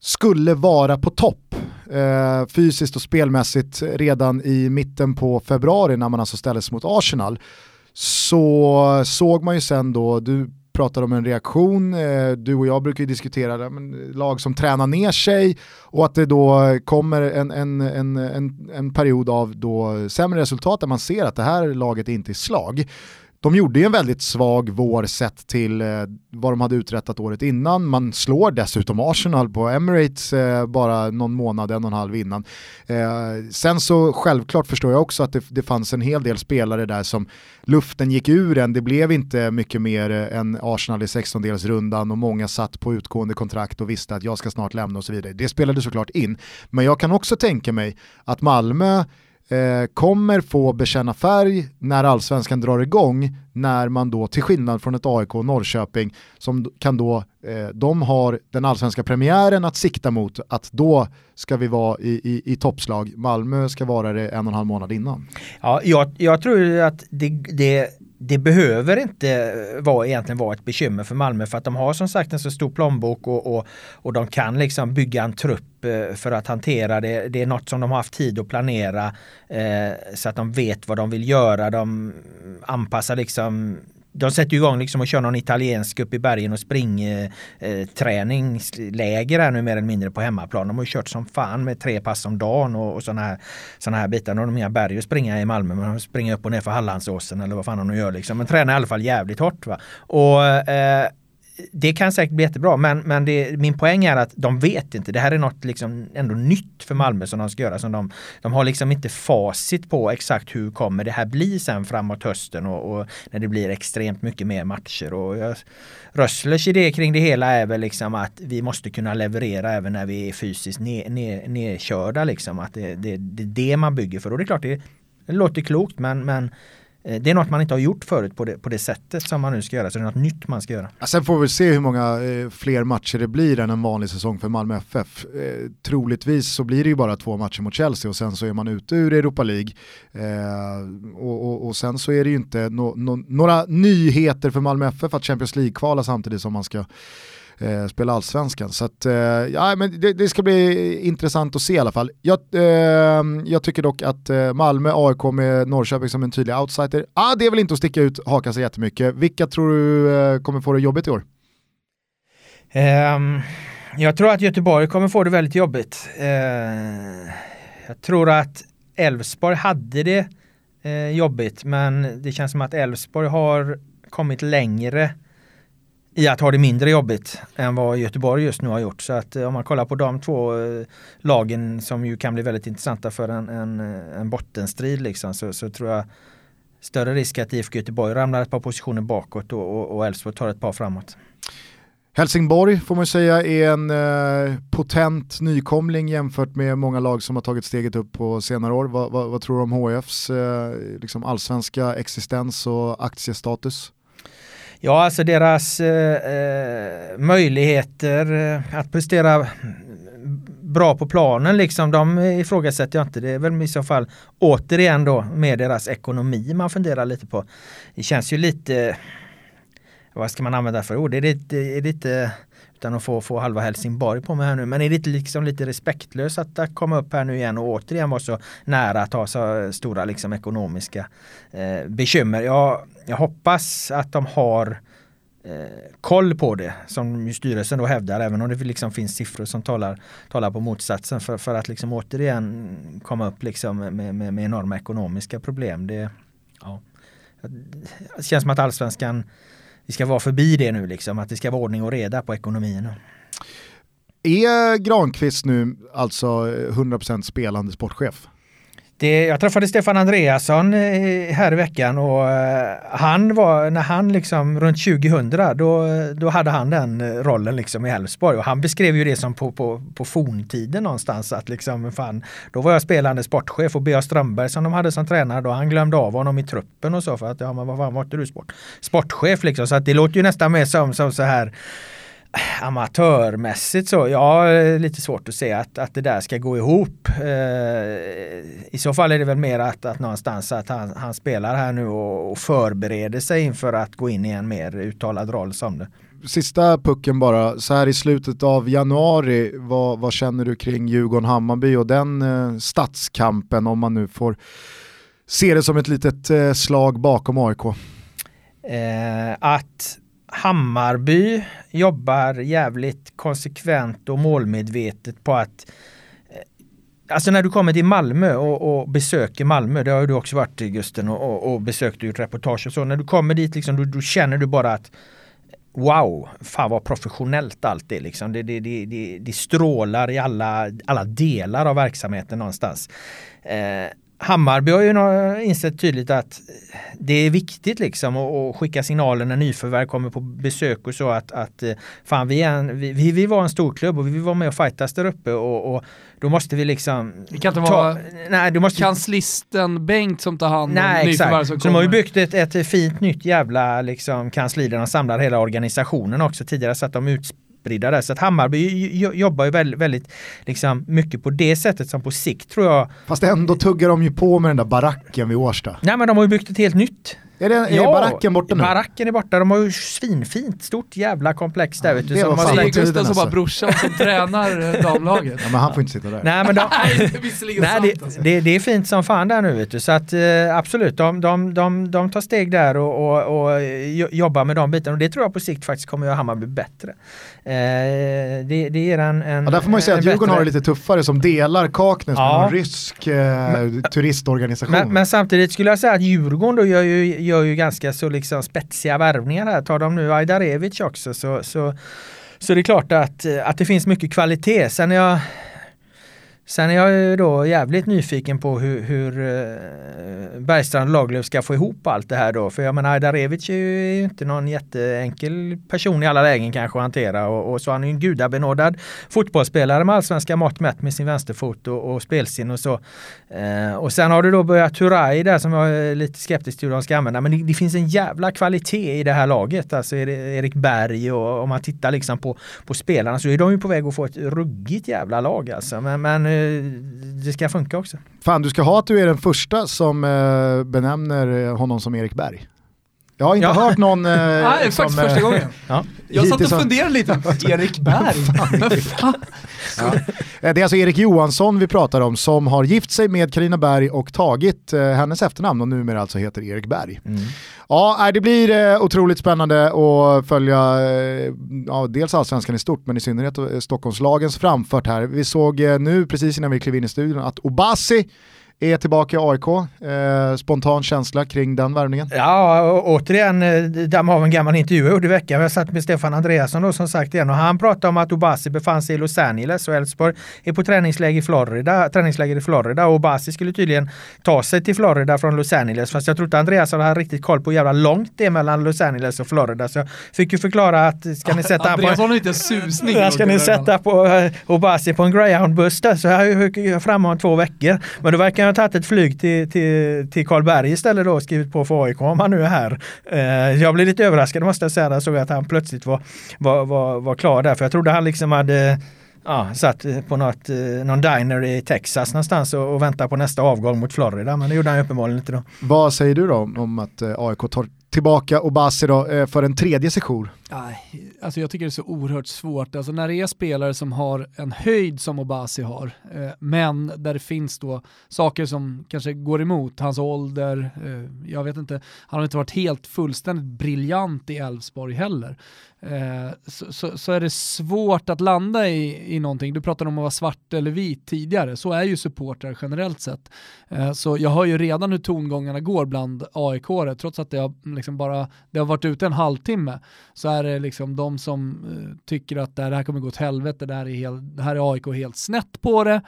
skulle vara på topp eh, fysiskt och spelmässigt redan i mitten på februari när man alltså ställdes mot Arsenal så såg man ju sen då, du pratar om en reaktion, eh, du och jag brukar ju diskutera men lag som tränar ner sig och att det då kommer en, en, en, en, en period av då sämre resultat där man ser att det här laget inte är slag. De gjorde ju en väldigt svag vår sett till eh, vad de hade uträttat året innan. Man slår dessutom Arsenal på Emirates eh, bara någon månad, en och en halv innan. Eh, sen så självklart förstår jag också att det, det fanns en hel del spelare där som luften gick ur en. Det blev inte mycket mer eh, än Arsenal i 16-delsrundan och många satt på utgående kontrakt och visste att jag ska snart lämna och så vidare. Det spelade såklart in. Men jag kan också tänka mig att Malmö eh, kommer få bekänna färg när allsvenskan drar igång, när man då till skillnad från ett AIK och Norrköping som kan då, eh, de har den allsvenska premiären att sikta mot, att då ska vi vara i, i, i toppslag. Malmö ska vara det en och en halv månad innan. Ja, jag, jag tror att det, det det behöver inte vara, egentligen vara ett bekymmer för Malmö för att de har som sagt en så stor plånbok och, och, och de kan liksom bygga en trupp eh, för att hantera det. Det är något som de har haft tid att planera eh, så att de vet vad de vill göra. De anpassar liksom de sätter igång liksom och kör någon italiensk upp i bergen och springträningsläger eh, eh här nu mer eller mindre på hemmaplan. De har ju kört som fan med tre pass om dagen och, och sådana här, såna här bitar. De har inga berg att springa i Malmö men de springer upp och ner för Hallandsåsen eller vad fan de nu gör liksom. Men tränar i alla fall jävligt hårt. Va? Och, eh, det kan säkert bli jättebra, men, men det, min poäng är att de vet inte. Det här är något liksom ändå nytt för Malmö som de ska göra. Som de, de har liksom inte facit på exakt hur kommer det här bli sen framåt hösten och, och när det blir extremt mycket mer matcher. Och jag, Rösslers idé kring det hela är väl liksom att vi måste kunna leverera även när vi är fysiskt nedkörda. Liksom. Att det, det, det är det man bygger för. Och det är klart, det, det låter klokt men, men Eh, det är något man inte har gjort förut på det, på det sättet som man nu ska göra, så det är något nytt man ska göra. Ja, sen får vi se hur många eh, fler matcher det blir än en vanlig säsong för Malmö FF. Eh, troligtvis så blir det ju bara två matcher mot Chelsea och sen så är man ute ur Europa League. Eh, och, och, och, sen så är det ju inte no, no, några nyheter för Malmö FF att Champions League-kvala samtidigt som man ska eh, spela allsvenskan. Så att, eh, ja, men det, det, ska bli intressant att se i alla fall. Jag, eh, jag tycker dock att eh, Malmö, AIK med Norrköping som en tydlig outsider, ah, det är väl inte att sticka ut hakan så jättemycket. Vilka tror du eh, kommer få det jobbigt i år? Um, jag tror att Göteborg kommer få det väldigt jobbigt. Uh, jag tror att Elfsborg hade det uh, jobbigt men det känns som att Elfsborg har kommit längre i att ha det mindre jobbigt än vad Göteborg just nu har gjort. Så att eh, om man kollar på de två eh, lagen som ju kan bli väldigt intressanta för en, en, eh, en bottenstrid liksom, så, så, tror jag större risk att IFK Göteborg ramlar ett par positioner bakåt och Elfsborg tar ett par framåt. Helsingborg får man säga är en eh, potent nykomling jämfört med många lag som har tagit steget upp på senare år. Va, va, vad tror du om HFs eh, liksom allsvenska existens och aktiestatus? Ja, alltså deras eh, eh möjligheter eh, att prestera bra på planen liksom, de ifrågasätter jag inte. Det är väl i så fall återigen då med deras ekonomi man funderar lite på. Det känns ju lite, vad ska man använda för ord? Det är lite, är lite utan att få, få halva Helsingborg på mig här nu. Men är det inte liksom lite respektlöst att, att komma upp här nu igen och återigen vara så nära att ha så stora liksom ekonomiska eh, bekymmer. Jag, jag hoppas att de har eh, koll på det som styrelsen då hävdar även om det liksom finns siffror som talar, talar på motsatsen för, för att liksom återigen komma upp liksom med, med, med enorma ekonomiska problem. Det, ja. det känns som att allsvenskan vi ska vara förbi det nu liksom, att det ska vara ordning och reda på ekonomin. Är Granqvist nu alltså 100% spelande sportchef? Det, jag träffade Stefan Andreasson eh, här i veckan och eh, han var, när han liksom runt 2000 då, då hade han den rollen liksom i Elfsborg och han beskrev ju det som på, på, på forntiden någonstans att liksom fan, då var jag spelande sportchef och B.A. Strömberg som de hade som tränare då, han glömde av honom i truppen och så för att ja men vad fan var inte du sport? sportchef liksom så att det låter ju nästan mer som, som så här amatörmässigt så, ja, lite svårt att se att, att det där ska gå ihop. Eh, I så fall är det väl mer att, att någonstans att han, han spelar här nu och, och förbereder sig inför att gå in i en mer uttalad roll som det. Sista pucken bara, så här i slutet av januari, vad, vad känner du kring Djurgården-Hammarby och den eh, stadskampen om man nu får se det som ett litet eh, slag bakom AIK? Eh, att Hammarby jobbar jävligt konsekvent och målmedvetet på att eh, Alltså när du kommer till Malmö och, och besöker Malmö, det har ju du också varit Gusten och, och, och besökt och gjort reportage och så. När du kommer dit liksom, då, då känner du bara att Wow, fan vad professionellt allt är liksom. Det, det, det, det, det strålar i alla, alla delar av verksamheten någonstans. Eh, Hammarby har ju insett tydligt att det är viktigt liksom att skicka signaler när nyförvärv kommer på besök och så att, att eh, fan vi, är en, vi, vi vara en stor klubb och vi vill vara med och fightas där uppe och, och då måste vi liksom... Det kan inte ta, vara nej, du måste, kanslisten Bengt som tar hand om nej, nyförvärv som så kommer. De har ju byggt ett, ett fint nytt jävla liksom, kansli där de samlar hela organisationen också. Tidigare satt de ut utspridda där. Så att Hammarby jobbar ju väldigt, väldigt liksom, mycket på det sättet som på sikt tror jag. Fast ändå tuggar de ju på med den där baracken vid Årsta. Nej men de har ju byggt ett helt nytt. Är, det, är ja, baracken borta nu? Baracken är borta. De har ju svinfint, stort jävla komplex där. Ja, vet du, det var de Gustav som bara brorsan som [LAUGHS] tränar damlaget. Ja, men han får inte sitta där. Nej, men de, [LAUGHS] nej, det, alltså. det, det, är fint som fan där nu vet du. Så att eh, absolut, de, de, de, de tar steg där och, och, och jobbar med de bitarna. Och det tror jag på sikt faktiskt kommer göra Hammarby bättre. Eh, det, det ger en, en ja, Där får man ju säga att Djurgården bättre... har det lite tuffare som delar Kaknäs ja. med en rysk eh, turistorganisation. Men, men, samtidigt skulle jag säga att Djurgården då gör ju gör ju ganska så liksom spetsiga värvningar här. Tar de nu Ajdarevic också så, så, så det är klart att, att det finns mycket kvalitet. Sen är jag Sen är jag ju då jävligt nyfiken på hur, hur eh, Bergstrand och Lagerlöf ska få ihop allt det här då. För jag menar Ajdarevic är ju inte någon jätteenkel person i alla lägen kanske att hantera och, och så han är ju en gudabenådad fotbollsspelare med allsvenska mått mätt med sin vänsterfot och, och spelsinne och så. Eh, och sen har du då börjat Turay där som jag är lite skeptisk till hur de ska använda. Men det, det, finns en jävla kvalitet i det här laget. Alltså Erik Berg och om man tittar liksom på, på spelarna så är de ju på väg att få ett ruggigt jävla lag alltså. Men, men Eh, det ska funka också. Fan, du ska ha att du är den första som eh, benämner honom som Erik Berg. Jag har inte ja. hört någon... Eh, [LAUGHS] Nej, som, faktiskt första gången. Ja. Jag satt och som... funderade lite, [LAUGHS] Erik Berg? [LAUGHS] ja. Det är alltså Erik Johansson vi pratar om som har gift sig med Karina Berg och tagit eh, hennes efternamn och numera alltså heter Erik Berg. Mm. Ja, det blir eh, otroligt spännande att följa eh, ja, dels allsvenskan i stort men i synnerhet eh, Stockholmslagens framfört här. Vi såg eh, nu precis innan vi klev in i studion att Obasi är tillbaka i AIK. Eh, spontan känsla kring den värvningen? Ja, återigen eh, damma av en gammal intervju jag gjorde i veckan. Jag satt med Stefan Andreasson då som sagt igen och han pratade om att Obasi befann sig i Los Angeles och Elfsborg är på träningsläger i Florida, träningsläger i Florida och Obasi skulle tydligen ta sig till Florida från Los Angeles. Fast jag tror inte Andreasson hade riktigt koll på hur jävla långt det är mellan Los Angeles och Florida. Så jag fick ju förklara att ska ni sätta Andreasson har inte susning. [LAUGHS] Ska ni sätta på uh, Obasi på en greyhoundbuss där så har framme om två veckor. Men då verkar tagit ett flyg till, till, till Karlberg istället då och skrivit på för AIK om han nu är här. Eh, jag blev lite överraskad måste jag säga när jag såg att han plötsligt var, var, var, var klar där. För jag trodde han liksom hade eh, ja, satt eh, på något, eh, någon diner i Texas någonstans och, och väntar på nästa avgång mot Florida. Men det gjorde han uppenbarligen inte då. Vad säger du då om att AIK tar tillbaka Obasi då för en tredje sejour? Alltså jag tycker det är så oerhört svårt. Alltså när det är spelare som har en höjd som Obasi har, eh, men där det finns då saker som kanske går emot, hans ålder, eh, jag vet inte, han har inte varit helt fullständigt briljant i Elfsborg heller. Eh, så, så, så, är det svårt att landa i, i någonting. Du pratade om att vara svart eller vit tidigare, så är ju supportrar generellt sett. Eh, så jag hör ju redan hur tongångarna går bland AIK-are, trots att det har, liksom bara, det har varit ute en halvtimme, så är det liksom de som eh, tycker att det här kommer gå åt helvete, det här är, helt, det här är AIK helt snett på det,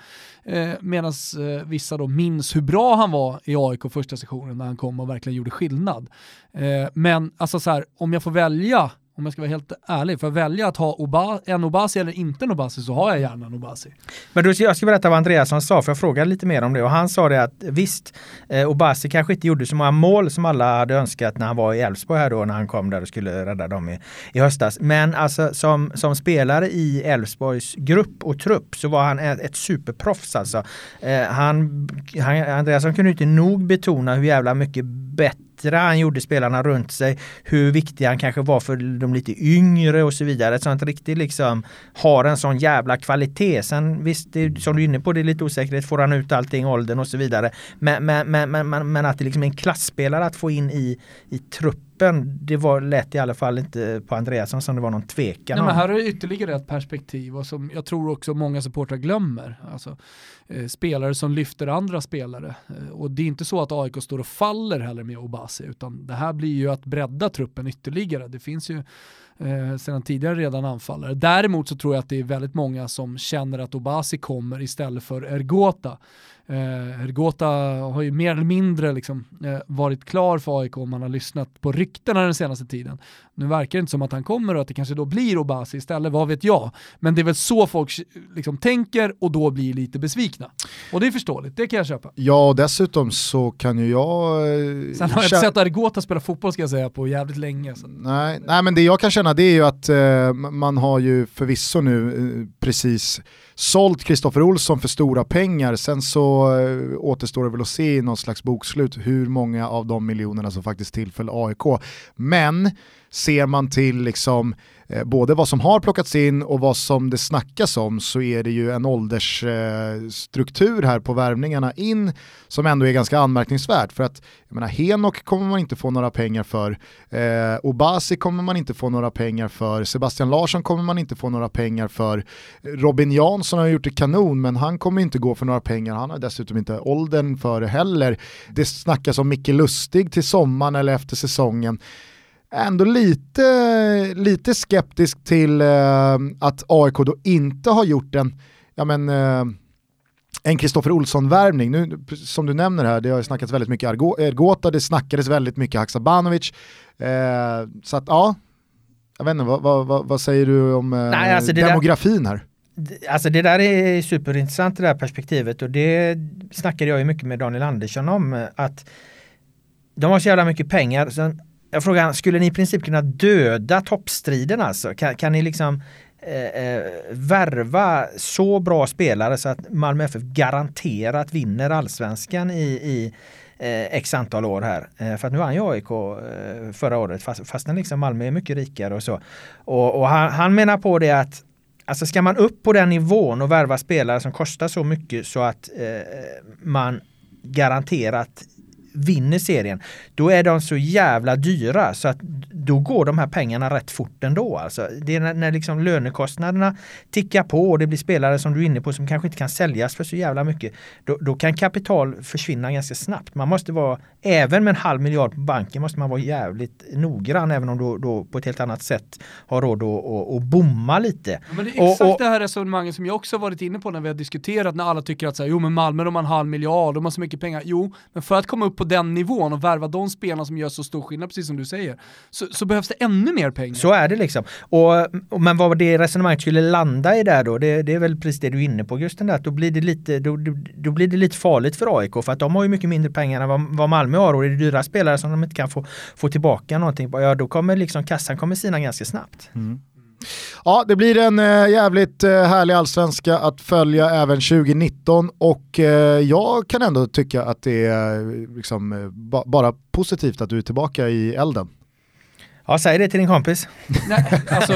Eh, medan eh, vissa då minns hur bra han var i AIK första sessionen när han kom och verkligen gjorde skillnad. Eh, men alltså så här, om jag får välja om jag ska vara helt ärlig, för att välja att ha Oba, en Obasi eller inte en Obasi så har jag gärna en Obasi. Men du, jag ska berätta vad Andreasson sa, för jag frågade lite mer om det och han sa det att visst, eh, Obasi kanske inte gjorde så många mål som alla hade önskat när han var i Elfsborg här då, när han kom där och skulle rädda dem i, i höstas. Men alltså som, som spelare i Elfsborgs grupp och trupp så var han ett, ett superproffs alltså. Eh, han, han, Andreasson kunde inte nog betona hur jävla mycket bättre bättre han gjorde spelarna runt sig, hur viktig han kanske var för de lite yngre och så vidare. Så han riktigt liksom har en sån jävla kvalitet. Sen visst, det, som du är inne på, det är lite osäkerhet. Får han ut allting, åldern och så vidare. Men, men, men, men, men att det liksom är en klassspelare att få in i, i truppen det var lätt i alla fall inte på Andreasson som det var någon tvekan Nej, men här är ytterligare ett perspektiv och som jag tror också många supportrar glömmer. Alltså, Eh, spelare som lyfter andra spelare. Eh, och det är inte så att AIK står och faller heller med Obasi utan det här blir ju att bredda truppen ytterligare. Det finns ju eh, sedan tidigare redan anfallare. Däremot så tror jag att det är väldigt många som känner att Obasi kommer istället för Ergota. Eh, Ergota har ju mer eller mindre liksom, eh, varit klar för AIK om man har lyssnat på ryktena den senaste tiden. Nu verkar det inte som att han kommer och att det kanske då blir Obasi istället, vad vet jag. Men det är väl så folk liksom, tänker och då blir lite besvikna. Och det är förståeligt, det kan jag köpa. Ja, och dessutom så kan ju jag... Eh, Sen har jag inte sett Ergota spela fotboll ska jag säga på jävligt länge. Så. Nej, nej, men det jag kan känna det är ju att eh, man har ju förvisso nu eh, precis sålt Kristoffer Olsson för stora pengar. Sen så eh, återstår det väl att se i någon slags bokslut hur många av de miljonerna som faktiskt tillföll AIK. Men ser man till liksom eh, både vad som har plockats in och vad som det snackas om så är det ju en åldersstruktur eh, här på värvningarna in som ändå är ganska anmärkningsvärt. För att jag menar, Henok kommer man inte få några pengar för, eh, Obasi kommer man inte få några pengar för, Sebastian Larsson kommer man inte få några pengar för, Robin Jansson har gjort det kanon men han kommer inte gå för några pengar, han har dessutom inte åldern för det heller. Det snackas om Micke Lustig till sommaren eller efter säsongen ändå lite, lite skeptisk till eh, att AIK då inte har gjort en, ja men, eh, en Kristoffer Olsson-värvning. Nu, som du nämner här, det har snackats väldigt mycket Ergota, det snackades väldigt mycket Haksabanovic. Eh, så att ja, jag vet inte, vad, vad, vad säger du om eh, Nej, alltså demografin där, här? Alltså det där är superintressant det där perspektivet och det snackade jag ju mycket med Daniel Andersson om att de har så jävla mycket pengar. Så jag frågar, skulle ni i princip kunna döda toppstriden alltså? Kan, kan ni liksom eh, eh, värva så bra spelare så att Malmö FF garanterat vinner allsvenskan i, i eh, x antal år här. Eh, för att nu vann ju AIK eh, förra året fast, fastän liksom Malmö är mycket rikare och så. Och, och han, han menar på det att Alltså ska man upp på den nivån och värva spelare som kostar så mycket så att eh, man garanterat vinner serien, då är de så jävla dyra så att då går de här pengarna rätt fort ändå. Alltså, det är när, när liksom lönekostnaderna tickar på och det blir spelare som du är inne på som kanske inte kan säljas för så jävla mycket. Då, då kan kapital försvinna ganska snabbt. Man måste vara, även med en halv miljard på banken måste man vara jävligt noggrann även om du då på ett helt annat sätt har råd att, att, att bomma lite. Ja, men det är exakt och, och, det här resonemanget som jag också varit inne på när vi har diskuterat när alla tycker att så här, jo men Malmö de har en halv miljard, de har så mycket pengar. Jo, men för att komma upp på den nivån och värva de spelarna som gör så stor skillnad, precis som du säger, så, så behövs det ännu mer pengar. Så är det liksom. Och, men vad det resonemanget skulle landa i där då, det, det är väl precis det du är inne på Gusten, att då blir det lite, då, då, blir det lite farligt för AIK för att de har ju mycket mindre pengar än vad, vad Malmö har och är det dyra spelare som de inte kan få, få tillbaka någonting ja då kommer liksom kassan kommer sina ganska snabbt. Mm. Ja, det blir en äh, jävligt äh, härlig allsvenska att följa även 2019 och äh, jag kan ändå tycka att det är liksom, ba bara positivt att du är tillbaka i elden. Ja, säg det till din kompis. [LAUGHS] Nej, alltså,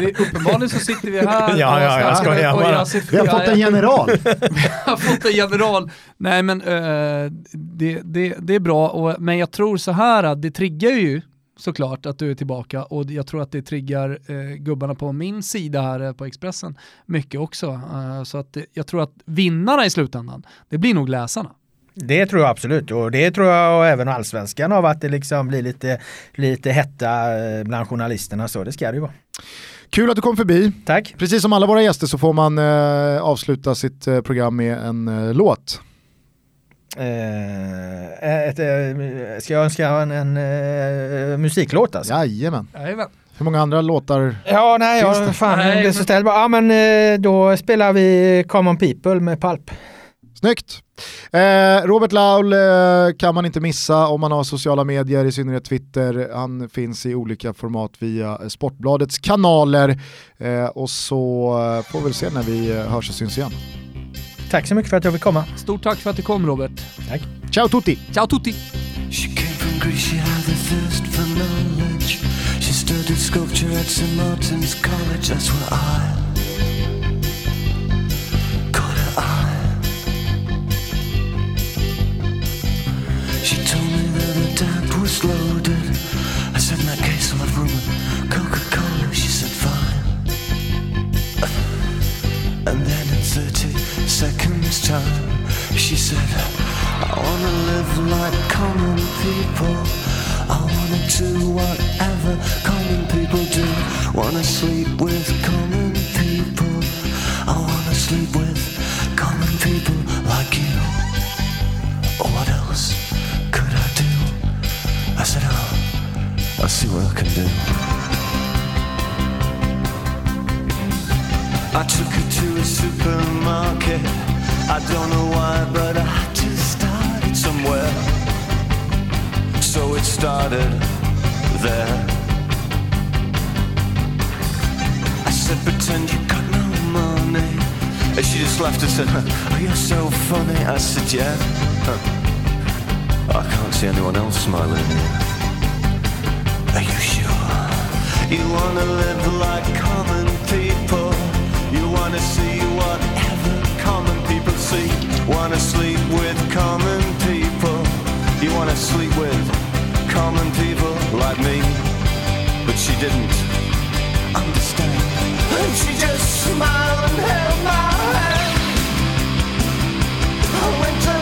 det, uppenbarligen så sitter vi här ja, ja, jag skojar bara. Vi har fått en general. [LAUGHS] vi har fått en general. Nej men uh, det, det, det är bra, och, men jag tror så här att det triggar ju såklart att du är tillbaka och jag tror att det triggar eh, gubbarna på min sida här eh, på Expressen mycket också. Uh, så att jag tror att vinnarna i slutändan, det blir nog läsarna. Det tror jag absolut och det tror jag även allsvenskan av att det liksom blir lite, lite hetta eh, bland journalisterna så det ska det ju vara. Kul att du kom förbi. Tack. Precis som alla våra gäster så får man eh, avsluta sitt eh, program med en eh, låt. Eh, ett, eh, ska jag önska en, en uh, musiklåt alltså? Jajamän. Jajamän. Hur många andra låtar Ja, nej, ja, fan, nej, det så ställd. Ja, men då spelar vi Common People med Palp. Snyggt! Eh, Robert Laul eh, kan man inte missa om man har sociala medier, i synnerhet Twitter. Han finns i olika format via Sportbladets kanaler. Eh, och så eh, får vi väl se när vi eh, hörs och syns igen. Tack så mycket för att jag fick komma. Stort tack för att du kom Robert. Tack. Ciao tutti! Ciao tutti! She studied sculpture at St. Martin's College, that's where I was loaded. I said, in that case, I'll have rum and Coca-Cola. She said, fine. And then in 30 seconds time, she said, I wanna live like common people. I wanna do whatever common people do. Wanna sleep with common people. I wanna sleep with common people like you. What else? Could I do? I said, oh, I'll see what I can do. I took her to a supermarket. I don't know why, but I had to start it somewhere. So it started there. I said, pretend you got no money. And she just laughed and said, oh, you're so funny. I said, yeah. I can't see anyone else smiling. Are you sure? You wanna live like common see whatever common people see. Wanna sleep with common people. You wanna sleep with common people like me. But she didn't understand. And she just smiled and held my hand. I went to